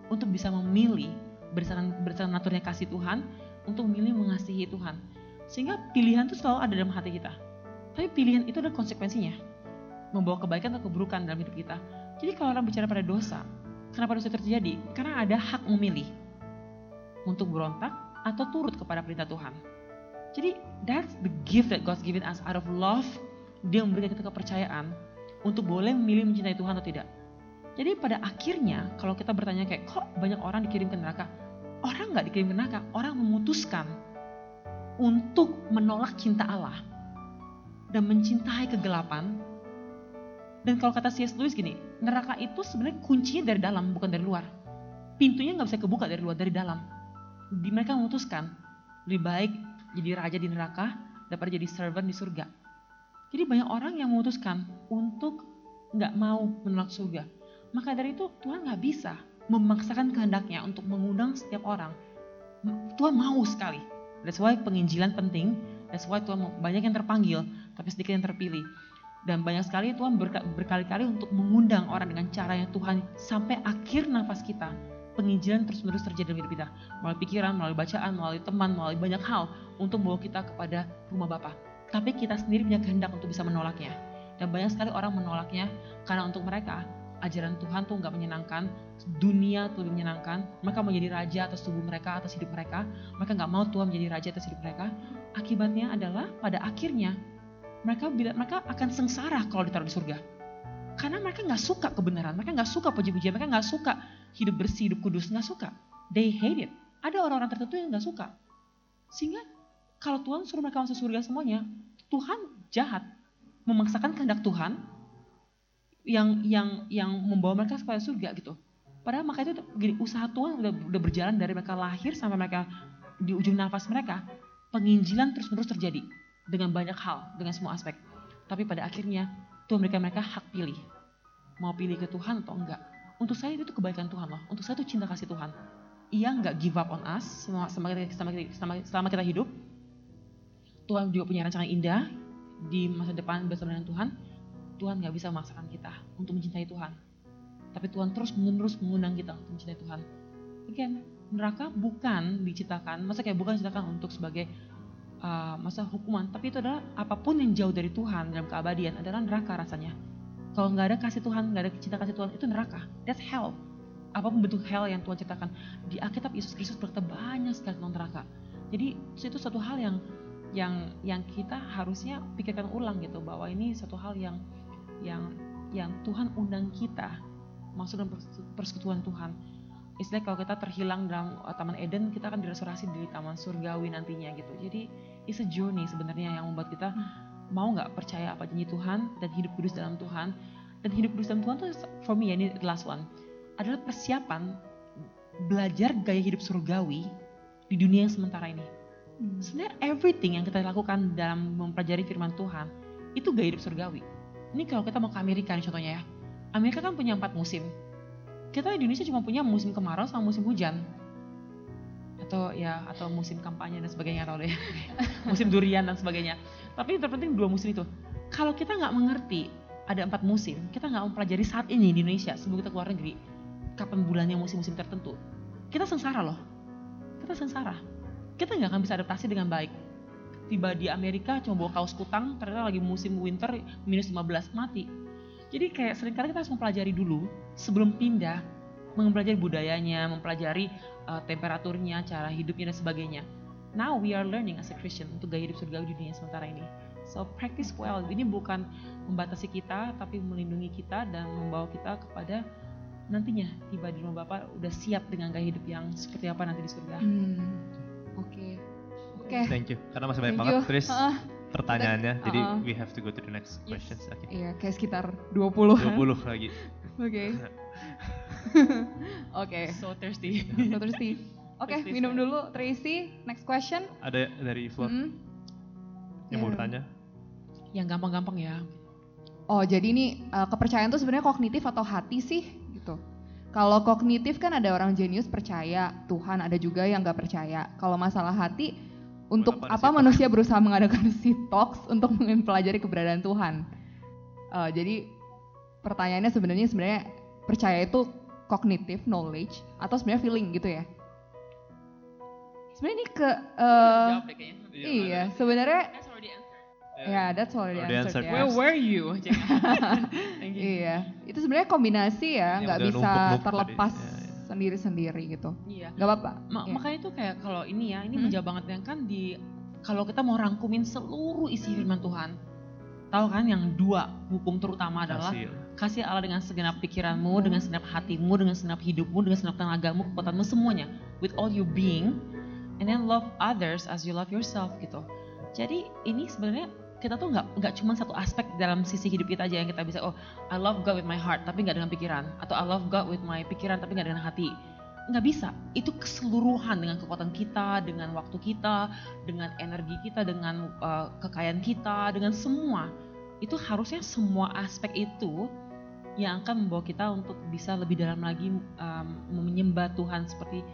untuk bisa memilih berdasarkan berdasarkan naturnya kasih Tuhan untuk memilih mengasihi Tuhan. Sehingga pilihan itu selalu ada dalam hati kita. Tapi pilihan itu ada konsekuensinya. Membawa kebaikan atau keburukan dalam hidup kita. Jadi kalau orang bicara pada dosa, Kenapa dosa terjadi? Karena ada hak memilih untuk berontak atau turut kepada perintah Tuhan. Jadi that's the gift that God's given us out of love. Dia memberikan kita kepercayaan untuk boleh memilih mencintai Tuhan atau tidak. Jadi pada akhirnya kalau kita bertanya kayak kok banyak orang dikirim ke neraka? Orang nggak dikirim ke neraka, orang memutuskan untuk menolak cinta Allah dan mencintai kegelapan. Dan kalau kata C.S. Lewis gini, neraka itu sebenarnya kuncinya dari dalam bukan dari luar. Pintunya nggak bisa kebuka dari luar, dari dalam. Di mereka memutuskan lebih baik jadi raja di neraka daripada jadi servant di surga. Jadi banyak orang yang memutuskan untuk nggak mau menolak surga. Maka dari itu Tuhan nggak bisa memaksakan kehendaknya untuk mengundang setiap orang. Tuhan mau sekali. That's why penginjilan penting. That's why Tuhan banyak yang terpanggil, tapi sedikit yang terpilih. Dan banyak sekali Tuhan berka, berkali-kali untuk mengundang orang dengan cara yang Tuhan sampai akhir nafas kita. Penginjilan terus-menerus terjadi dalam hidup kita. Melalui pikiran, melalui bacaan, melalui teman, melalui banyak hal untuk membawa kita kepada rumah Bapa. Tapi kita sendiri punya kehendak untuk bisa menolaknya. Dan banyak sekali orang menolaknya karena untuk mereka ajaran Tuhan tuh nggak menyenangkan, dunia tuh lebih menyenangkan, mereka mau jadi raja atas tubuh mereka, atas hidup mereka, mereka nggak mau Tuhan menjadi raja atas hidup mereka. Akibatnya adalah pada akhirnya mereka bila mereka akan sengsara kalau ditaruh di surga. Karena mereka nggak suka kebenaran, mereka nggak suka puji-pujian, mereka nggak suka hidup bersih, hidup kudus, nggak suka. They hate it. Ada orang-orang tertentu yang nggak suka. Sehingga kalau Tuhan suruh mereka masuk surga semuanya, Tuhan jahat memaksakan kehendak Tuhan yang yang yang membawa mereka kepada surga gitu. Padahal maka itu gini, usaha Tuhan udah, udah berjalan dari mereka lahir sampai mereka di ujung nafas mereka, penginjilan terus-menerus terjadi dengan banyak hal, dengan semua aspek. Tapi pada akhirnya Tuhan memberikan mereka hak pilih. Mau pilih ke Tuhan atau enggak. Untuk saya itu kebaikan Tuhan loh. Untuk saya itu cinta kasih Tuhan. Ia enggak give up on us selama, selama, selama, selama kita hidup. Tuhan juga punya rancangan indah di masa depan bersama dengan Tuhan Tuhan nggak bisa memaksakan kita untuk mencintai Tuhan. Tapi Tuhan terus menerus mengundang kita untuk mencintai Tuhan. Again, neraka bukan diciptakan, masa kayak bukan diciptakan untuk sebagai uh, masa hukuman, tapi itu adalah apa pun yang jauh dari Tuhan dalam keabadian adalah neraka rasanya. Kalau nggak ada kasih Tuhan, nggak ada cinta kasih Tuhan, itu neraka. That's hell. Apa pun bentuk hell yang Tuhan ciptakan. Di Alkitab Yesus Kristus berkata banyak sekali tentang neraka. Jadi itu satu hal yang yang yang kita harusnya pikirkan ulang gitu bahwa ini satu hal yang yang yang Tuhan undang kita masuk dalam persekutuan Tuhan. Istilahnya kalau kita terhilang dalam uh, Taman Eden, kita akan direstorasi di Taman Surgawi nantinya gitu. Jadi it's a journey sebenarnya yang membuat kita mau nggak percaya apa janji Tuhan dan hidup kudus dalam Tuhan. Dan hidup kudus dalam Tuhan tuh for me ya ini the last one adalah persiapan belajar gaya hidup surgawi di dunia yang sementara ini. Hmm. Sebenarnya everything yang kita lakukan dalam mempelajari firman Tuhan itu gaya hidup surgawi ini kalau kita mau ke Amerika nih contohnya ya. Amerika kan punya empat musim. Kita di Indonesia cuma punya musim kemarau sama musim hujan. Atau ya atau musim kampanye dan sebagainya atau deh. musim durian dan sebagainya. Tapi yang terpenting dua musim itu. Kalau kita nggak mengerti ada empat musim, kita nggak mempelajari saat ini di Indonesia sebelum kita keluar negeri, kapan bulannya musim-musim tertentu, kita sengsara loh. Kita sengsara. Kita nggak akan bisa adaptasi dengan baik tiba di Amerika cuma bawa kaos kutang ternyata lagi musim winter minus 15 mati jadi kayak sering kali kita harus mempelajari dulu sebelum pindah mempelajari budayanya mempelajari uh, temperaturnya cara hidupnya dan sebagainya now we are learning as a Christian untuk gaya hidup surgawi di dunia sementara ini so practice well ini bukan membatasi kita tapi melindungi kita dan membawa kita kepada nantinya tiba di rumah Bapak udah siap dengan gaya hidup yang seperti apa nanti di surga. Hmm. Oke. Okay. Oke. Okay. Thank you. Karena masih banyak banget Tris uh, pertanyaannya. Uh, jadi we have to go to the next yes. questions. Okay. Iya, kayak sekitar 20 20 lagi. Oke. Oke. So thirsty. so thirsty. Oke, okay, minum dulu Tracy. Next question. Ada dari floor. Mm -hmm. Yang yeah. mau bertanya? Yang gampang-gampang ya. Oh, jadi ini uh, kepercayaan itu sebenarnya kognitif atau hati sih gitu. Kalau kognitif kan ada orang jenius percaya Tuhan, ada juga yang nggak percaya. Kalau masalah hati, untuk apa manusia berusaha mengadakan talks untuk mempelajari keberadaan Tuhan? Uh, jadi pertanyaannya sebenarnya sebenarnya percaya itu kognitif knowledge atau sebenarnya feeling gitu ya? Sebenarnya ini ke uh, iya sebenarnya Ya, that's already Already answered, answered. ya. Where were you? Thank you. Iya, itu sebenarnya kombinasi ya, Yang nggak bisa terlepas. Iya, iya. sendiri-sendiri gitu. Iya. Gak apa-apa. Ma- Iya. Makanya itu kayak kalau ini ya, ini Hmm. menjawab banget yang kan di kalau kita mau rangkumin seluruh isi firman Tuhan. Tahu kan yang dua hukum terutama adalah Kasih. kasih Allah dengan segenap pikiranmu, dengan segenap hatimu, dengan segenap hidupmu, dengan segenap tenagamu, kekuatanmu semuanya, with all your being, and then love others as you love yourself gitu. Jadi ini sebenarnya kita tuh nggak nggak cuma satu aspek dalam sisi hidup kita aja yang kita bisa oh I love God with my heart tapi nggak dengan pikiran. Atau I love God with my pikiran tapi nggak dengan hati. Nggak bisa. Itu keseluruhan dengan kekuatan kita dengan waktu kita dengan energi kita dengan uh, kekayaan kita dengan semua. Itu harusnya semua aspek itu yang akan membawa kita untuk bisa lebih dalam lagi um, menyembah Tuhan seperti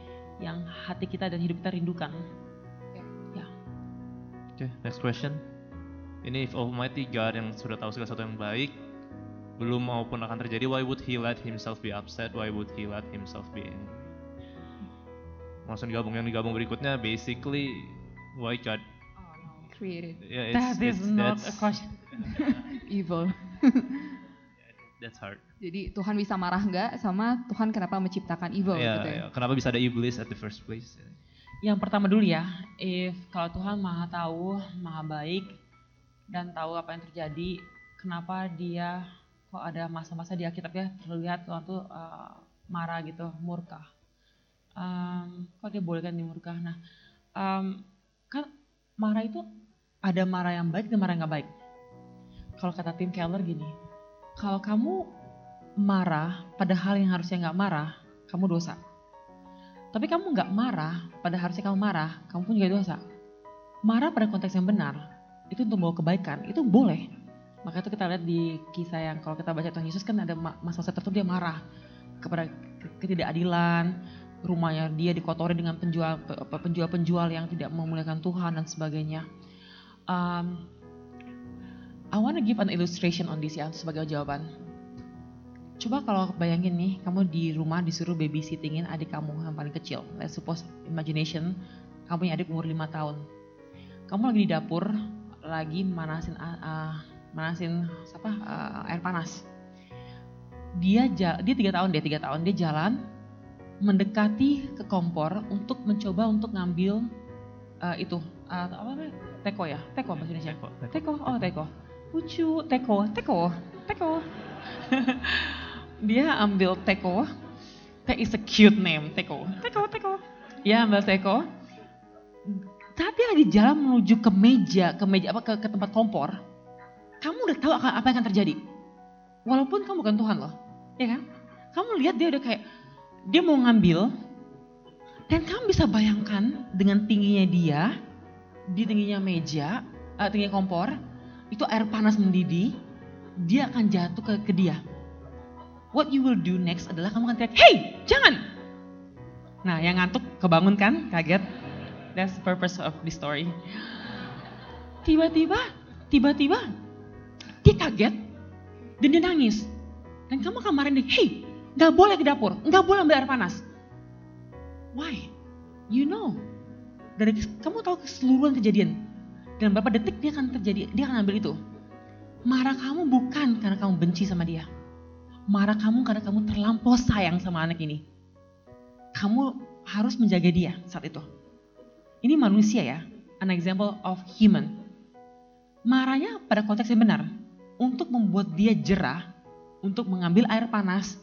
yang hati kita dan hidup kita rindukan. Oke, next question. Ini if Almighty God yang sudah tahu segala sesuatu yang baik, belum maupun akan terjadi, why would He let Himself be upset? Why would He let Himself be angry? Langsung digabung yang digabung berikutnya, basically why God? Created Yeah, That is not a question. evil. that's hard. Jadi Tuhan bisa marah nggak sama Tuhan kenapa menciptakan evil Ya, gitu ya? ya, Kenapa bisa ada iblis at the first place? Yang pertama dulu ya, if kalau Tuhan maha tahu, maha baik, dan tahu apa yang terjadi, kenapa dia kok ada masa-masa di Alkitabnya terlihat Tuhan tuh uh, marah gitu, murka. Um, kok dia boleh kan dimurka? Nah, um, kan marah itu ada marah yang baik dan marah yang gak baik. Kalau kata Tim Keller gini, kalau kamu marah pada hal yang harusnya nggak marah, kamu dosa. Tapi kamu nggak marah, pada harusnya kamu marah, kamu pun juga dosa. Marah pada konteks yang benar, itu untuk membawa kebaikan, itu boleh. Maka itu kita lihat di kisah yang kalau kita baca Tuhan Yesus kan ada ma- masa-masa tertentu dia marah kepada ke- ketidakadilan, rumahnya dia dikotori dengan penjual penjual-penjual yang tidak memuliakan Tuhan dan sebagainya. Um, I want to give an illustration on this ya sebagai jawaban. Coba kalau bayangin nih, kamu di rumah disuruh babysittingin adik kamu yang paling kecil. Let's suppose imagination, kamu punya adik umur 5 tahun. Kamu lagi di dapur, lagi manasin ah, manasin apa ah, air panas. Dia dia tiga tahun, dia tiga tahun, dia jalan mendekati ke kompor untuk mencoba untuk ngambil ah, itu ah, apa namanya? Teko ya, teko bahasa Indonesia. Teko, teko. Teko, oh teko. Lucu, teko, teko, teko. Dia ambil teko. That is a cute name, teko. Teko, teko. Ya ambil teko. Dia lagi jalan menuju ke meja, ke meja apa ke, ke tempat kompor, kamu udah tahu apa yang akan terjadi. Walaupun kamu bukan Tuhan loh, ya kan? Kamu lihat dia udah kayak dia mau ngambil, dan kamu bisa bayangkan dengan tingginya dia, di tingginya meja, eh, tingginya kompor, itu air panas mendidih, dia akan jatuh ke, ke dia. What you will do next adalah kamu akan teriak, hey jangan! Nah yang ngantuk kebangun kan, kaget. That's the purpose of this story. Tiba-tiba, tiba-tiba, dia kaget dan dia nangis. Dan kamu akan marahin hey gak boleh ke dapur, gak boleh ambil air panas. Why? You know. Dari kamu tahu keseluruhan kejadian. Dan berapa detik dia akan terjadi, dia akan ambil itu. Marah kamu bukan karena kamu benci sama dia. Marah kamu karena kamu terlampau sayang sama anak ini. Kamu harus menjaga dia saat itu. Ini manusia ya, an example of human. Marahnya pada konteks yang benar, untuk membuat dia jerah, untuk mengambil air panas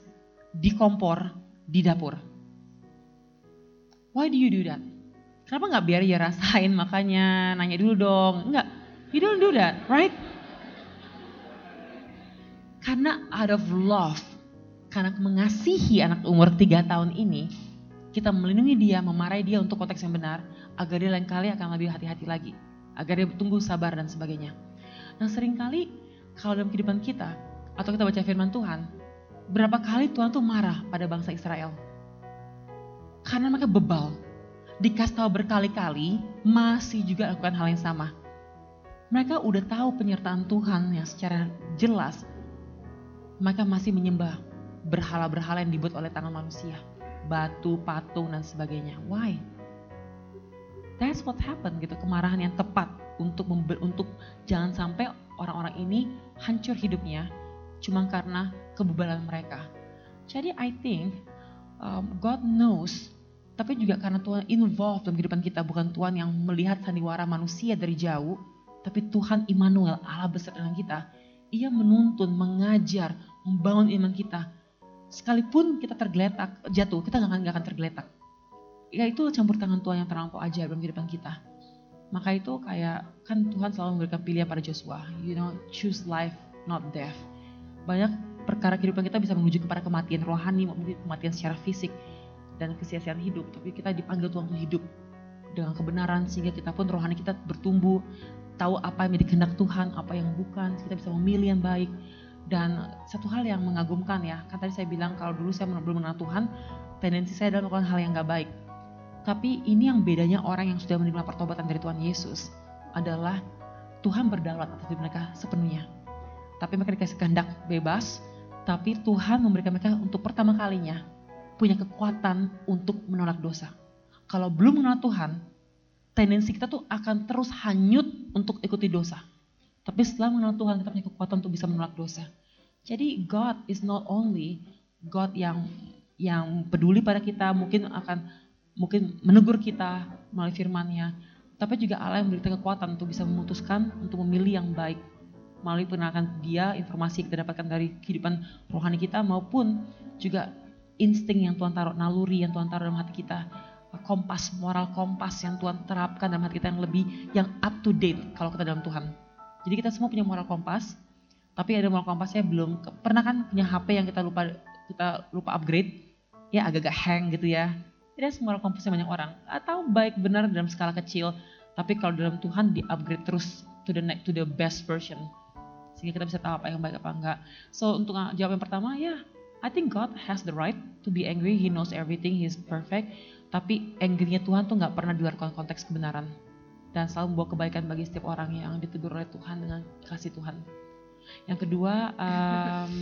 di kompor di dapur. Why do you do that? Kenapa nggak biar dia rasain makanya nanya dulu dong? Enggak, you don't do that, right? Karena out of love, karena mengasihi anak umur 3 tahun ini, kita melindungi dia, memarahi dia untuk konteks yang benar, agar dia lain kali akan lebih hati-hati lagi. Agar dia tunggu sabar dan sebagainya. Nah sering kali kalau dalam kehidupan kita, atau kita baca firman Tuhan, berapa kali Tuhan tuh marah pada bangsa Israel. Karena mereka bebal. Dikasih tahu berkali-kali, masih juga lakukan hal yang sama. Mereka udah tahu penyertaan Tuhan yang secara jelas. Mereka masih menyembah berhala-berhala yang dibuat oleh tangan manusia. Batu, patung, dan sebagainya. Why? That's what happened gitu, kemarahan yang tepat untuk untuk jangan sampai orang-orang ini hancur hidupnya cuma karena kebebalan mereka. Jadi I think um, God knows tapi juga karena Tuhan involved dalam kehidupan kita bukan Tuhan yang melihat sandiwara manusia dari jauh tapi Tuhan Immanuel Allah beserta dengan kita ia menuntun, mengajar, membangun iman kita. Sekalipun kita tergeletak jatuh kita nggak akan, gak akan tergeletak. Ya itu campur tangan Tuhan yang terlampau ajaib dalam kehidupan kita. Maka itu kayak kan Tuhan selalu memberikan pilihan pada Joshua you know choose life not death. Banyak perkara kehidupan kita bisa menuju kepada kematian rohani mungkin kematian secara fisik dan kesia-siaan hidup, tapi kita dipanggil Tuhan untuk hidup dengan kebenaran sehingga kita pun rohani kita bertumbuh, tahu apa yang menjadi kehendak Tuhan, apa yang bukan, kita bisa memilih yang baik. Dan satu hal yang mengagumkan ya, kan tadi saya bilang kalau dulu saya belum mengenal Tuhan, tendensi saya adalah melakukan hal yang gak baik. Tapi ini yang bedanya orang yang sudah menerima pertobatan dari Tuhan Yesus adalah Tuhan berdaulat atas mereka sepenuhnya. Tapi mereka dikasih kehendak bebas, tapi Tuhan memberikan mereka untuk pertama kalinya punya kekuatan untuk menolak dosa. Kalau belum mengenal Tuhan, tendensi kita tuh akan terus hanyut untuk ikuti dosa. Tapi setelah mengenal Tuhan, kita punya kekuatan untuk bisa menolak dosa. Jadi God is not only God yang yang peduli pada kita, mungkin akan mungkin menegur kita melalui firman-Nya, tapi juga Allah yang memberikan kekuatan untuk bisa memutuskan untuk memilih yang baik melalui pengenalan dia, informasi yang kita dapatkan dari kehidupan rohani kita maupun juga insting yang Tuhan taruh, naluri yang Tuhan taruh dalam hati kita, kompas, moral kompas yang Tuhan terapkan dalam hati kita yang lebih, yang up to date kalau kita dalam Tuhan. Jadi kita semua punya moral kompas, tapi ada moral kompasnya belum, pernah kan punya HP yang kita lupa kita lupa upgrade, ya agak-agak hang gitu ya. Tidak semua moral kompasnya banyak orang, atau baik benar dalam skala kecil, tapi kalau dalam Tuhan di upgrade terus to the next, to the best version sehingga kita bisa tahu apa yang baik apa enggak. So untuk jawab yang pertama ya I think God has the right to be angry. He knows everything. He's perfect. Tapi angry-nya Tuhan tuh nggak pernah di luar konteks kebenaran. Dan selalu membawa kebaikan bagi setiap orang yang ditegur oleh Tuhan dengan kasih Tuhan. Yang kedua, um,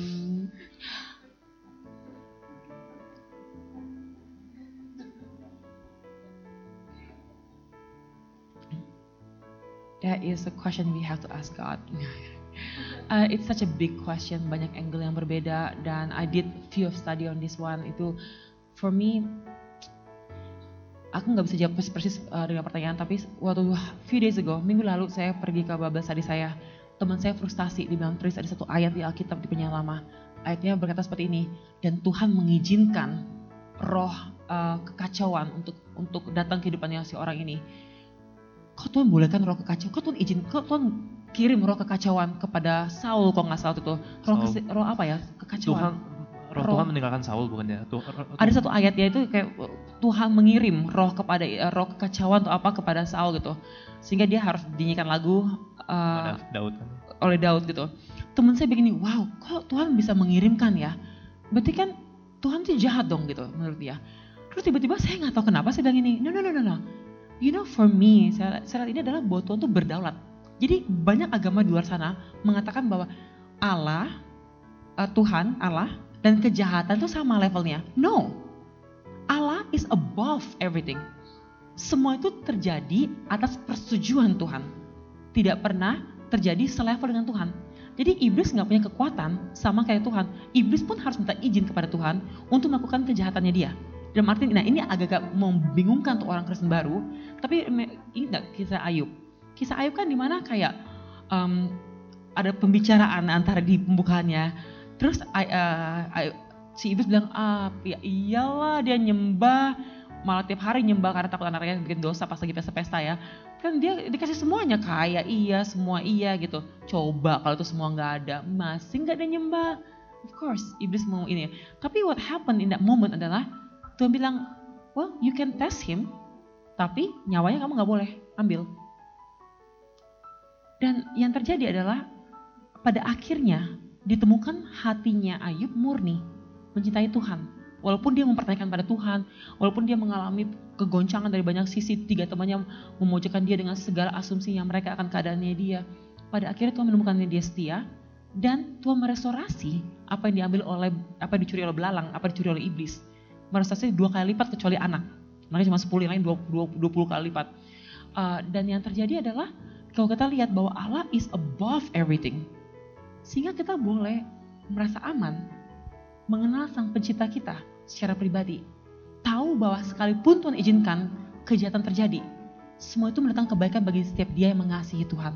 that is a question we have to ask God. Uh, it's such a big question, banyak angle yang berbeda dan I did few of study on this one. Itu for me aku nggak bisa jawab persis, persis uh, dengan pertanyaan tapi waktu few days ago minggu lalu saya pergi ke Bible study saya. Teman saya frustasi dibilang tulis ada satu ayat di Alkitab di penyanyi lama. Ayatnya berkata seperti ini dan Tuhan mengizinkan roh uh, kekacauan untuk untuk datang kehidupannya si orang ini. Kok Tuhan bolehkan roh kekacauan? Kok Tuhan izin kok Tuhan kirim roh kekacauan kepada Saul kok nggak salah itu. Roh, kese, roh apa ya? Kekacauan. Tuhan. Roh, roh. Tuhan meninggalkan Saul bukannya? Tuh, ada satu ayat ya itu kayak Tuhan mengirim roh kepada eh, roh kekacauan atau apa kepada Saul gitu. Sehingga dia harus dinyanyikan lagu uh, Daud kan? oleh Daud gitu. Teman saya begini wow kok Tuhan bisa mengirimkan ya? Berarti kan Tuhan tuh jahat dong gitu menurut dia. Terus tiba-tiba saya nggak tahu kenapa saya bilang ini no no no no no. You know for me saya, saya lihat ini adalah bahwa Tuhan tuh berdaulat jadi banyak agama di luar sana mengatakan bahwa Allah, uh, Tuhan, Allah, dan kejahatan itu sama levelnya. No, Allah is above everything. Semua itu terjadi atas persetujuan Tuhan. Tidak pernah terjadi selevel dengan Tuhan. Jadi iblis nggak punya kekuatan sama kayak Tuhan. Iblis pun harus minta izin kepada Tuhan untuk melakukan kejahatannya dia. Dan arti, nah ini agak-agak membingungkan untuk orang Kristen baru. Tapi ini nggak kisah Ayub kisah Ayub kan di mana kayak um, ada pembicaraan antara di pembukaannya. Terus uh, si iblis bilang, ah ya iyalah dia nyembah, malah tiap hari nyembah karena takut anaknya bikin dosa pas lagi pesta-pesta ya. Kan dia dikasih semuanya kaya, iya semua iya gitu. Coba kalau itu semua nggak ada, masih nggak ada nyembah. Of course, iblis mau ini. Tapi what happened in that moment adalah Tuhan bilang, well you can test him, tapi nyawanya kamu nggak boleh ambil dan yang terjadi adalah pada akhirnya ditemukan hatinya Ayub murni mencintai Tuhan. Walaupun dia mempertanyakan pada Tuhan, walaupun dia mengalami kegoncangan dari banyak sisi, tiga temannya memojokkan dia dengan segala asumsi yang mereka akan keadaannya dia. Pada akhirnya Tuhan menemukan dia setia dan Tuhan merestorasi apa yang diambil oleh apa yang dicuri oleh belalang, apa yang dicuri oleh iblis. Merestorasi dua kali lipat kecuali anak. Mereka cuma 10 yang lain 20, 20 kali lipat. Uh, dan yang terjadi adalah kalau kita lihat bahwa Allah is above everything, sehingga kita boleh merasa aman, mengenal Sang Pencipta kita secara pribadi, tahu bahwa sekalipun Tuhan izinkan kejahatan terjadi, semua itu mendatang kebaikan bagi setiap dia yang mengasihi Tuhan.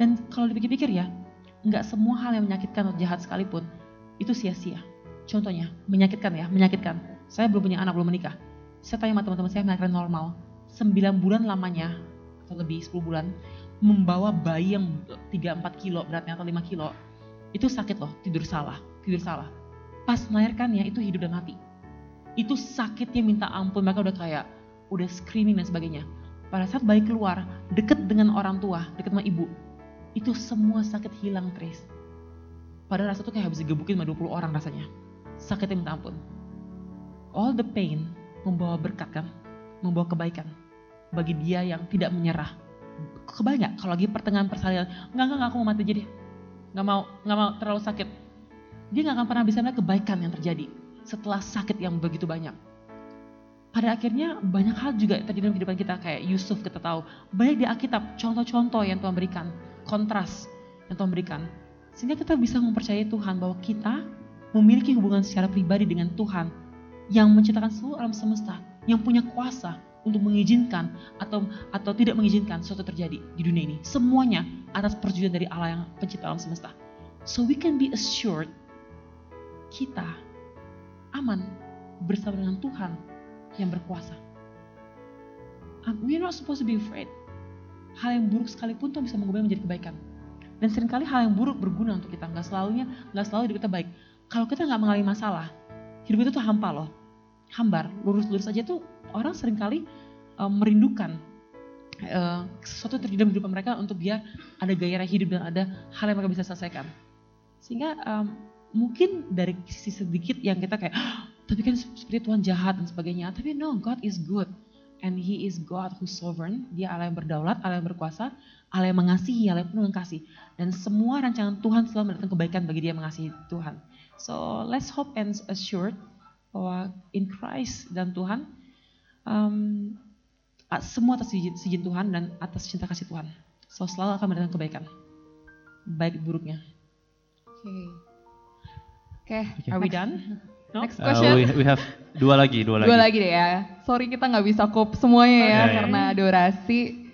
Dan kalau dipikir-pikir ya, nggak semua hal yang menyakitkan atau jahat sekalipun itu sia-sia. Contohnya, menyakitkan ya, menyakitkan. Saya belum punya anak, belum menikah. Saya tanya sama teman-teman saya melahirkan normal. 9 bulan lamanya, atau lebih 10 bulan, membawa bayi yang 3-4 kilo beratnya atau 5 kilo. Itu sakit loh, tidur salah, tidur salah. Pas melahirkannya itu hidup dan mati. Itu sakitnya minta ampun, mereka udah kayak, udah screaming dan sebagainya. Pada saat bayi keluar, deket dengan orang tua, deket sama ibu, itu semua sakit hilang Tris. Padahal rasa tuh kayak habis digebukin sama 20 orang rasanya. Sakitnya minta ampun. All the pain membawa berkat kan, membawa kebaikan bagi dia yang tidak menyerah. Kebayang gak kalau lagi pertengahan persalinan, enggak, enggak, aku mau mati jadi. Enggak mau, enggak mau terlalu sakit. Dia enggak akan pernah bisa melihat kebaikan yang terjadi setelah sakit yang begitu banyak. Pada akhirnya banyak hal juga terjadi dalam kehidupan kita kayak Yusuf kita tahu. Banyak di Alkitab contoh-contoh yang Tuhan berikan, kontras yang Tuhan berikan. Sehingga kita bisa mempercayai Tuhan bahwa kita memiliki hubungan secara pribadi dengan Tuhan yang menciptakan seluruh alam semesta, yang punya kuasa untuk mengizinkan atau atau tidak mengizinkan sesuatu terjadi di dunia ini. Semuanya atas persetujuan dari Allah yang pencipta alam semesta. So we can be assured kita aman bersama dengan Tuhan yang berkuasa. Um, we're not supposed to be afraid. Hal yang buruk sekalipun Tuhan bisa mengubahnya menjadi kebaikan. Dan sering kali hal yang buruk berguna untuk kita. Nggak selalunya, nggak selalu hidup kita baik. Kalau kita nggak mengalami masalah, hidup itu tuh hampa loh. Hambar, lurus-lurus aja tuh orang sering kali um, merindukan uh, sesuatu terjadi dalam kehidupan mereka untuk biar ada gairah hidup dan ada hal yang mereka bisa selesaikan. Sehingga um, mungkin dari sisi sedikit yang kita kayak, tapi kan seperti Tuhan jahat dan sebagainya. Tapi no, God is good. And He is God who sovereign. Dia Allah yang berdaulat, Allah yang berkuasa, Allah yang mengasihi, Allah yang penuh dengan kasih. Dan semua rancangan Tuhan selalu mendatangkan kebaikan bagi dia yang mengasihi Tuhan. So let's hope and assured bahwa in Christ dan Tuhan, um, semua atas izin, izin Tuhan dan atas cinta kasih Tuhan. So selalu akan mendatangkan kebaikan. Baik buruknya. Oke. Okay. Okay. Are we done? No? Next Uh, question. we, we have dua lagi, dua lagi. Dua lagi deh ya. Sorry kita nggak bisa kop semuanya ya karena durasi.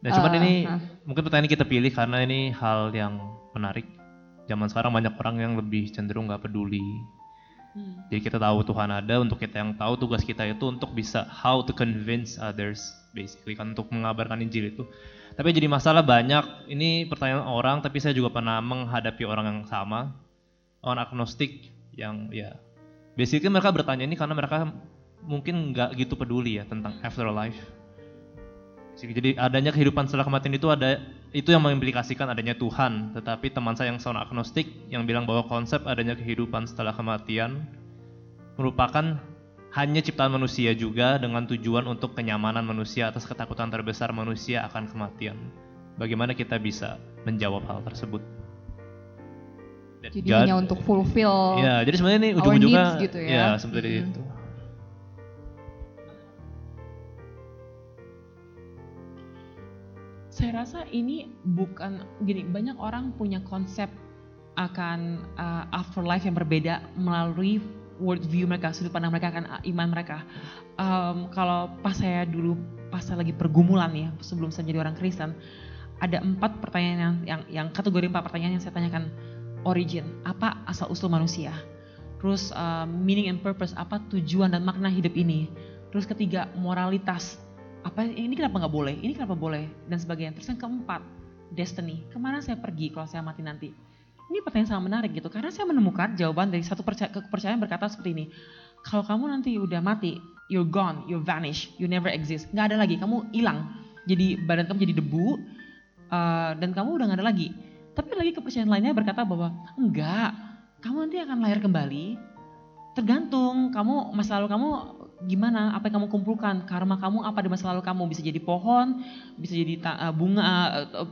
Nah, cuman Eh, ini hah. mungkin pertanyaan ini kita pilih karena ini hal yang menarik. Zaman sekarang banyak orang yang lebih cenderung nggak peduli. Hmm. Jadi kita tahu Tuhan ada untuk kita yang tahu tugas kita itu untuk bisa how to convince others basically kan untuk mengabarkan Injil itu. Tapi jadi masalah banyak ini pertanyaan orang tapi saya juga pernah menghadapi orang yang sama orang agnostik yang ya basically mereka bertanya ini karena mereka mungkin nggak gitu peduli ya tentang afterlife. Jadi adanya kehidupan setelah kematian itu ada itu yang mengimplikasikan adanya Tuhan. Tetapi teman saya yang seorang agnostik yang bilang bahwa konsep adanya kehidupan setelah kematian merupakan hanya ciptaan manusia juga dengan tujuan untuk kenyamanan manusia atas ketakutan terbesar manusia akan kematian. Bagaimana kita bisa menjawab hal tersebut? Jadi God- hanya untuk fulfill. Ya, jadi sebenarnya ini ujung-ujungnya gitu ya. seperti Mm. itu. Saya rasa ini bukan gini, banyak orang punya konsep akan uh, afterlife yang berbeda melalui worldview mereka, sudut pandang mereka akan uh, iman mereka. Um, kalau pas saya dulu pas saya lagi pergumulan ya sebelum saya menjadi orang Kristen, ada empat pertanyaan yang, yang, yang kategori empat pertanyaan yang saya tanyakan. Origin, apa asal usul manusia, terus uh, meaning and purpose, apa tujuan dan makna hidup ini, terus ketiga moralitas, apa ini kenapa nggak boleh, ini kenapa boleh dan sebagainya. Terus yang keempat destiny, ke mana saya pergi kalau saya mati nanti. Ini pertanyaan sangat menarik gitu karena saya menemukan jawaban dari satu percaya, kepercayaan berkata seperti ini. Kalau kamu nanti udah mati, you're gone, you vanish, you never exist, nggak ada lagi, kamu hilang. Jadi badan kamu jadi debu uh, dan kamu udah nggak ada lagi. Tapi lagi kepercayaan lainnya berkata bahwa enggak, kamu nanti akan lahir kembali. Tergantung kamu masa lalu kamu gimana, apa yang kamu kumpulkan, karma kamu apa di masa lalu kamu bisa jadi pohon, bisa jadi uh, bunga, uh, uh,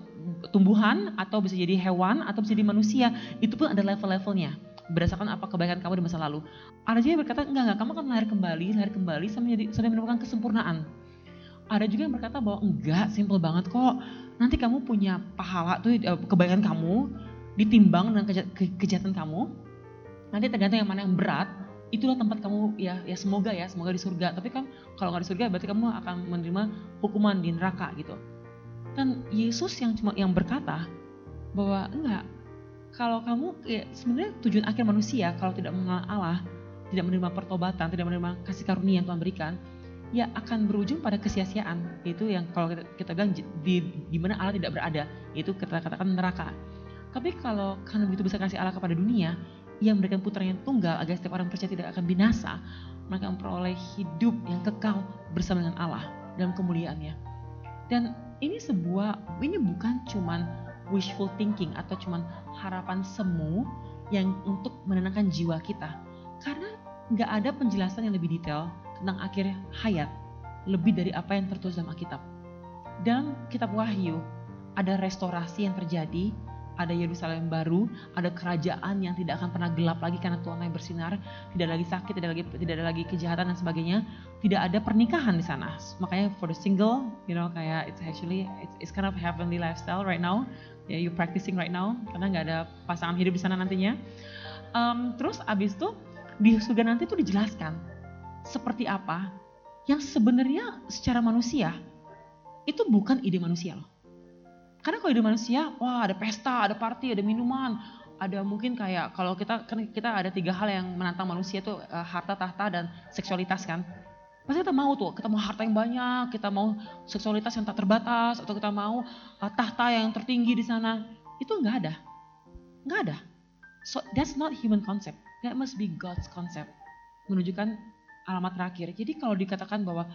tumbuhan, atau bisa jadi hewan, atau bisa jadi manusia. Itu pun ada level-levelnya berdasarkan apa kebaikan kamu di masa lalu. Ada juga yang berkata enggak enggak, kamu akan lahir kembali, lahir kembali sampai menjadi sampai menemukan kesempurnaan. Ada juga yang berkata bahwa enggak, simple banget kok. Nanti kamu punya pahala tuh eh, kebaikan kamu ditimbang dengan keja- ke- kejahatan kamu. Nanti tergantung yang mana yang berat, itulah tempat kamu ya ya semoga ya semoga di surga. Tapi kan kalau nggak di surga berarti kamu akan menerima hukuman di neraka gitu. Dan Yesus yang cuma yang berkata bahwa enggak kalau kamu ya, sebenarnya tujuan akhir manusia kalau tidak mengenal Allah, tidak menerima pertobatan, tidak menerima kasih karunia yang Tuhan berikan, ya akan berujung pada kesia-siaan. Itu yang kalau kita, kita bilang di, di mana Allah tidak berada, itu kita katakan neraka. Tapi kalau karena begitu besar kasih Allah kepada dunia, yang memberikan putranya tunggal agar setiap orang percaya tidak akan binasa, mereka memperoleh hidup yang kekal bersama dengan Allah dalam kemuliaannya. Dan ini sebuah, ini bukan cuman wishful thinking atau cuman harapan semu yang untuk menenangkan jiwa kita. Karena nggak ada penjelasan yang lebih detail tentang akhir hayat lebih dari apa yang tertulis dalam Alkitab. Dalam kitab Wahyu ada restorasi yang terjadi, ada Yerusalem baru, ada kerajaan yang tidak akan pernah gelap lagi karena Tuhan yang bersinar, tidak lagi sakit, tidak lagi tidak ada lagi kejahatan dan sebagainya, tidak ada pernikahan di sana. Makanya for the single, you know, kayak it's actually it's, it's kind of heavenly lifestyle right now ya you practicing right now karena nggak ada pasangan hidup di sana nantinya. Um, terus abis itu di surga nanti itu dijelaskan seperti apa yang sebenarnya secara manusia itu bukan ide manusia loh. Karena kalau ide manusia, wah ada pesta, ada party, ada minuman, ada mungkin kayak kalau kita kan kita ada tiga hal yang menantang manusia itu uh, harta, tahta, dan seksualitas kan. Pasti kita mau tuh, kita mau harta yang banyak, kita mau seksualitas yang tak terbatas, atau kita mau uh, tahta yang tertinggi di sana. Itu nggak ada. Nggak ada. So that's not human concept. That must be God's concept. Menunjukkan alamat terakhir. Jadi kalau dikatakan bahwa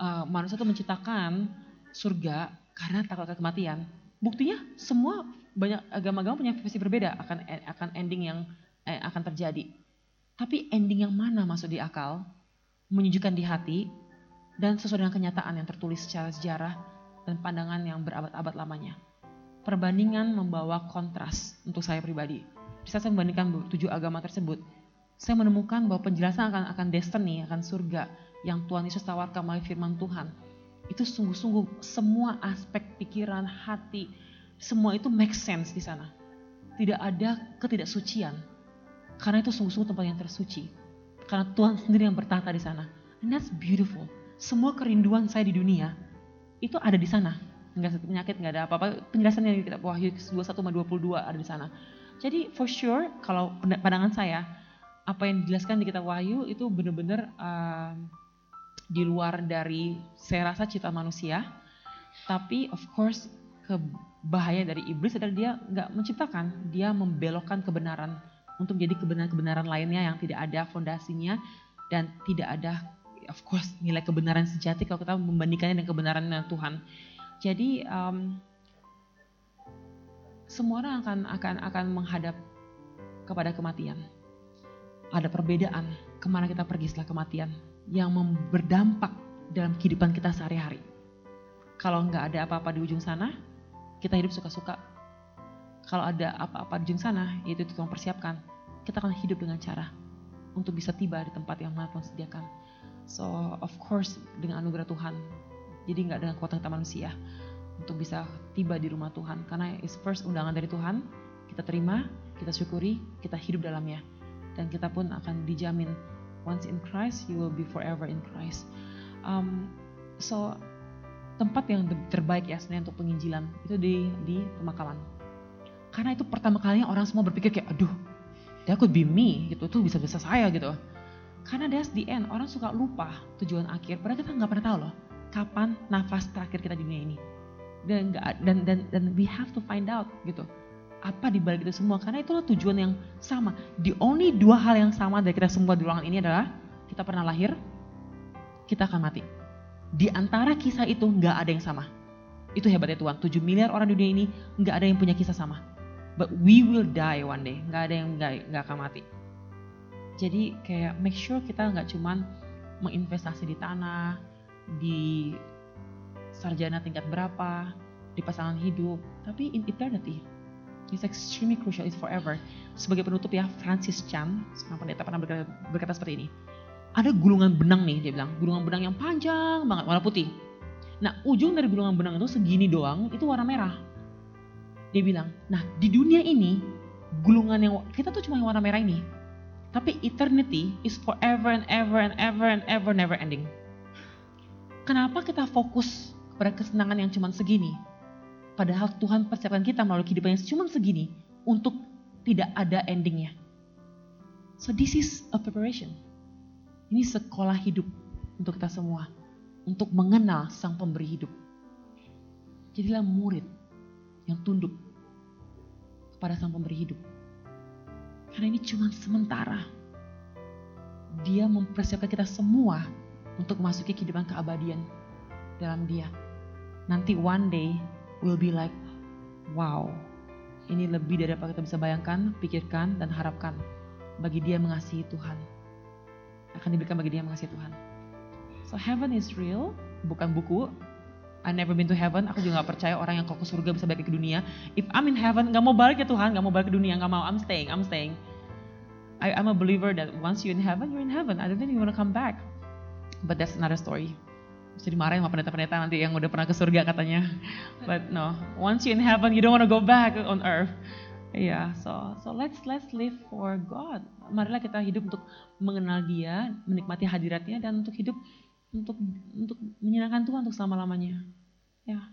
uh, manusia itu menciptakan surga karena takut kematian, buktinya semua banyak agama-agama punya versi berbeda akan akan ending yang eh, akan terjadi. Tapi ending yang mana masuk di akal? menyejukkan di hati, dan sesuai dengan kenyataan yang tertulis secara sejarah dan pandangan yang berabad-abad lamanya. Perbandingan membawa kontras untuk saya pribadi. Di saat saya membandingkan tujuh agama tersebut, saya menemukan bahwa penjelasan akan akan destiny, akan surga yang Tuhan Yesus tawarkan melalui firman Tuhan. Itu sungguh-sungguh semua aspek pikiran, hati, semua itu make sense di sana. Tidak ada ketidaksucian. Karena itu sungguh-sungguh tempat yang tersuci karena Tuhan sendiri yang bertata di sana. And that's beautiful. Semua kerinduan saya di dunia itu ada di sana. Enggak satu penyakit, enggak ada apa-apa. Penjelasannya di kitab Wahyu 21 sama 22 ada di sana. Jadi for sure kalau pandangan saya apa yang dijelaskan di kitab Wahyu itu benar-benar uh, di luar dari saya rasa cita manusia. Tapi of course kebahaya dari iblis adalah dia nggak menciptakan, dia membelokkan kebenaran untuk menjadi kebenaran-kebenaran lainnya yang tidak ada fondasinya dan tidak ada of course nilai kebenaran sejati kalau kita membandingkannya dengan kebenaran Tuhan. Jadi um, semua orang akan akan akan menghadap kepada kematian. Ada perbedaan ke mana kita pergi setelah kematian yang berdampak dalam kehidupan kita sehari-hari. Kalau nggak ada apa-apa di ujung sana, kita hidup suka-suka. Kalau ada apa-apa di ujung sana, yaitu Tuhan persiapkan, kita akan hidup dengan cara untuk bisa tiba di tempat yang Maha Tuhan sediakan. So of course dengan anugerah Tuhan, jadi nggak dengan kuota kita manusia untuk bisa tiba di rumah Tuhan. Karena is first undangan dari Tuhan, kita terima, kita syukuri, kita hidup dalamnya. Dan kita pun akan dijamin once in Christ, you will be forever in Christ. Um, so tempat yang terbaik ya sebenarnya untuk penginjilan itu di di pemakaman. Karena itu pertama kalinya orang semua berpikir kayak, aduh, that could be me gitu, tuh bisa-bisa saya gitu. Karena that's the end, orang suka lupa tujuan akhir. Padahal kita nggak pernah tahu loh, kapan nafas terakhir kita di dunia ini. Dan dan dan dan we have to find out gitu. Apa di balik itu semua? Karena itulah tujuan yang sama. The only dua hal yang sama dari kita semua di ruangan ini adalah kita pernah lahir, kita akan mati. Di antara kisah itu nggak ada yang sama. Itu hebatnya Tuhan. 7 miliar orang di dunia ini nggak ada yang punya kisah sama. But we will die one day. Nggak ada yang nggak akan mati. Jadi kayak make sure kita nggak cuman menginvestasi di tanah, di sarjana tingkat berapa, di pasangan hidup, tapi in eternity. It's extremely crucial, it's forever. Sebagai penutup ya, Francis Chan, seorang pendeta pernah berkata, berkata seperti ini. Ada gulungan benang nih, dia bilang. Gulungan benang yang panjang banget, warna putih. Nah, ujung dari gulungan benang itu segini doang, itu warna merah. Dia bilang, nah di dunia ini, gulungan yang kita tuh cuma warna merah ini. Tapi eternity is forever and ever and ever and ever never ending. Kenapa kita fokus pada kesenangan yang cuma segini? Padahal Tuhan persiapkan kita melalui kehidupan yang cuma segini untuk tidak ada endingnya. So this is a preparation. Ini sekolah hidup untuk kita semua. Untuk mengenal sang pemberi hidup. Jadilah murid yang tunduk kepada sang pemberi hidup. Karena ini cuma sementara. Dia mempersiapkan kita semua untuk masuki kehidupan keabadian dalam dia. Nanti one day will be like, wow, ini lebih dari apa kita bisa bayangkan, pikirkan, dan harapkan bagi dia mengasihi Tuhan. Akan diberikan bagi dia mengasihi Tuhan. So heaven is real, bukan buku. I never been to heaven, aku juga gak percaya orang yang kok ke surga bisa balik ke dunia. If I'm in heaven, gak mau balik ya Tuhan, gak mau balik ke dunia, gak mau, I'm staying, I'm staying. I, I'm a believer that once you're in heaven, you're in heaven. I don't think you want to come back. But that's another story. Bisa dimarahin sama pendeta-pendeta nanti yang udah pernah ke surga katanya. But no, once you're in heaven, you don't want to go back on earth. Yeah, so so let's let's live for God. Marilah kita hidup untuk mengenal Dia, menikmati hadiratnya dan untuk hidup untuk untuk menyenangkan Tuhan untuk selama-lamanya. Ya.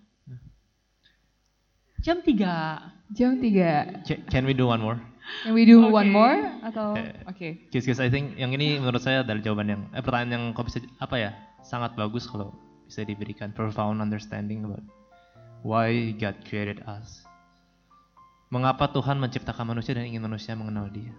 Jam 3. Jam 3. Ca- Can we do one more? Can we do Oke. one more atau Eh, oke. Guys, guys, I think yang ini menurut saya adalah jawaban yang eh, pertanyaan yang kok bisa apa ya sangat bagus kalau bisa diberikan profound understanding about why God created us. Mengapa Tuhan menciptakan manusia dan ingin manusia mengenal Dia?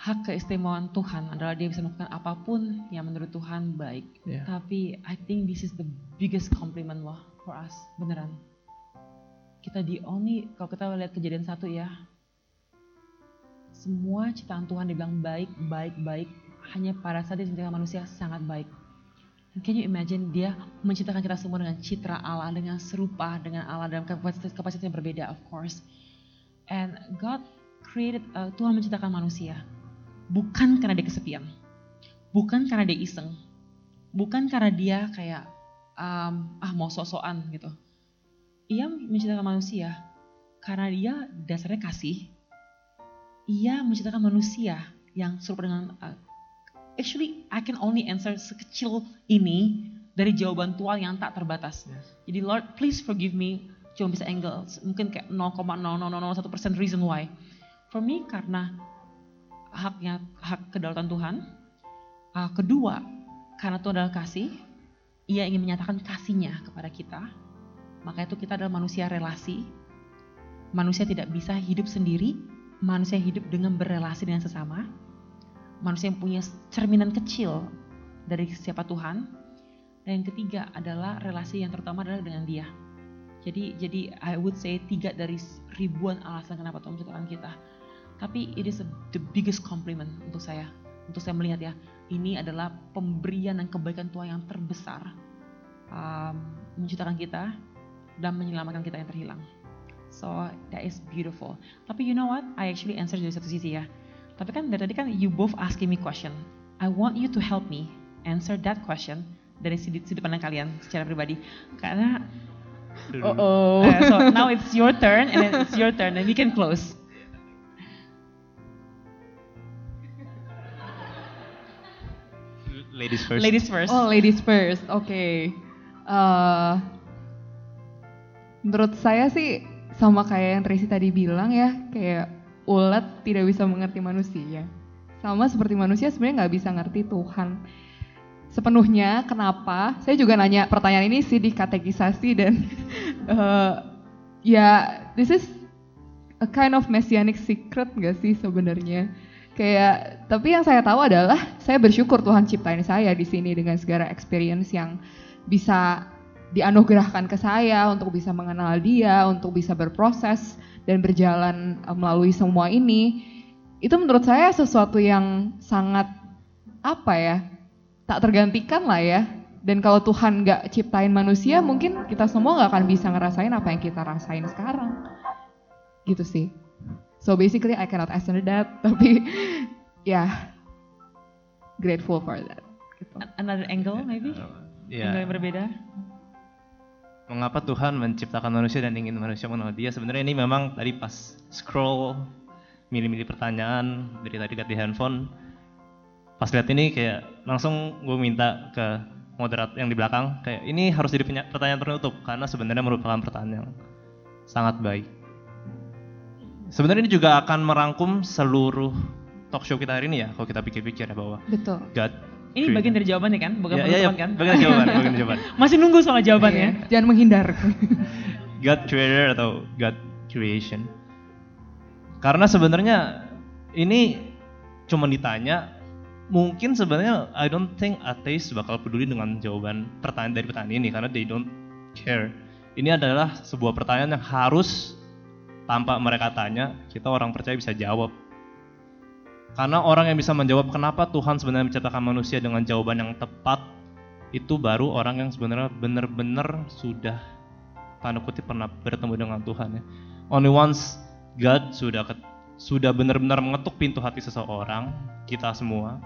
Hak keistimewaan Tuhan adalah dia bisa melakukan apa pun yang menurut Tuhan baik. Yeah. Tapi I think this is the biggest compliment loh for us, beneran. Kita di only, kalau kita lihat kejadian satu ya, semua ciptaan Tuhan dibilang baik, baik, baik. Hanya pada saat dia menciptakan manusia sangat baik. Can you imagine dia menciptakan kita semua dengan citra Allah, dengan serupa dengan Allah dalam kapasitas, kapasitas yang berbeda of course. And God created, uh, Tuhan menciptakan manusia. Bukan karena dia kesepian. Bukan karena dia iseng. Bukan karena dia kayak, um, ah mau sok-sokan gitu. Ia menciptakan manusia karena dia dasarnya kasih. Ia menciptakan manusia yang serupa dengan uh, actually I can only answer sekecil ini dari jawaban Tuhan yang tak terbatas. Jadi Lord, please forgive me. Cuma bisa angle mungkin kayak 0,0001% reason why. For me karena haknya hak kedaulatan Tuhan. Uh, kedua, karena Tuhan adalah kasih, Ia ingin menyatakan kasihnya kepada kita. Maka itu kita adalah manusia relasi. Manusia tidak bisa hidup sendiri, manusia hidup dengan berrelasi dengan sesama. Manusia yang punya cerminan kecil dari siapa Tuhan. Dan yang ketiga adalah relasi yang terutama adalah dengan Dia. Jadi jadi I would say tiga dari ribuan alasan kenapa Tuhan menciptakan kita. Tapi it is the biggest compliment untuk saya. Untuk saya melihat ya, ini adalah pemberian dan kebaikan Tuhan yang terbesar. Um, menciptakan kita dan menyelamatkan kita yang terhilang. So that is beautiful. Tapi you know what? I actually answer dari satu sisi ya. Tapi kan dari tadi kan you both asking me question. I want you to help me answer that question dari sudut sudut pandang kalian secara pribadi. Karena Oh oh. Uh, so now it's your turn and then it's your turn and we can close. Ladies first. Ladies first. Oh, ladies first. Oke. Eh, menurut saya sih sama kayak yang Tracy tadi bilang ya, kayak ulat tidak bisa mengerti manusia. Sama seperti manusia sebenarnya nggak bisa ngerti Tuhan sepenuhnya. Kenapa? Saya juga nanya pertanyaan ini sih di katekisasi dan eh, ya this is a kind of messianic secret gak sih sebenarnya? Kayak tapi yang saya tahu adalah saya bersyukur Tuhan ciptain saya di sini dengan segala experience yang bisa dianugerahkan ke saya untuk bisa mengenal Dia, untuk bisa berproses dan berjalan eh, melalui semua ini. Itu menurut saya sesuatu yang sangat apa ya? tak tergantikan lah ya. Dan kalau Tuhan nggak ciptain manusia, mungkin kita semua nggak akan bisa ngerasain apa yang kita rasain sekarang. Gitu sih. So basically I cannot answer that, tapi ya yeah, grateful for that. gitu. Another angle maybe? Ya. Angle yang berbeda? Mengapa Tuhan menciptakan manusia dan ingin manusia mengenal Dia? Sebenarnya ini memang tadi pas scroll milih-milih pertanyaan dari tadi lihat di handphone, pas lihat ini kayak langsung gue minta ke moderat yang di belakang kayak ini harus jadi pertanyaan penutup karena sebenarnya merupakan pertanyaan yang sangat baik. Sebenarnya ini juga akan merangkum seluruh talk show kita hari ini ya kalau kita pikir-pikir ya bahwa Betul. God Ini bagian dari jawabannya kan? Bukan ya, ya, ya, penutupan kan? bagian dari jawaban, bagian dari jawaban. Masih nunggu soal jawabannya. Iya, Jangan menghindar. God creator atau God creation. Karena sebenarnya ini cuma ditanya, mungkin sebenarnya I don't think atheist bakal peduli dengan jawaban pertanyaan dari pertanyaan ini karena they don't care. Ini adalah sebuah pertanyaan yang harus tanpa mereka tanya, kita orang percaya bisa jawab. Karena orang yang bisa menjawab kenapa Tuhan sebenarnya menciptakan manusia dengan jawaban yang tepat, itu baru orang yang sebenarnya benar-benar sudah tanda kutip pernah bertemu dengan Tuhan ya. Only once God sudah sudah benar-benar mengetuk pintu hati seseorang, kita semua,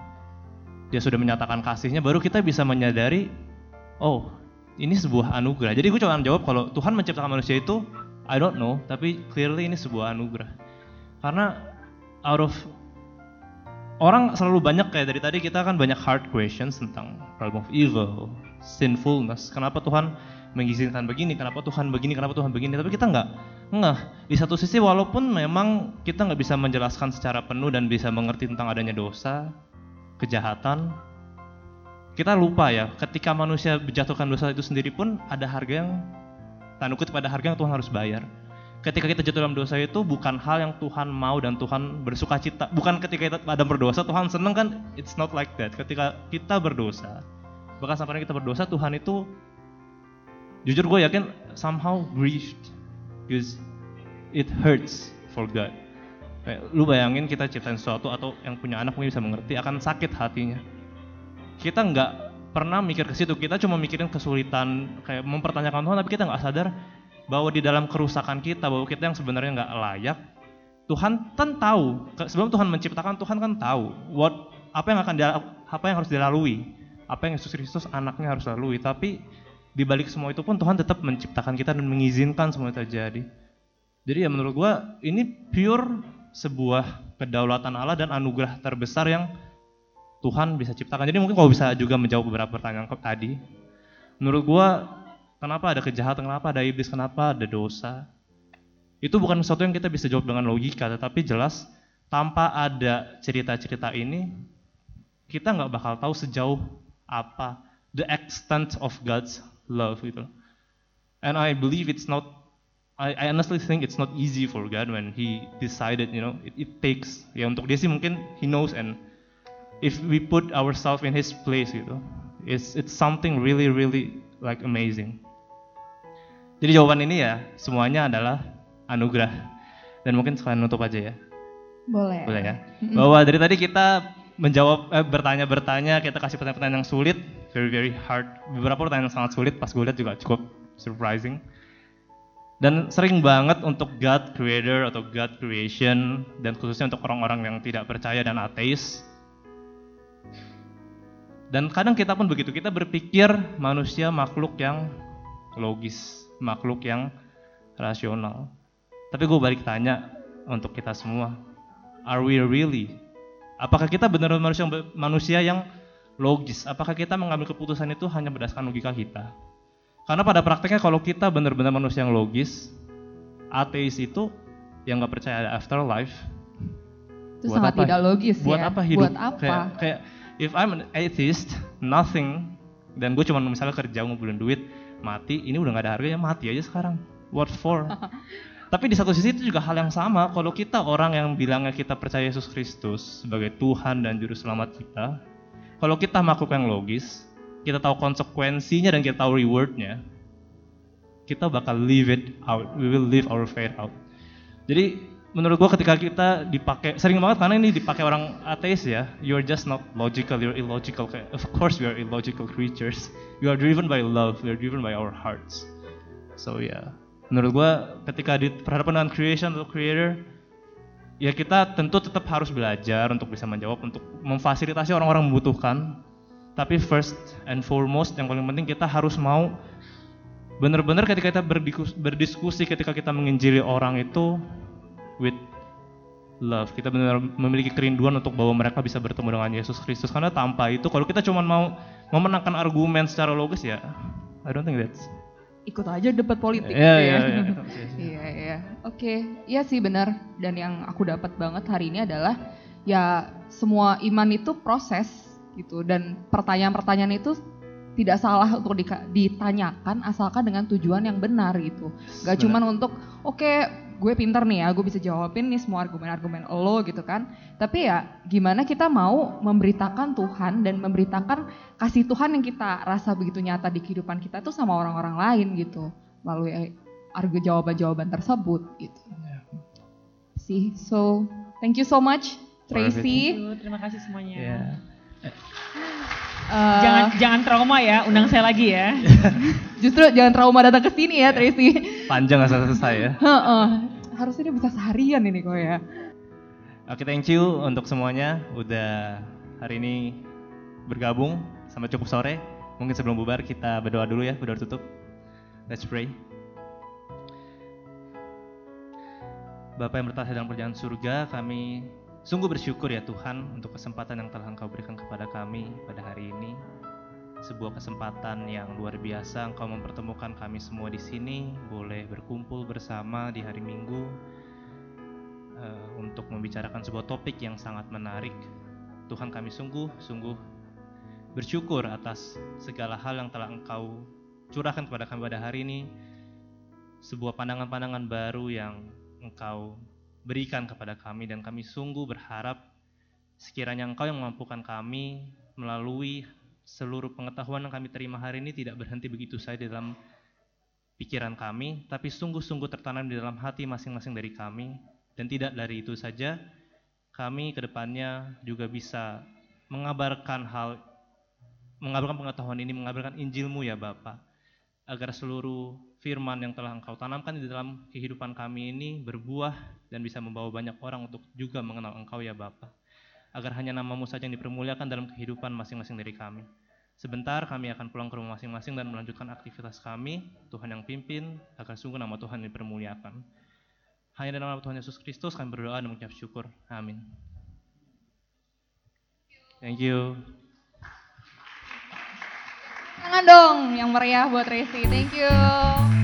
dia sudah menyatakan kasihnya, baru kita bisa menyadari, oh ini sebuah anugerah. Jadi gue cuma jawab kalau Tuhan menciptakan manusia itu, I don't know, tapi clearly ini sebuah anugerah. Karena out of orang selalu banyak kayak dari tadi kita kan banyak hard questions tentang problem of evil, sinfulness. Kenapa Tuhan mengizinkan begini? Kenapa Tuhan begini? Kenapa Tuhan begini? Tapi kita nggak ngeh. Di satu sisi walaupun memang kita nggak bisa menjelaskan secara penuh dan bisa mengerti tentang adanya dosa, kejahatan, kita lupa ya. Ketika manusia menjatuhkan dosa itu sendiri pun ada harga yang tanda kutip ada harga yang Tuhan harus bayar ketika kita jatuh dalam dosa itu bukan hal yang Tuhan mau dan Tuhan bersuka cita. Bukan ketika kita ada berdosa Tuhan seneng kan? It's not like that. Ketika kita berdosa, bahkan sampai kita berdosa Tuhan itu jujur gue yakin somehow grieved because it hurts for God. Kayak, lu bayangin kita ciptain sesuatu atau yang punya anak mungkin bisa mengerti akan sakit hatinya. Kita nggak pernah mikir ke situ. Kita cuma mikirin kesulitan kayak mempertanyakan Tuhan tapi kita nggak sadar bahwa di dalam kerusakan kita, bahwa kita yang sebenarnya nggak layak, Tuhan kan tahu. Sebelum Tuhan menciptakan, Tuhan kan tahu what apa yang akan dia, apa yang harus dilalui, apa yang Yesus Kristus anaknya harus lalui. Tapi di balik semua itu pun Tuhan tetap menciptakan kita dan mengizinkan semua itu terjadi. Jadi ya menurut gua ini pure sebuah kedaulatan Allah dan anugerah terbesar yang Tuhan bisa ciptakan. Jadi mungkin kalau bisa juga menjawab beberapa pertanyaan tadi. Menurut gua Kenapa ada kejahatan, kenapa ada iblis, kenapa ada dosa. Itu bukan sesuatu yang kita bisa jawab dengan logika, tetapi jelas tanpa ada cerita-cerita ini, kita nggak bakal tahu sejauh apa the extent of God's love gitu. And I believe it's not, I, I honestly think it's not easy for God when He decided, you know, it, it takes, ya untuk dia sih mungkin He knows and if we put ourselves in His place gitu, it's it's something really really like amazing. Jadi jawaban ini ya semuanya adalah anugerah. Dan mungkin sekalian nutup aja ya. Boleh. Boleh ya. Bahwa dari tadi kita menjawab eh, bertanya-bertanya, kita kasih pertanyaan-pertanyaan yang sulit, very very hard. Beberapa pertanyaan yang sangat sulit pas gue lihat juga cukup surprising. Dan sering banget untuk God creator atau God creation dan khususnya untuk orang-orang yang tidak percaya dan ateis. Dan kadang kita pun begitu, kita berpikir manusia makhluk yang logis, makhluk yang rasional. Tapi gue balik tanya untuk kita semua, are we really? Apakah kita benar-benar manusia, manusia yang logis? Apakah kita mengambil keputusan itu hanya berdasarkan logika kita? Karena pada prakteknya kalau kita benar-benar manusia yang logis, ateis itu yang nggak percaya ada afterlife, Itu Buat sangat apa? tidak logis buat ya. apa hidup? Buat apa? Kayak, kayak if I'm an atheist, nothing, dan gue cuma misalnya kerja ngumpulin duit, mati, ini udah nggak ada harganya, mati aja sekarang. What for? Tapi di satu sisi itu juga hal yang sama, kalau kita orang yang bilangnya kita percaya Yesus Kristus sebagai Tuhan dan Juru Selamat kita, kalau kita makhluk yang logis, kita tahu konsekuensinya dan kita tahu rewardnya, kita bakal live it out, we will live our faith out. Jadi menurut gua ketika kita dipakai sering banget karena ini dipakai orang ateis ya, you're just not logical, you're illogical. Kayak, Of course we are illogical creatures. We are driven by love, we are driven by our hearts. So yeah. menurut gua ketika diperhadapkan dengan creation atau creator, ya kita tentu tetap harus belajar untuk bisa menjawab, untuk memfasilitasi orang-orang membutuhkan. Tapi first and foremost yang paling penting kita harus mau benar-benar ketika kita berdiskusi ketika kita menginjili orang itu with love. Kita benar memiliki kerinduan untuk bahwa mereka bisa bertemu dengan Yesus Kristus. Karena tanpa itu kalau kita cuma mau memenangkan argumen secara logis ya I don't think that's Ikut aja debat politik Iya, gitu ya. iya. Iya, iya. Oke, iya sih benar. Dan yang aku dapat banget hari ini adalah ya semua iman itu proses gitu dan pertanyaan-pertanyaan itu tidak salah untuk ditanyakan asalkan dengan tujuan yang benar gitu. Gak Benar. cuman untuk oke gue pinter nih ya, gue bisa jawabin nih semua argumen-argumen lo gitu kan. Tapi ya gimana kita mau memberitakan Tuhan dan memberitakan kasih Tuhan yang kita rasa begitu nyata di kehidupan kita tuh sama orang-orang lain gitu melalui argo jawaban-jawaban tersebut gitu. Sih, so thank you so much Tracy. Terima kasih semuanya. Iya. Eh, Jangan jangan trauma ya, undang saya lagi ya. justru jangan trauma datang ke sini ya Tracy. Panjang asal selesai ya. Heeh. Harusnya dia bisa seharian ini kok ya. Oke, thank you untuk semuanya udah hari ini bergabung sampai cukup sore. Mungkin sebelum bubar kita berdoa dulu ya, berdoa tutup. Let's pray. Bapak yang bertahta dalam kerajaan surga, kami sungguh bersyukur ya Tuhan untuk kesempatan yang telah Engkau berikan kepada kami pada hari ini. Sebuah kesempatan yang luar biasa Engkau mempertemukan kami semua di sini, boleh berkumpul bersama di hari Minggu eh, untuk membicarakan sebuah topik yang sangat menarik. Tuhan kami sungguh, sungguh bersyukur atas segala hal yang telah Engkau curahkan kepada kami pada hari ini. Sebuah pandangan-pandangan baru yang Engkau berikan kepada kami dan kami sungguh berharap sekiranya Engkau yang memampukan kami melalui seluruh pengetahuan yang kami terima hari ini tidak berhenti begitu saja di dalam pikiran kami, tapi sungguh-sungguh tertanam di dalam hati masing-masing dari kami. Dan tidak dari itu saja, kami ke depannya juga bisa mengabarkan hal, mengabarkan pengetahuan ini, mengabarkan Injilmu ya Bapak, agar seluruh firman yang telah Engkau tanamkan di dalam kehidupan kami ini berbuah dan bisa membawa banyak orang untuk juga mengenal Engkau ya Bapak. Agar hanya namamu saja yang dipermuliakan dalam kehidupan masing-masing dari kami. Sebentar kami akan pulang ke rumah masing-masing dan melanjutkan aktivitas kami. Tuhan yang pimpin, agar sungguh nama Tuhan dipermuliakan. Hanya dalam nama Tuhan Yesus Kristus kami berdoa dan mengucap syukur. Amin. Thank you. Tangan dong yang meriah buat Tracy. Thank you.